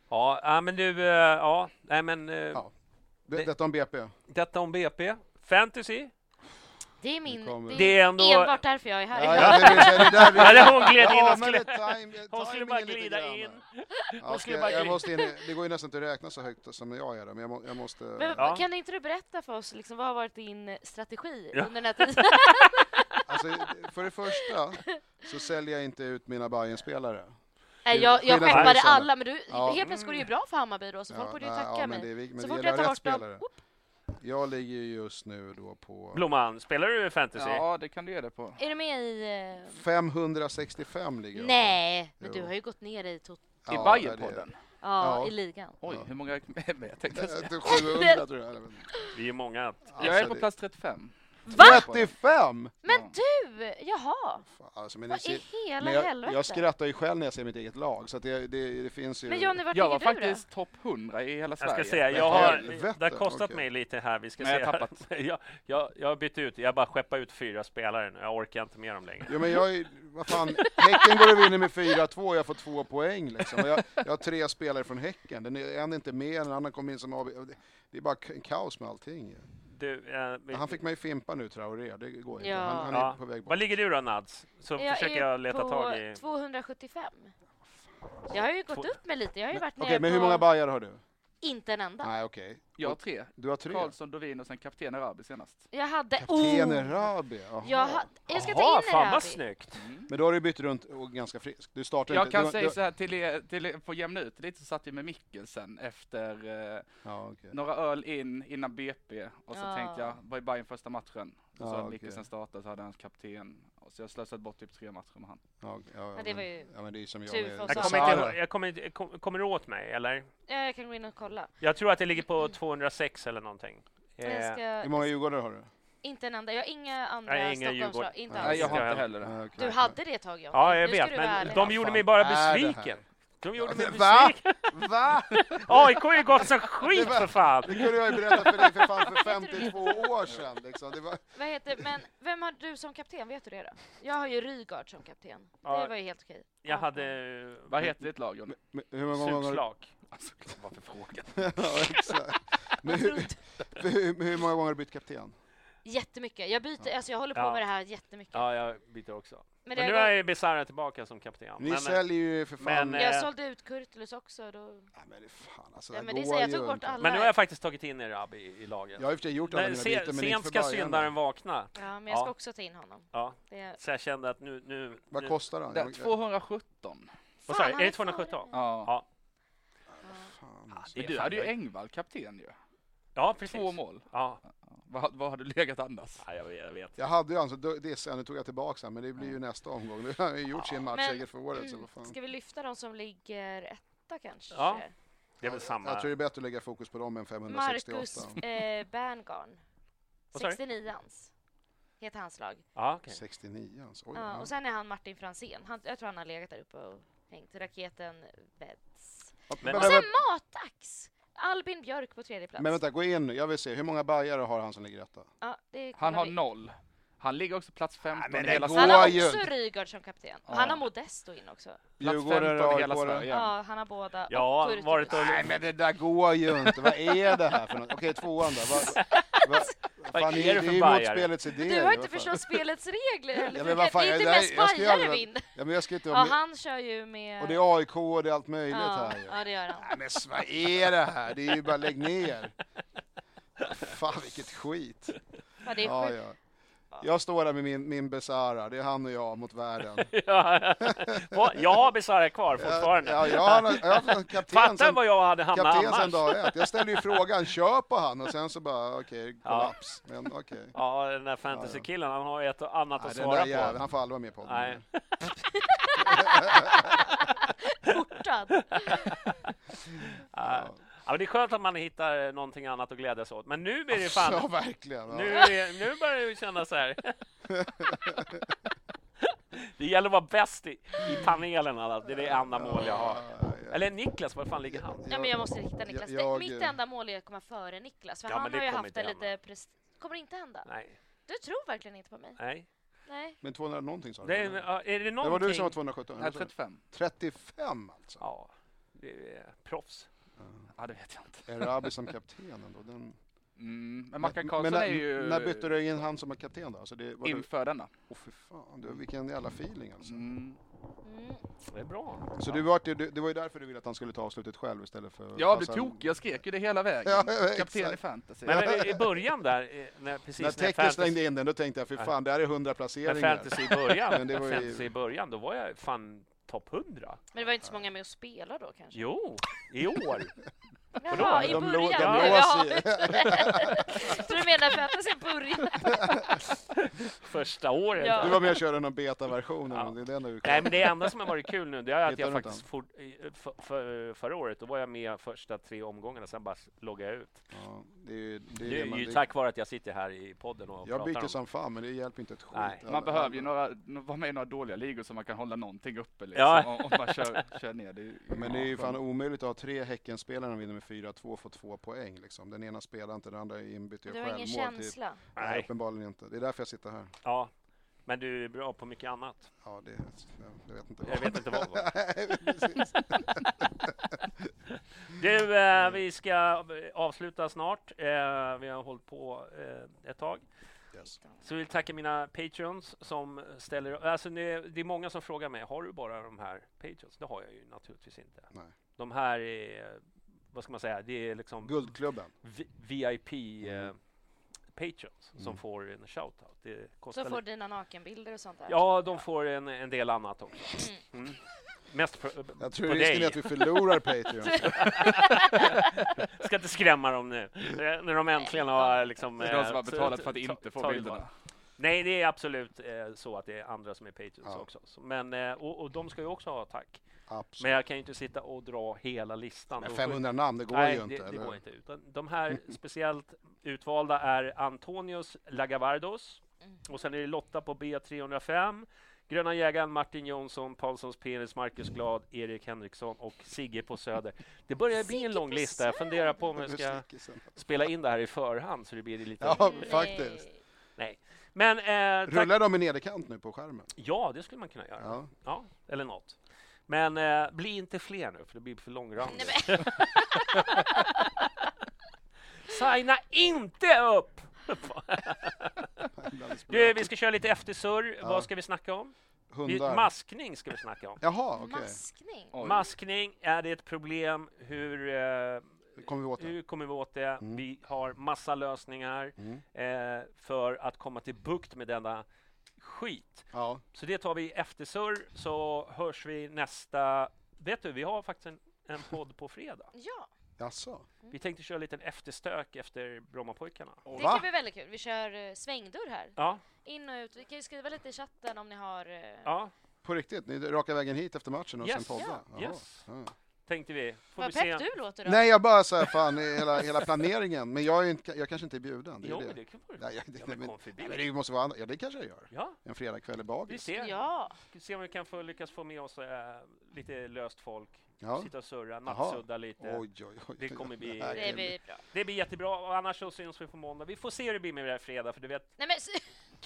Ja, ja, men du, eh, ja, nej men eh, Ja. Det, Det- detta om BP. detta om BP. Fantasy. Det är min... Det är, Det är ändå- enbart därför jag är här. Ja, ja, det, är- det är där vi... Ja, det hon gled in men skulle- det Hon skulle bara glida in. Ja, Hon ska, skulle bara jag glida. måste in, det går ju nästan inte att räkna så högt som jag är. där, Men jag, må, jag måste... Men, Ja. Kan inte du berätta för oss, liksom, vad har varit din strategi Ja. under den här tiden? Alltså, för det första så säljer jag inte ut mina Bayern-spelare. Nej, jag, jag skeppade alla, men du, Ja. helt plötsligt går det ju bra för Hammarby då, så folk borde ju tacka ja, mig. men det, är, men så det fort jag tar bort spelare. whoop, Jag ligger ju just nu då på Blomman, spelar du fantasy? Ja, det kan du ge det på. är du med i... eh, 565 ligger jag på. Nej, men Jo. du har ju gått ner i, tot... I Ja, Bajenpodden? ja, Ja. i ligan. Oj, Ja. hur många är med? Jag tänkte Det säga. är 700 tror jag. Vi är många. Jag Alltså, är på plats 35. Va? 35! Men du, jaha! Fan, Alltså, men Vad i hela men jag, helvete? jag skrattar ju själv när jag ser mitt eget lag, så att det, det, det finns ju... Men Johnny, vart Jag var ligger du då? faktiskt topp 100 i hela Jag Sverige. ska säga, Men jag har, helvete, det har kostat okej. mig lite här. Vi ska se. jag har här. tappat. jag, jag, jag har bytt ut, jag bara skeppar ut fyra spelare nu. Jag orkar inte med dem längre. Jo men jag är, vad fan, Häcken går och vinner med 4-2 och jag får två poäng liksom. Och jag, jag har tre spelare från Häcken, den är, en är inte med, en annan kom in som AB. Det- är bara k- kaos med allting. Du, eh, Han fick mig fimpa nu Traoré, det går inte. Ja. Han, han är Ja. på väg bort. Vad ligger du då Nads? Så Jag försöker jag leta tag i... 275. Jag har ju gått Två- upp med lite. Jag har ju varit Okej, nere men hur många bajare har du? Inte en enda. Nej okej. Jag har tre. Du har tre? Karlsson, Dovin och sen kapten Arabi senast. Jag hade... Kapten oh! Rabi, jaha. Jag, ha, jag ska Jaha, ta in fan Erabi. vad snyggt! Men då har du bytt runt och ganska frisk. Du startar Jag inte... kan du, säga du, så här till er, till er, för att jämna ut lite så satt jag med Mikkelsen efter eh, Ja, okej. några öl in innan BP och så Ja. tänkte jag, var i Bayern första matchen. Och så Ja, hade okej. Mikkelsen startat så hade han kapten. Och så jag slösade bort typ tre matcher med han. Ja, okej. ja, Ja, det var ju ja, men det är som jag med... Jag Ja. kommer, inte, jag kommer, inte- kom, kommer du åt mig eller? Ja, jag kan gå in och kolla. Jag tror att det ligger på 206 eller någonting. Jag Eh, ska, Hur många djurgårdare har du? Inte en enda. Jag har inga andra Nej, inga Stockholmslag. Inte Nej, jag har inte heller det. Du hade det ett tag Johnny. Ja, jag Nu vet, men de gjorde mig bara besviken. De gjorde mig Va? besviken. Va? AIK har ju gått som skit för fan! Det kunde jag ju berätta för dig för fan för 52 år sedan. Liksom. Det var... Vad heter, men vem har du som kapten? Vet du det då? Jag har ju Rygaard som kapten. Ja, Det var ju helt okej. Jag hade... Vad heter ditt lag? Men Hur många gånger. Sugslak. Alltså, varför frågan? ja, exakt. Men hur, hur, hur, hur många gånger har du bytt kapten? Jättemycket. Jag byter, alltså jag håller på Ja. med det här jättemycket. Ja, jag byter också. Men Men nu är ju Bizarra tillbaka som kapten. Ni Men, säljer ju för fan... men, jag eh, sålde ut Kurtulus också. Då... Nej, men det, fan, alltså, Ja, men det jag tog bort alla. men nu har jag faktiskt tagit in Erabi i, i laget. Jag har i gjort alla mina se, byten, men inte för ska syndaren vakna. Ja, men jag ska Ja. också ta in honom. Ja. Det... Så jag kände att nu... nu, Vad nu kostar han? Det är Jag- 217. Vad sa du? han Är det före 217? mig. Ja. Ja. Fan, alltså. Det är Du hade ju. Engvall kapten ju. Ja, precis. Två mål. Ja. Vad, vad har du legat annars? ja, jag vet. Jag vet. Jag hade ju alltså, sen, nu tog jag tillbaka sen, men det blir ju nästa omgång. Nu har ju gjort sin matchseger för året, så vad fan. Ska vi lyfta de som ligger etta kanske? Ja. Det är väl samma... Jag tror det är bättre att lägga fokus på dem än 568. Marcus eh, Berngarn. Vad sa du? 69ans. Heter hans lag. Ja, okej. 69 alltså. Oj, Ja, och sen är han Martin Fransén. Han, jag tror han har legat där uppe och hängt. Raketen Men- men, Och men, sen Matax! Albin Björk på tredje plats. men vänta, gå in nu. Jag vill se, hur många bajare har han som ligger etta? Ja, det Han har vi. noll. Han ligger också plats 15 men i hela går Han Sverige. har också. Rygaard som kapten. Ja. Han har Modesto in också. Plats Djurgården, 15 i hela. Sverige. Ja, han har båda. Ja, Och varit och- Nej, men det där går ju inte. Vad är det här för något? Okej, tvåan då. Vad, vad, Vad fan, är det det är mot spelets idé. Du har inte förstått spelets regler. Ja, men vad fan, det är inte mest bajare vinner. Ja, men jag ska inte Ja, han kör ju med... Och det är AIK och det är allt möjligt ja, här ja, det gör han. Nej, men vad är det här? Det är ju bara lägg ner. Fan vilket skit. Ja, det är Ja, sjukt. Ja. Jag står där med min, min Besara, det är han och jag mot världen. Ja. jag har Besara kvar fortfarande. Ja, jag har, jag har kapten Fatta sen, vad jag hade hamnat kapten sen annars. dag ett. Jag ställde ju frågan, kör på han och sen så bara okej, Ja. kollaps. Men okej. Ja, den där fantasy-killen, han har ju ett och annat Nej, att svara där på. han får aldrig vara med på. Nej. Portad. Ja. Ja, men det är skönt att man hittar någonting annat att glädjas åt. Men nu blir det fan... Ja, verkligen. Ja. Nu, är, nu börjar det kännas så här. Det gäller att vara bäst i, i panelen. Alltså. Det är det enda mål jag har. Eller Niklas, var fan ligger han? Ja, men jag måste hitta Niklas. jag- Det- Mitt enda mål är att komma före Niklas. För Ja, han det har ju haft en lite... hända. Pres... kommer inte hända. Nej. Du tror verkligen inte på mig. Nej. Nej. Men 200 någonting sa du? Det är, är det det någonting... var du som var 217? Nej, 35. 35 alltså? Ja, det är proffs. Ja, det vet jag inte. Är Rabi som kapten ändå? Den... Mm, men Mackan Karlsson men när, är ju... När bytte du in han som var kapten då? Alltså det, var Inför denna. Åh fy fan, du, vilken jävla feeling alltså. Mm. Mm. Det är bra. Så du var, det, det var ju därför du ville att han skulle ta avslutet själv istället för... Jag blev tokig, jag skrek ju det hela vägen. Ja. Kapten i fantasy. Men i- i början där, eh, när, precis När när, Tekke fantasy, slängde in den, då tänkte jag fy fan, det här är 100 när placeringar. fantasy i början, Men det var ju- fantasy i början, då var jag fan topp 100. Men det var inte så många med att spela då kanske? Jo, i år. Jaha, i De början? de Ja, låser ju. Så du menar fantasy början? Första året. Ja. Du var med och körde någon betaversion, Ja. det är det Nej, men det enda som har varit kul nu, det är att Hittar jag faktiskt for, för, för, förra året, då var jag med första tre omgångarna, sen bara loggade jag ut. Ja, det är, ju- det är, Det är man- ju det- tack vare att jag sitter här i podden och Jag byter om som fan, men det hjälper inte ett skit. Nej. Alla- Man behöver ju alla- några, vara med i några dåliga ligor så man kan hålla någonting uppe liksom. Ja. Om, man kör, kör ner. Det är, Men det är ju ja, fan omöjligt att ha tre Häckenspelare som vinner med 4-2 får två poäng. Liksom. Den ena spelar inte, den andra inbyter Du gör har ingen. Till, känsla? nej, Nej. uppenbarligen inte. Det är därför jag sitter här. Ja, men du är bra på mycket annat. Ja, det, jag vet inte Jag vet inte vad. Du, eh, vi ska avsluta snart. Eh, vi har hållit på eh, ett tag. Yes. Så jag vill tacka mina patreons som ställer... Alltså det, det är många som frågar mig, har du bara de här patreons? Det har jag ju naturligtvis inte. Nej. De här är, vad ska man säga, det är liksom Guldklubben. V- VIP eh, Mm. patrons som Mm. får en shoutout. Det kostar Så får lite. dina nakenbilder och sånt där? Ja, de får en, en del annat också. Mm. Mest för, Jag tror på risken är dig. att vi förlorar Patreon. Ska inte skrämma dem nu. Eh, När de äntligen har liksom... Det är de som har eh, betalat för att inte få bilderna. Nej, det är absolut eh, så att det är andra som är patrons Ja. också. Så, Men, eh, och, och de ska ju också ha tack. Absolut. Men jag kan ju inte sitta och dra hela listan. Men Då 500 namn, det går Nej, ju inte. det, det går inte. Utan de här speciellt utvalda är Antonius Lagavardos Mm. och sen är det Lotta på B305, Gröna jägaren Martin Jonsson, Paulssons penis, Marcus Glad, Erik Henriksson och Sigge på Söder. Det börjar bli Sigge en lång lista. Jag funderar på om jag ska spela in det här i förhand så det blir lite... Ja, faktiskt. Nej. Men eh. Rullar de i nederkant nu på skärmen? Ja, det skulle man kunna göra. Ja. Ja, eller något. Men eh, bli inte fler nu, för det blir för långrandigt. Signa inte upp! du, vi ska köra lite eftersurr. Ja. Vad ska vi snacka om? Vi, Hundar. maskning ska vi snacka om. Jaha, okej. Maskning? Oj. Maskning, är det ett problem? Hur, eh, Kommer vi åt det? hur kommer vi åt det? Mm. Vi har massa lösningar Mm. eh, för att komma till bukt med denna skit. Ja. Så det tar vi i eftersurr, så hörs vi nästa... Vet du, vi har faktiskt en, en podd på fredag. Ja, Jaså? Vi tänkte köra en liten efterstök efter Brommapojkarna. det kan bli väldigt kul. Vi kör eh, svängdörr här. Ja, In och ut. Vi kan ju skriva lite i chatten om ni har... eh, ja, På riktigt? Ni raka vägen hit efter matchen och Yes. sen podda? Ja. Jaha. Yes. Ja. Tänkte vi. Får Vad vi pepp se. du låter då. Nej, jag bara så här, fan, hela, hela planeringen. Men jag, är inte, jag kanske inte är bjuden. Det är Jo, det. men det kan vara... Nej, jag, det, Ja, men men, kom förbi. nej, men det måste vara andra. Ja, det kanske jag gör. Ja, En fredagkväll i vi bagis. ser. Ja, se om vi kan få, lyckas få med oss eh, lite löst folk, Ja. sitta och surra, nattsudda lite. Oj, oj, oj. Det kommer bli... Det blir bra. Det blir jättebra, och annars så syns vi på måndag. Vi får se hur det blir med det här fredag, för du vet, Nej men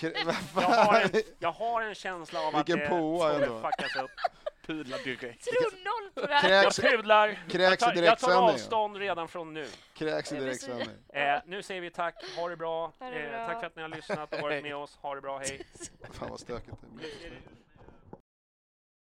jag har en, jag har en känsla av Vilken att det kommer ändå. fuckas upp. Pudlar direkt. tro noll på det här. Jag Kräks, pudlar. Jag kräks i tar, jag tar avstånd redan från nu. Kräks i direktsändning. Eh, nu säger vi tack, ha det bra. Ha det Eh, tack för att ni har lyssnat och varit med oss. Ha det bra, hej. Fan vad stökigt det blir.